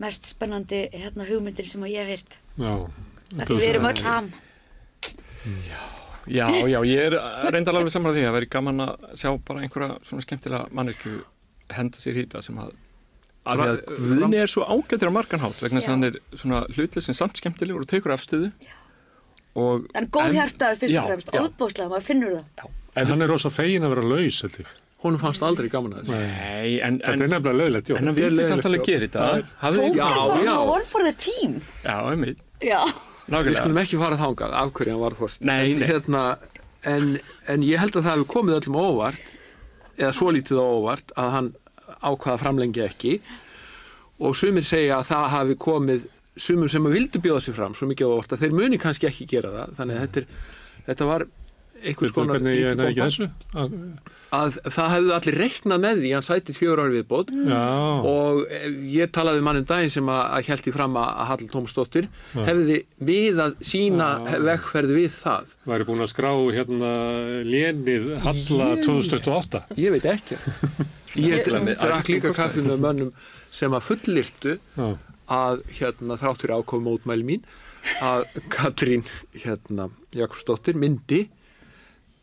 mest spennandi hérna, hugmyndir sem að ég hef heyrt. Já. Við erum öll ham. Já, já, ég er reyndar alveg saman að því að veri gaman að sjá bara einhverja svona skemmtilega mannirkju henda sér hýta sem að að því að Guðni er svo ágættur á margan hátt vegna þess að Já. hann er svona hlutlega sem samt skemmtilegur og tekur afstöðu og En góð hjartaður fyrst Já, og fremst, já. óbóðslega, maður finnur það. Já, En hann er rosa fegin að vera laus, held ég. Honum fannst aldrei gaman að þessu. Nei, en, Þetta er nefnilega löðlegt, já. en hann vildi samt leiðinlegt alveg jobb. gera þetta Tók hann Já, bara já. one for the team. já, einmitt Já. Við nákvæmlega skulum ekki fara þangað af hverju hann var fórst. Nei, en, nei. Hérna, en, en ég held að það hefur komið öllum óvart, eða svo lítið óvart, að hann ákvaða framlengja ekki og sumir segja að það hafi komið sumum sem að vildu bjóða sér fram svo mikið óvart að þeir muni kannski ekki gera það þannig að þetta, er, þetta var einhvers konar hvernig ég lítið nefði ekki bomba. þessu? Að- að það hefðu allir reiknað með því hann sætið fjögur ári viðbót Já. og eh, ég talaði við mannum daginn sem að, að held í fram að, að Hall Tómasdóttir hefði við að sína vegferð við það væri búin að skrá hérna lénið Halla 2028. ég veit ekki [LAUGHS] ég að drakk líka kaffi með mönnum sem að fullirtu Já. að hérna þráttur ákomi mótmæli mín að Katrín hérna Jakobsdóttir myndi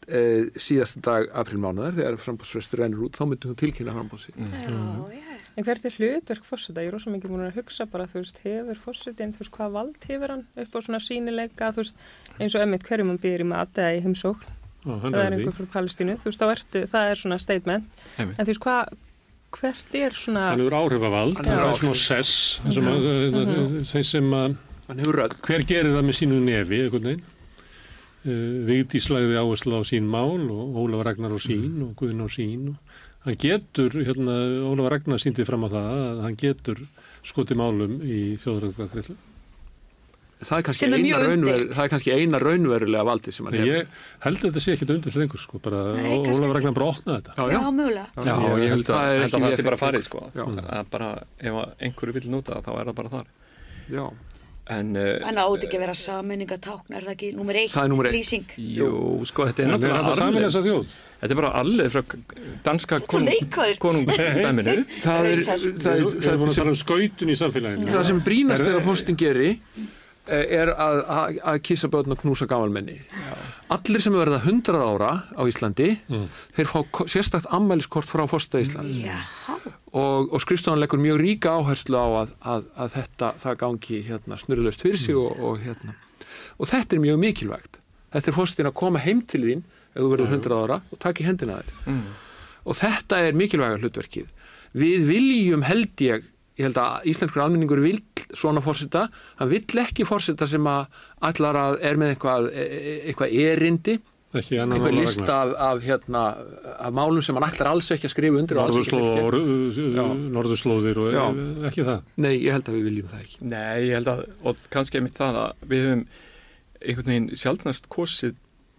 e, síðasta dag aprilmánuðar þegar frambóðsfrestur rennur út þá myndi hún tilkynna frambóðsi En hvert er hlutverk fórseta? Ég er rosa mikið búin að hugsa bara, þú veist, hefur fórsetin, þú veist, hvað vald hefur hann upp á svona sínileika, þú veist, eins og emmitt hverjum hann býr í mat eða í heimsókn, það er er einhver frá Palestínu, þú veist, þá ertu, það er svona statement, Einmitt. en þú veist, hvað, hvert er svona, Hann hefur áhrifavald, Hann hefur svona sess, sem að, þeir sem að, hann hefur rödd. Hver gerir það með sínu nefi, einhvern veginn. Uh, Vigdís lagði áherslu á sín mál og Ólaf Ragnar á sín og Guðin á sín og hann getur, hérna, Ólaf Ragnar síndi fram á það að hann getur skotið málum í þjóðræðkvæðgreiflu. það er er það er kannski eina raunverulega valdi sem hann hefur Ég held að þetta sé ekkit undir lengur, sko, bara Ólaf. Ragnar bara opnaði þetta. já, Já, já. mögulega. Já, Ég ég held að það sé bara farið sko. Já. að bara, ef einhverju vil nota það, þá er það bara þar já. En, uh, En átt ekki að vera sammenningatákn, er það ekki nummer eitt, Það er númer eitt. lýsing? jú, sko, þetta er En náttúrulega þjóð? þetta er bara allir frá danska konungdæminu. [LAUGHS] Það er, það Það er, er það er um skautun í samfélaginu. það sem brínast Er- þegar fórstin geri eh, er að, að, að kissa börn og knúsa gamalmenni. Allir sem verða 100 ára á Íslandi þeir fá sérstakt ammæliskort frá fórsta Íslands. Já, og, og skrifstofan leggur mjög ríka áherslu á að, að, að þetta það gangi hérna, snurðlöst fyrir sig og, og, hérna. og þetta er mjög mikilvægt. Þetta er fórstin að koma heim til þín ef þú verður 100 ára og taka í hendina þér. Mm. og þetta er mikilvæga hlutverkið. Við viljum held ég ég held að íslenskur almenningur vil svona fórseta, hann vill ekki fórseta sem að allar að er með eitthvað, e- e- eitthvað erindi ekki annan eitthvað mála lista vegna. af, af, hérna, af málum sem hann ætlar alls ekki að skrifa undir og og gera. uh, norðurslóðir og Já. eh, ekki það. Nei, ég held að við viljum það ekki Nei, ég held að, og kannski einmitt það að við höfum einhvern veginn sjálfnast kosið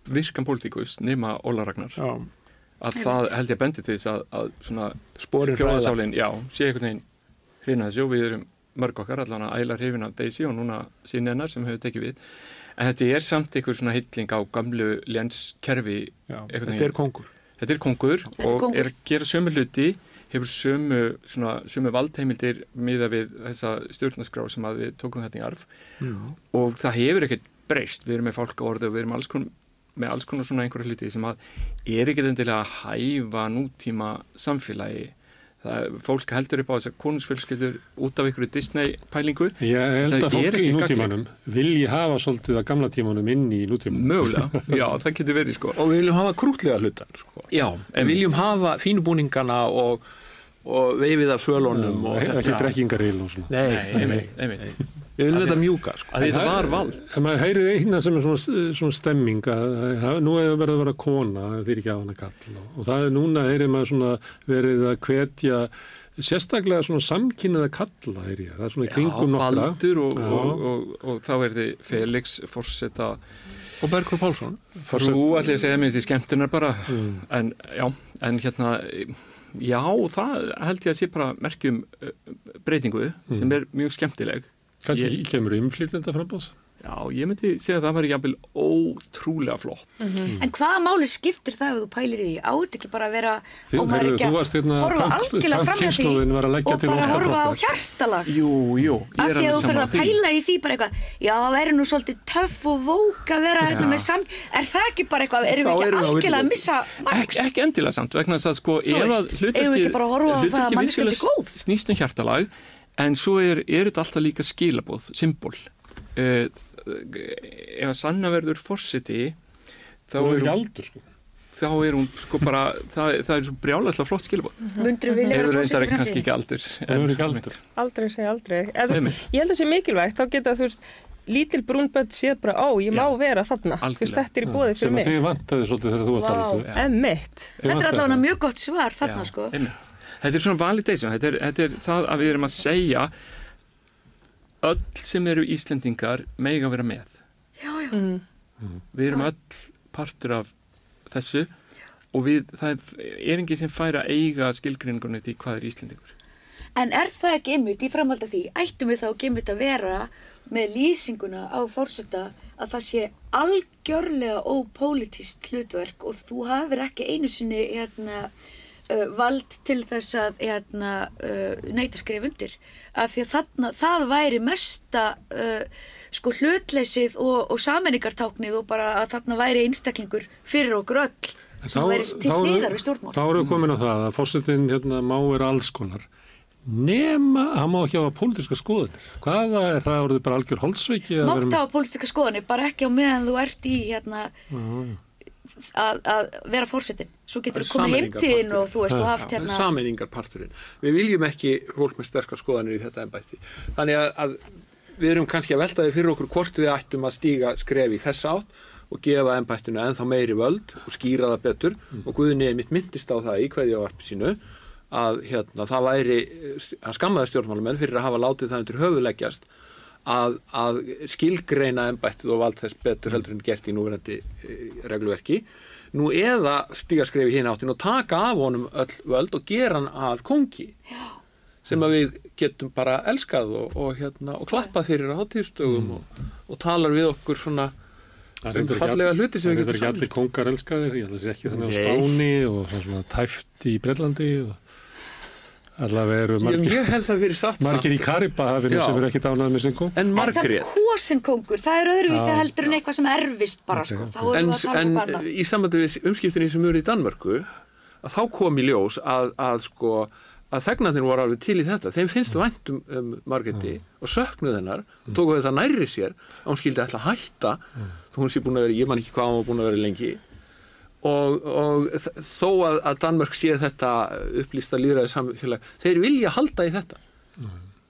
virkan pólitíkus nema Óla Ragnar Já. að það held ég bendi til þess að, að svona þjóðasálinn, já, sé einhvern veginn hrina þessu og við erum mörg okkar allan að æla hrifin af Daisy og núna sín hennar sem hefur tekið við en þetta er samt einhver svona hilling á gamlu Já, einhvern Þetta er kongur. Þetta er kongur er og kóngur. er að gera sömu hluti hefur sömu, svona, sömu valdheimildir miða við þessa stjórnaskrá sem að við tókum þetta í arf. Og það hefur ekkert breyst. Við erum með fólk á orði og við erum alls konar með alls konar svona einhverja hluti sem að er ekkert endilega að hæfa nútíma samfélagi það, fólk heldur upp á þessar konungsfjölskyldur út af einhverju Disney pælingu Ég held Það að er fólk í nútímanum vilji hafa svolítið að gamla tímanum inn í nútímanum. mögulega, [LAUGHS] já það getur verið sko og við viljum hafa krútlega hlutan sko. já, Við viljum hafa fínubúningana og, og veifið af svölunum og ekki þetta. drekkingaril og svona. Nei, Nei, einmitt, einmitt. Við viljum þetta mjúka sko. að þetta var vald. En maður heyrir eina sem er svona, svona stemming að, að nú er verið að vera kona er ekki á hana kall og, og það er núna heyrir maður svona verið að hvetja sérstaklega svona samkynnaða kalla heyri ég, það er svona í kringum já, nokkra. Baldur og, Já. og, og, og þá er þið Felix Forseta og Bergur Pálsson. Frú allir að segja mér til skemmtunar bara. En já, en hérna já, það held ég að sé bara merkjum uh, breytingu sem er mjög skemmtileg kannski Ég- kemur umflytjenda frambóðs já, ég myndi segja að það var jafnvel ótrúlega flott. En hvaða máli skiptir það ef þú pælir í því? Átt ekki bara að vera Þú- á maður ekki þú varst hérna horfa algjörlega fram að leggja og til bara horfa á hjartalag. Jú, jú, ég af er því að alveg þú fyrir saman að pæla í því bara eitthvað já, það væri nú svolítið töff og vók að vera hérna með sam er það ekki bara eitthvað, erum Þá við erum ekki algjörlega að missa Ek, max? ekki endilega samt vegna þess að sko ef að veist, eigum við hlutverkið ekki bara að horfa á það að hlutverkið manneskjan sé vissulega góð? snýst um hjartalag en svo er, er þetta alltaf líka skilabóð symbol uh, ef að sanna verður forseti þá er hún, aldur sko þá er hún sko bara það, það er svo brjálæslega flott skilabóð Mundur við vilja reyndar fórseti kannski ekki aldur er aldur Aldrei segja aldrei. Eða, ég held að það sé mikilvægt, þá geta þú veist, lítil brúnböld séð bara, ó, ég má Já. vera þarna. Þú veist, þetta er í bóði sem fyrir að mig. þið vantaði svolítið þegar þú varst Vá. alveg Emmitt. þetta er allavega mjög gott svar þarna Já, sko einmitt. Þetta er svona validation þetta er, þetta er það að við erum að segja öll sem eru Íslendingar mega vera með. Já, já, Mm. við erum öll partur af þessu og við, það er enginn sem fær að eiga skilgrinningunni því hvað er Íslendingur. En er það ekki einmitt í framhald af því, ættum við þá ekki einmitt að vera með lýsinguna á fórseta að það sé algjörlega ópolítist hlutverk og þú hafir ekki einu sinni hérna, uh, vald til þess að hérna, uh, neyta skrif undir af því að þarna, það væri mesta uh, sko hlutleysið og, og sammenningartáknið og bara að þarna væri einstaklingur fyrir okkur öll sem væri til hliðar við stjórnmál Þá erum við komin á það að fórsetin hérna, má vera alls konar nema að hann má ekki hafa pólitíska skoðunir. Hvaða er það orðið bara algjör holsveiki? að mátt hafa pólitíska skoðanir, bara ekki á meðan þú ert í hérna að, að vera fórsetin svo getur er komið heimtíðin og þú veist, þú haft hérna sameiningarparturinn. Við viljum ekki fólk með sterkar skoðanir í þetta ennbætti. Þannig að, að við erum kannski að velta því fyrir okkur hvort við ættum að stíga skref í þessa átt og gefa ennbættinu ennþá meiri völd og skýra það betur og Guðni mitt myndist á það í hverju áarpi sínu að hérna, það væri, hann skammaði stjórnmálamenn fyrir að hafa látið það undir höfuleggjast að, að skilgreina embættið og vald þess betur heldur en gert í núverandi e, regluverki nú eða stíga skrefi hinn áttin og taka af honum öll völd og gera hann að kongi Já. sem að við getum bara elskað og, og, hérna, og klappað fyrir á hátíðstögum og, og talar við okkur svona Það um fallega hluti sem það við getum ekki allir kongar elskaðir, ég held að það sé ekki þannig á. Spáni og svona, svona tæft í Brellandi og allavega eru Ég, margir, ég það satt margir í Karibahafinu sem eru ekki dánað með sinn kom. en en samt Margrét. kosin kongur, það er öðruvísi Já, heldur en eitthvað sem erfist bara Ok, sko, ok. þá erum en, við að tala en um barna. í sambandi við umskiptinni sem eru í Danmörku að þá kom í ljós að, að sko að þegnarnir voru alveg til í þetta. Þeim finnst þú vænt um, um Margréti og söknuð hennar og tóku þetta nærri sér að hún skildi ætla að hætta. Þó hún sé búin að vera, ég man ekki hvað hún var búin að vera lengi og, og þó að, að Danmörk sé þetta upplýsta líðræði samfélag þeir vilja halda í þetta.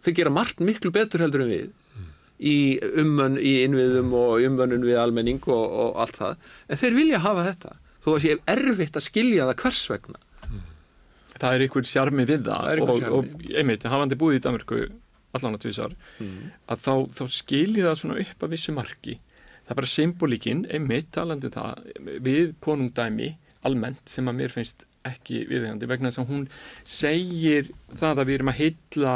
Þeir gera margt miklu betur heldur en við í ummön í innviðum og ummönnun við almenning og, og allt það. En þeir vilja hafa þetta þó að sé erfitt að skilja það hvers vegna. Það er einhver sjarmi við Það það er og, og einmitt, hafandi búið í Danmörku allan að tvísar að þá, þá skilji það svona upp að vissu marki það er bara symbolíkin, einmitt talandi um það við konungdæmi almennt sem að mér finnst ekki viðhengandi vegna þess að hún segir það að við erum að heilla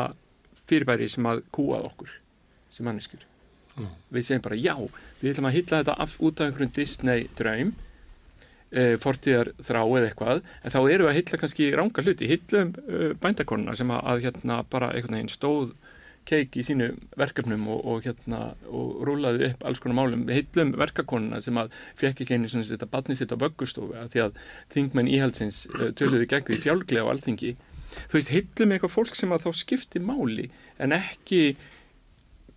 fyrirbæri sem að kúað okkur sem manneskur við segjum bara já, við ætlum að heilla þetta af, út af einhverjum Disney draum e, fortíðar þrá eða eitthvað en þá erum við að hylla kannski ranga hluti. Hyllum uh, bændakonuna sem að, að hérna bara einhvern veginn stóð keik í sínu verkefnum og, og hérna og rúlaði upp alls konar málum. Hyllum verkakonuna sem að fekk ekki einu svona þetta badni sitt á vöggustofu að því að þingmenn íhaldsins uh, töluðu gegn því fjálglega á alþingi. Þú veist, hyllum eitthvað fólk sem að þá skipti máli en ekki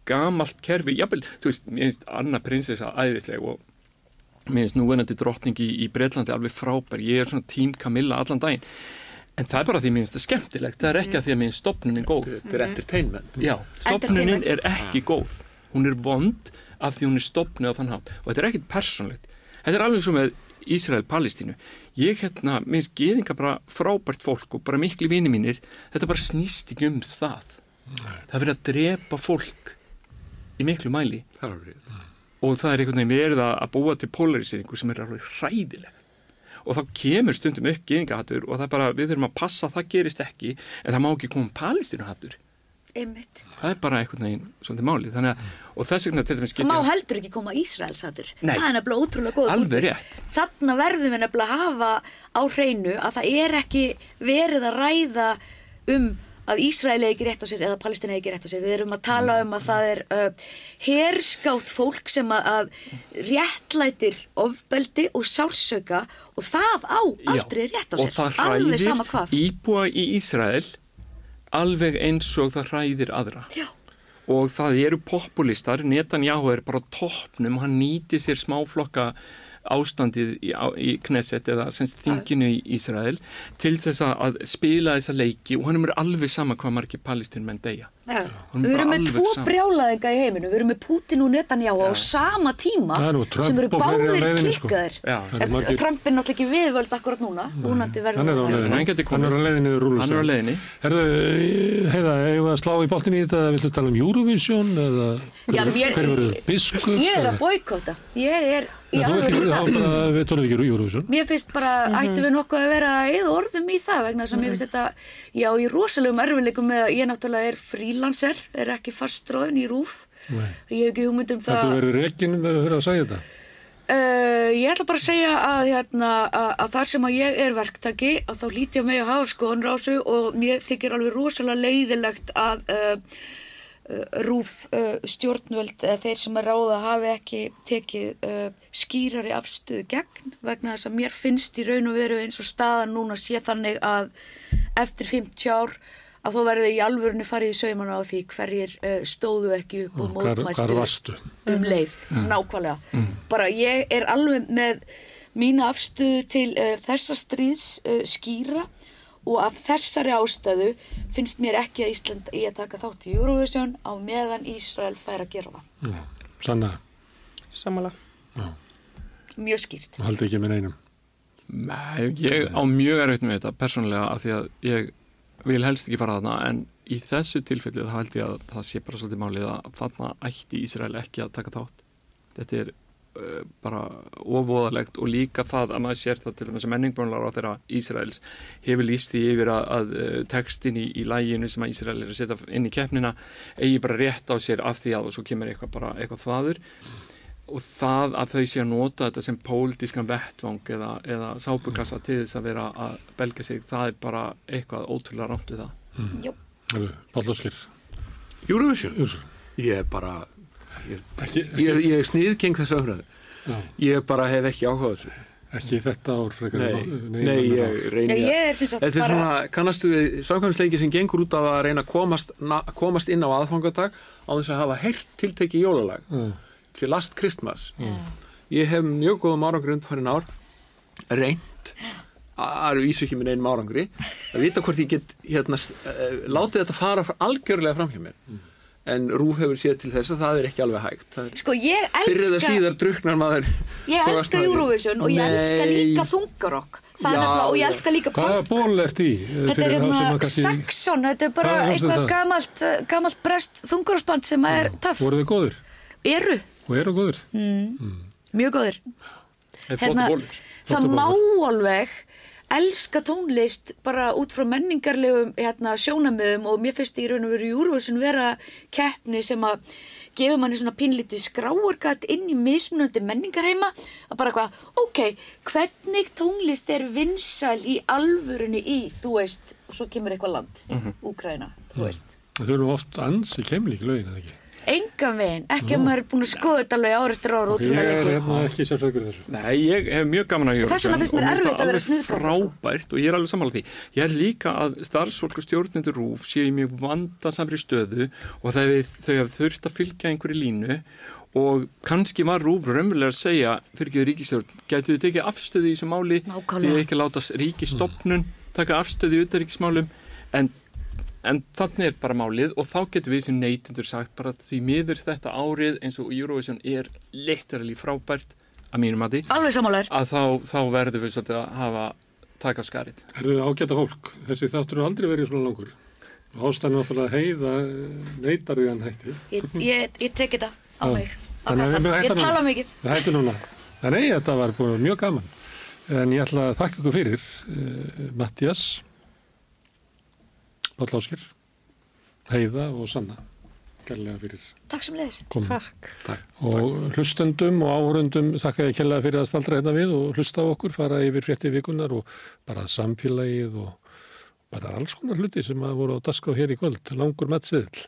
gamalt kerfi, jafnvel, þú veist, finnst Anna prinsessa æðisleg og mér finnst núverandi drottning í, í Breitlandi alveg frábær, ég er svona tím Camilla allan daginn, en það er bara því mér finnst það skemmtilegt, það er ekki að því að mér finnst stopnunin góð. Þetta er entertainment. Já, stopnunin er ekki góð. Hún er vond af því hún er stopnuð á þann hátt. Og þetta er ekkit persónlegt. Þetta er alveg svo með Ísrael-Palestínu. Ég hérna, minnst geðinga bara frábært fólk og bara miklu vini mínir. Þetta bara snýst ekki um það. Það er verið að drepa fólk í miklu mæli. Það er og það er einhvern veginn verið að að búa til polariseringu sem er alveg hræðileg og þá kemur stundum upp geðingahattur og það er bara, við þurfum að passa að það gerist ekki en það má ekki koma palestínuhattur Einmitt. það er bara einhvern veginn svolítið máli þannig að, og þess vegna til dæmis Það má heldur ekki koma Ísraelsatur. Það er nefnilega ótrúlega góð Þarna verðum við nefnilega að hafa á hreinu að það er ekki verið að ræða um að Ísrael eigi rétt á sér eða Palestina eigi rétt á sér. Við erum að tala um að það er uh, herskátt fólk sem að, réttlætir ofbeldi og sársöka og það á aldrei rétt á sér. og það hræðir íbúa í Ísrael alveg eins og það hræðir aðra Já. og það eru populistar Netanyahu er bara toppnum hann nýti sér smáflokka ástandið í, í Knesset eða semst þinginu í Ísrael til þess að- að spila þessa leiki og hann er alveg sama hvað margir palestin menn deyja. Já. Honum Við erum með tvo sama. brjálaðinga í heiminu, við erum með Putin og Netanyahu á sama tíma Það er nú Trump sem eru báðir sko. Það margir- Trump er náttúrulega ekki viðvöld akkurat núna, hann er á það. leiðinni. Hann er á er leiðinni Herðu, heiða, eigum við að slá í boltin í þetta eða viltu tala um Eurovision eða Já, hver, mér- hver verður biskup? Ég er að boykota, ég er þú alveg ekki, þá það. við tólum ekki Eurovision Mér finnst bara, ættum við nokkuð að vera eða orðum í það vegna þess að mér finnst þetta, já, í rosalegum erfileikum með að ég náttúrulega er frílanser, er ekki fastráðin í rúf. Nei. Ég hef ekki hugmynd um það. Þetta verður reikin með að vera að segja þetta Uh, ég ætla bara að segja að, hérna, að, að þar sem að ég er verktaki að þá lít ég mig að hafa þessu og mér þykir alveg rosalega leiðilegt að uh, rúf uh, stjórnvöld eða þeir sem að ráða hafi ekki tekið uh, skýrari afstöðu gegn vegna þess að mér finnst í raun og veru eins og staðan núna sé þannig að eftir 50 ár að þó verði í alvörunni farið í saumana á því hverjir stóðu ekki upp og varstu? um leið, nákvæmlega. Bara ég er alveg með mína afstöðu til uh, þessa stríðs uh, skýra og af þessari ástæðu finnst mér ekki að Ísland í að taka þátt í Eurovision á meðan Ísrael fær að gera það. Já, Sanna, Samála. mjög skýrt. Haldi ekki með neinum? Nei, ég á mjög erfitt með þetta persónulega af því að ég vil helst ekki fara þarna en í þessu tilfelli þá held ég að það sé bara svolítið málið að þarna ætti Ísrael ekki að taka þátt. Þetta er bara ofóðalegt og líka það að maður sér það til þess að menningbjónlar á þeirra Ísraels hefur líst því yfir að, að uh, textin í, í læginu sem að Ísrael er að setja inn í keppnina eigi bara rétt á sér af því að og svo kemur eitthvað bara eitthvað þaður og það að þau sé að nota þetta sem pólitískan vettvang eða, eða sápukassa til þess að vera að belga sig, það er bara eitthvað ótrúlega rámt við það. Jó, Herðu, Páll Óskir Eurovision, Úr, ég er bara ég, ekki, ég, ég sniðgeng þessu Já. ég bara hef ekki áhugað þessu Ekki þetta ár frekar. Nei, en- nei, önnur ég reyni að- ég er sem sagt Þetta er svona, kannastu við samkvæmsleiki sem gengur út af að reyna að komast, na, komast inn á aðfangadag á þess að hafa heyrt tiltekki jólalag Já. til Last Christmas. Ég hef mjög góðum árangur undanfærin ár reynt að eru vísu ekki minn einum árangri að vita hvort ég get hérna, uh, látið þetta fara algjörlega fram hjá mér en Rúf hefur séð til þess að það er ekki alveg hægt er Sko, ég fyrir það elska, síðar druknar maður ég elska. Eurovision og ég elska líka þungarokk. Það er Já, nefnilega, og ég elska líka Hvaða ból ert í? Þetta er hérna Saxon, þetta er bara Hvað er eitthvað gamalt, eh, gamalt brest þungarosband sem er töff. Voru þið góðir? Eru, Og eru góðir? mjög góðir. Er flottu Hérna, það má alveg elska tónlist bara út frá menningarlegum hérna, sjónamöðum og mér finnst í raun og veru Eurovision vera keppni sem að gefur manni svona pínlítið skráargat inn í mismunandi menningarheima að bara hvað, ok, hvernig tónlist er vinsæl í alvörunni í, þú veist, og svo kemur eitthvað land, Mhm. Úkraina, þú veist. Þau eru oft ansi kemlík lögin, eða ekki? Engan veginn, ekki að maður er búin að skoða þetta alveg ár eftir ár Ég ótrúlega er lengi. hérna ekki sérsökur þessu. Nei, ég hef mjög gaman að Eurovision Þess vegna finnst mér og erfitt að vera það alveg sniðganga, sko. frábært og ég er alveg sammála því ég er líka að starfsfólk og stjórnendur rúf séu í mjög vandasamri stöðu og það við, þau hef þurft að fylgja einhverju línu og kannski var rúf raunverulega að segja fyrir ekki ríkistjórn, getur þið tekið afstöðu í þessu máli því ekki láta ríkistofnun taka afstöðu í utanríkismálum en En þannig er bara málið og þá getur við sem neytendur sagt bara því miður þetta árið eins og Eurovision er literally frábært að mínum að því Alveg sammálaður. að þá, þá verður við svolítið að hafa taka skarið. Eru ágæta fólk. Þessi þáttur er aldrei verið svona langur. Og ástæðan er náttúrulega heiða neytar við hann hætti. Ég, ég, ég tek þetta á Já. mig. Á við Ég tala núna. mikið. Það hætti núna. Nei, þetta var búin mjög gaman. En ég ætla að þakka ykkur fyrir. Uh, Mattias, Páll Áskir, Heiða og Sanna. Kærlega fyrir Takk sem leiðis. komin. Takk. Og hlustendum og áhörundum þakka ég kærlega fyrir að staldra hérna við og hlusta á okkur, fara yfir frétti vikunar og bara samfélagið og bara alls konar hluti sem að voru á dagskrá hér í kvöld, langur matseðil.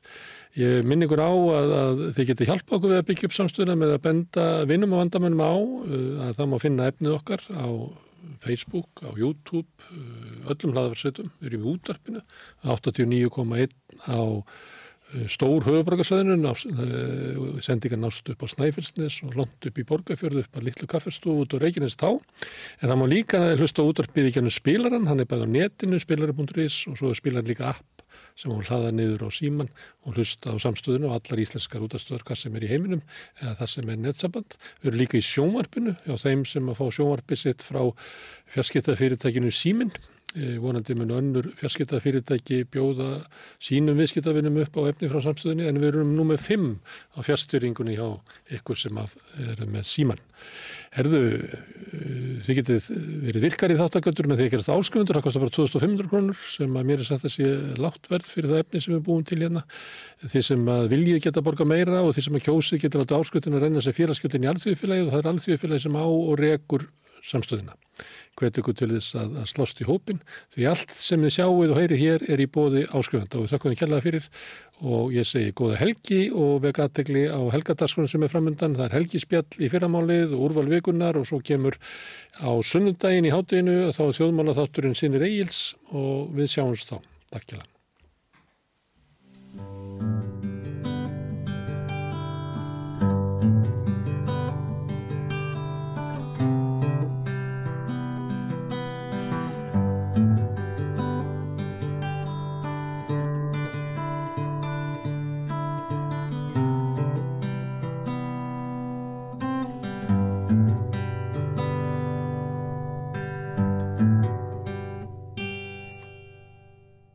Ég minn ykkur á að, að þið geti hjálpa okkur við að byggja upp samstöðuna með að benda vinnum og vandamönnum á uh, að það má finna efnið okkar á Facebook, á YouTube, uh, öllum hlaðafarsveitum, við erum í útvarpinu, 89,1 á uh, stór höfuborgarsvæðinu, uh, sendingar nást upp á Snæfellsnes og lont upp í Borgafjörðu upp á Littlu kaffestofu út á Reykjanes tá. En það má líka hlusta á útvarpið í gennum spilaran, hann er bæði á netinu, spilari.is og svo er spilaran líka app sem hún hlaða niður á síman og hlusta á samstöðinu og allar íslenskar útastöður hvað sem er í heiminum eða það sem er netsamband. Við erum líka í sjónvarpinu hjá þeim sem að fá sjónvarpið sitt frá fjarskiptafyrirtækinu Síminn vonandi mun önnur fjarskiptafyrirtæki bjóða sínum viðskiptavinnum upp á efni frá samstöðinni en við erum nú með fimm á fjárstyrringunni hjá ykkur sem eru með síman. Herðu, eh, þið getið verið virkar í þáttaköldur með því að gerast ásköfundur, það kostar bara 2500 krónur sem að mér er sagt að sé látt verð fyrir það efni sem við búum til hérna. Þið sem að viljið geta borga meira og þið sem að kjósið geta láta ásköldin að renna sér félagsgjöldin í alþjóðfélagi og það er alþjóðfélagi sem á og rekur samstöðina hvet ykkur til þess að, að slást í hópin því allt sem þið sjáuð og heyri hér er í bóði áskrifanda og við þakkum þið kjallaða fyrir og ég segi góða helgi og vega aðtegli á helgadagskonum sem er framöndan það er helgispjall í fyrramálið og úrval vikunar og svo kemur á sunnundaginn í hátteginu þá þjóðmála þátturinn sinni reyils og við sjáumst þá. Takk kjalla.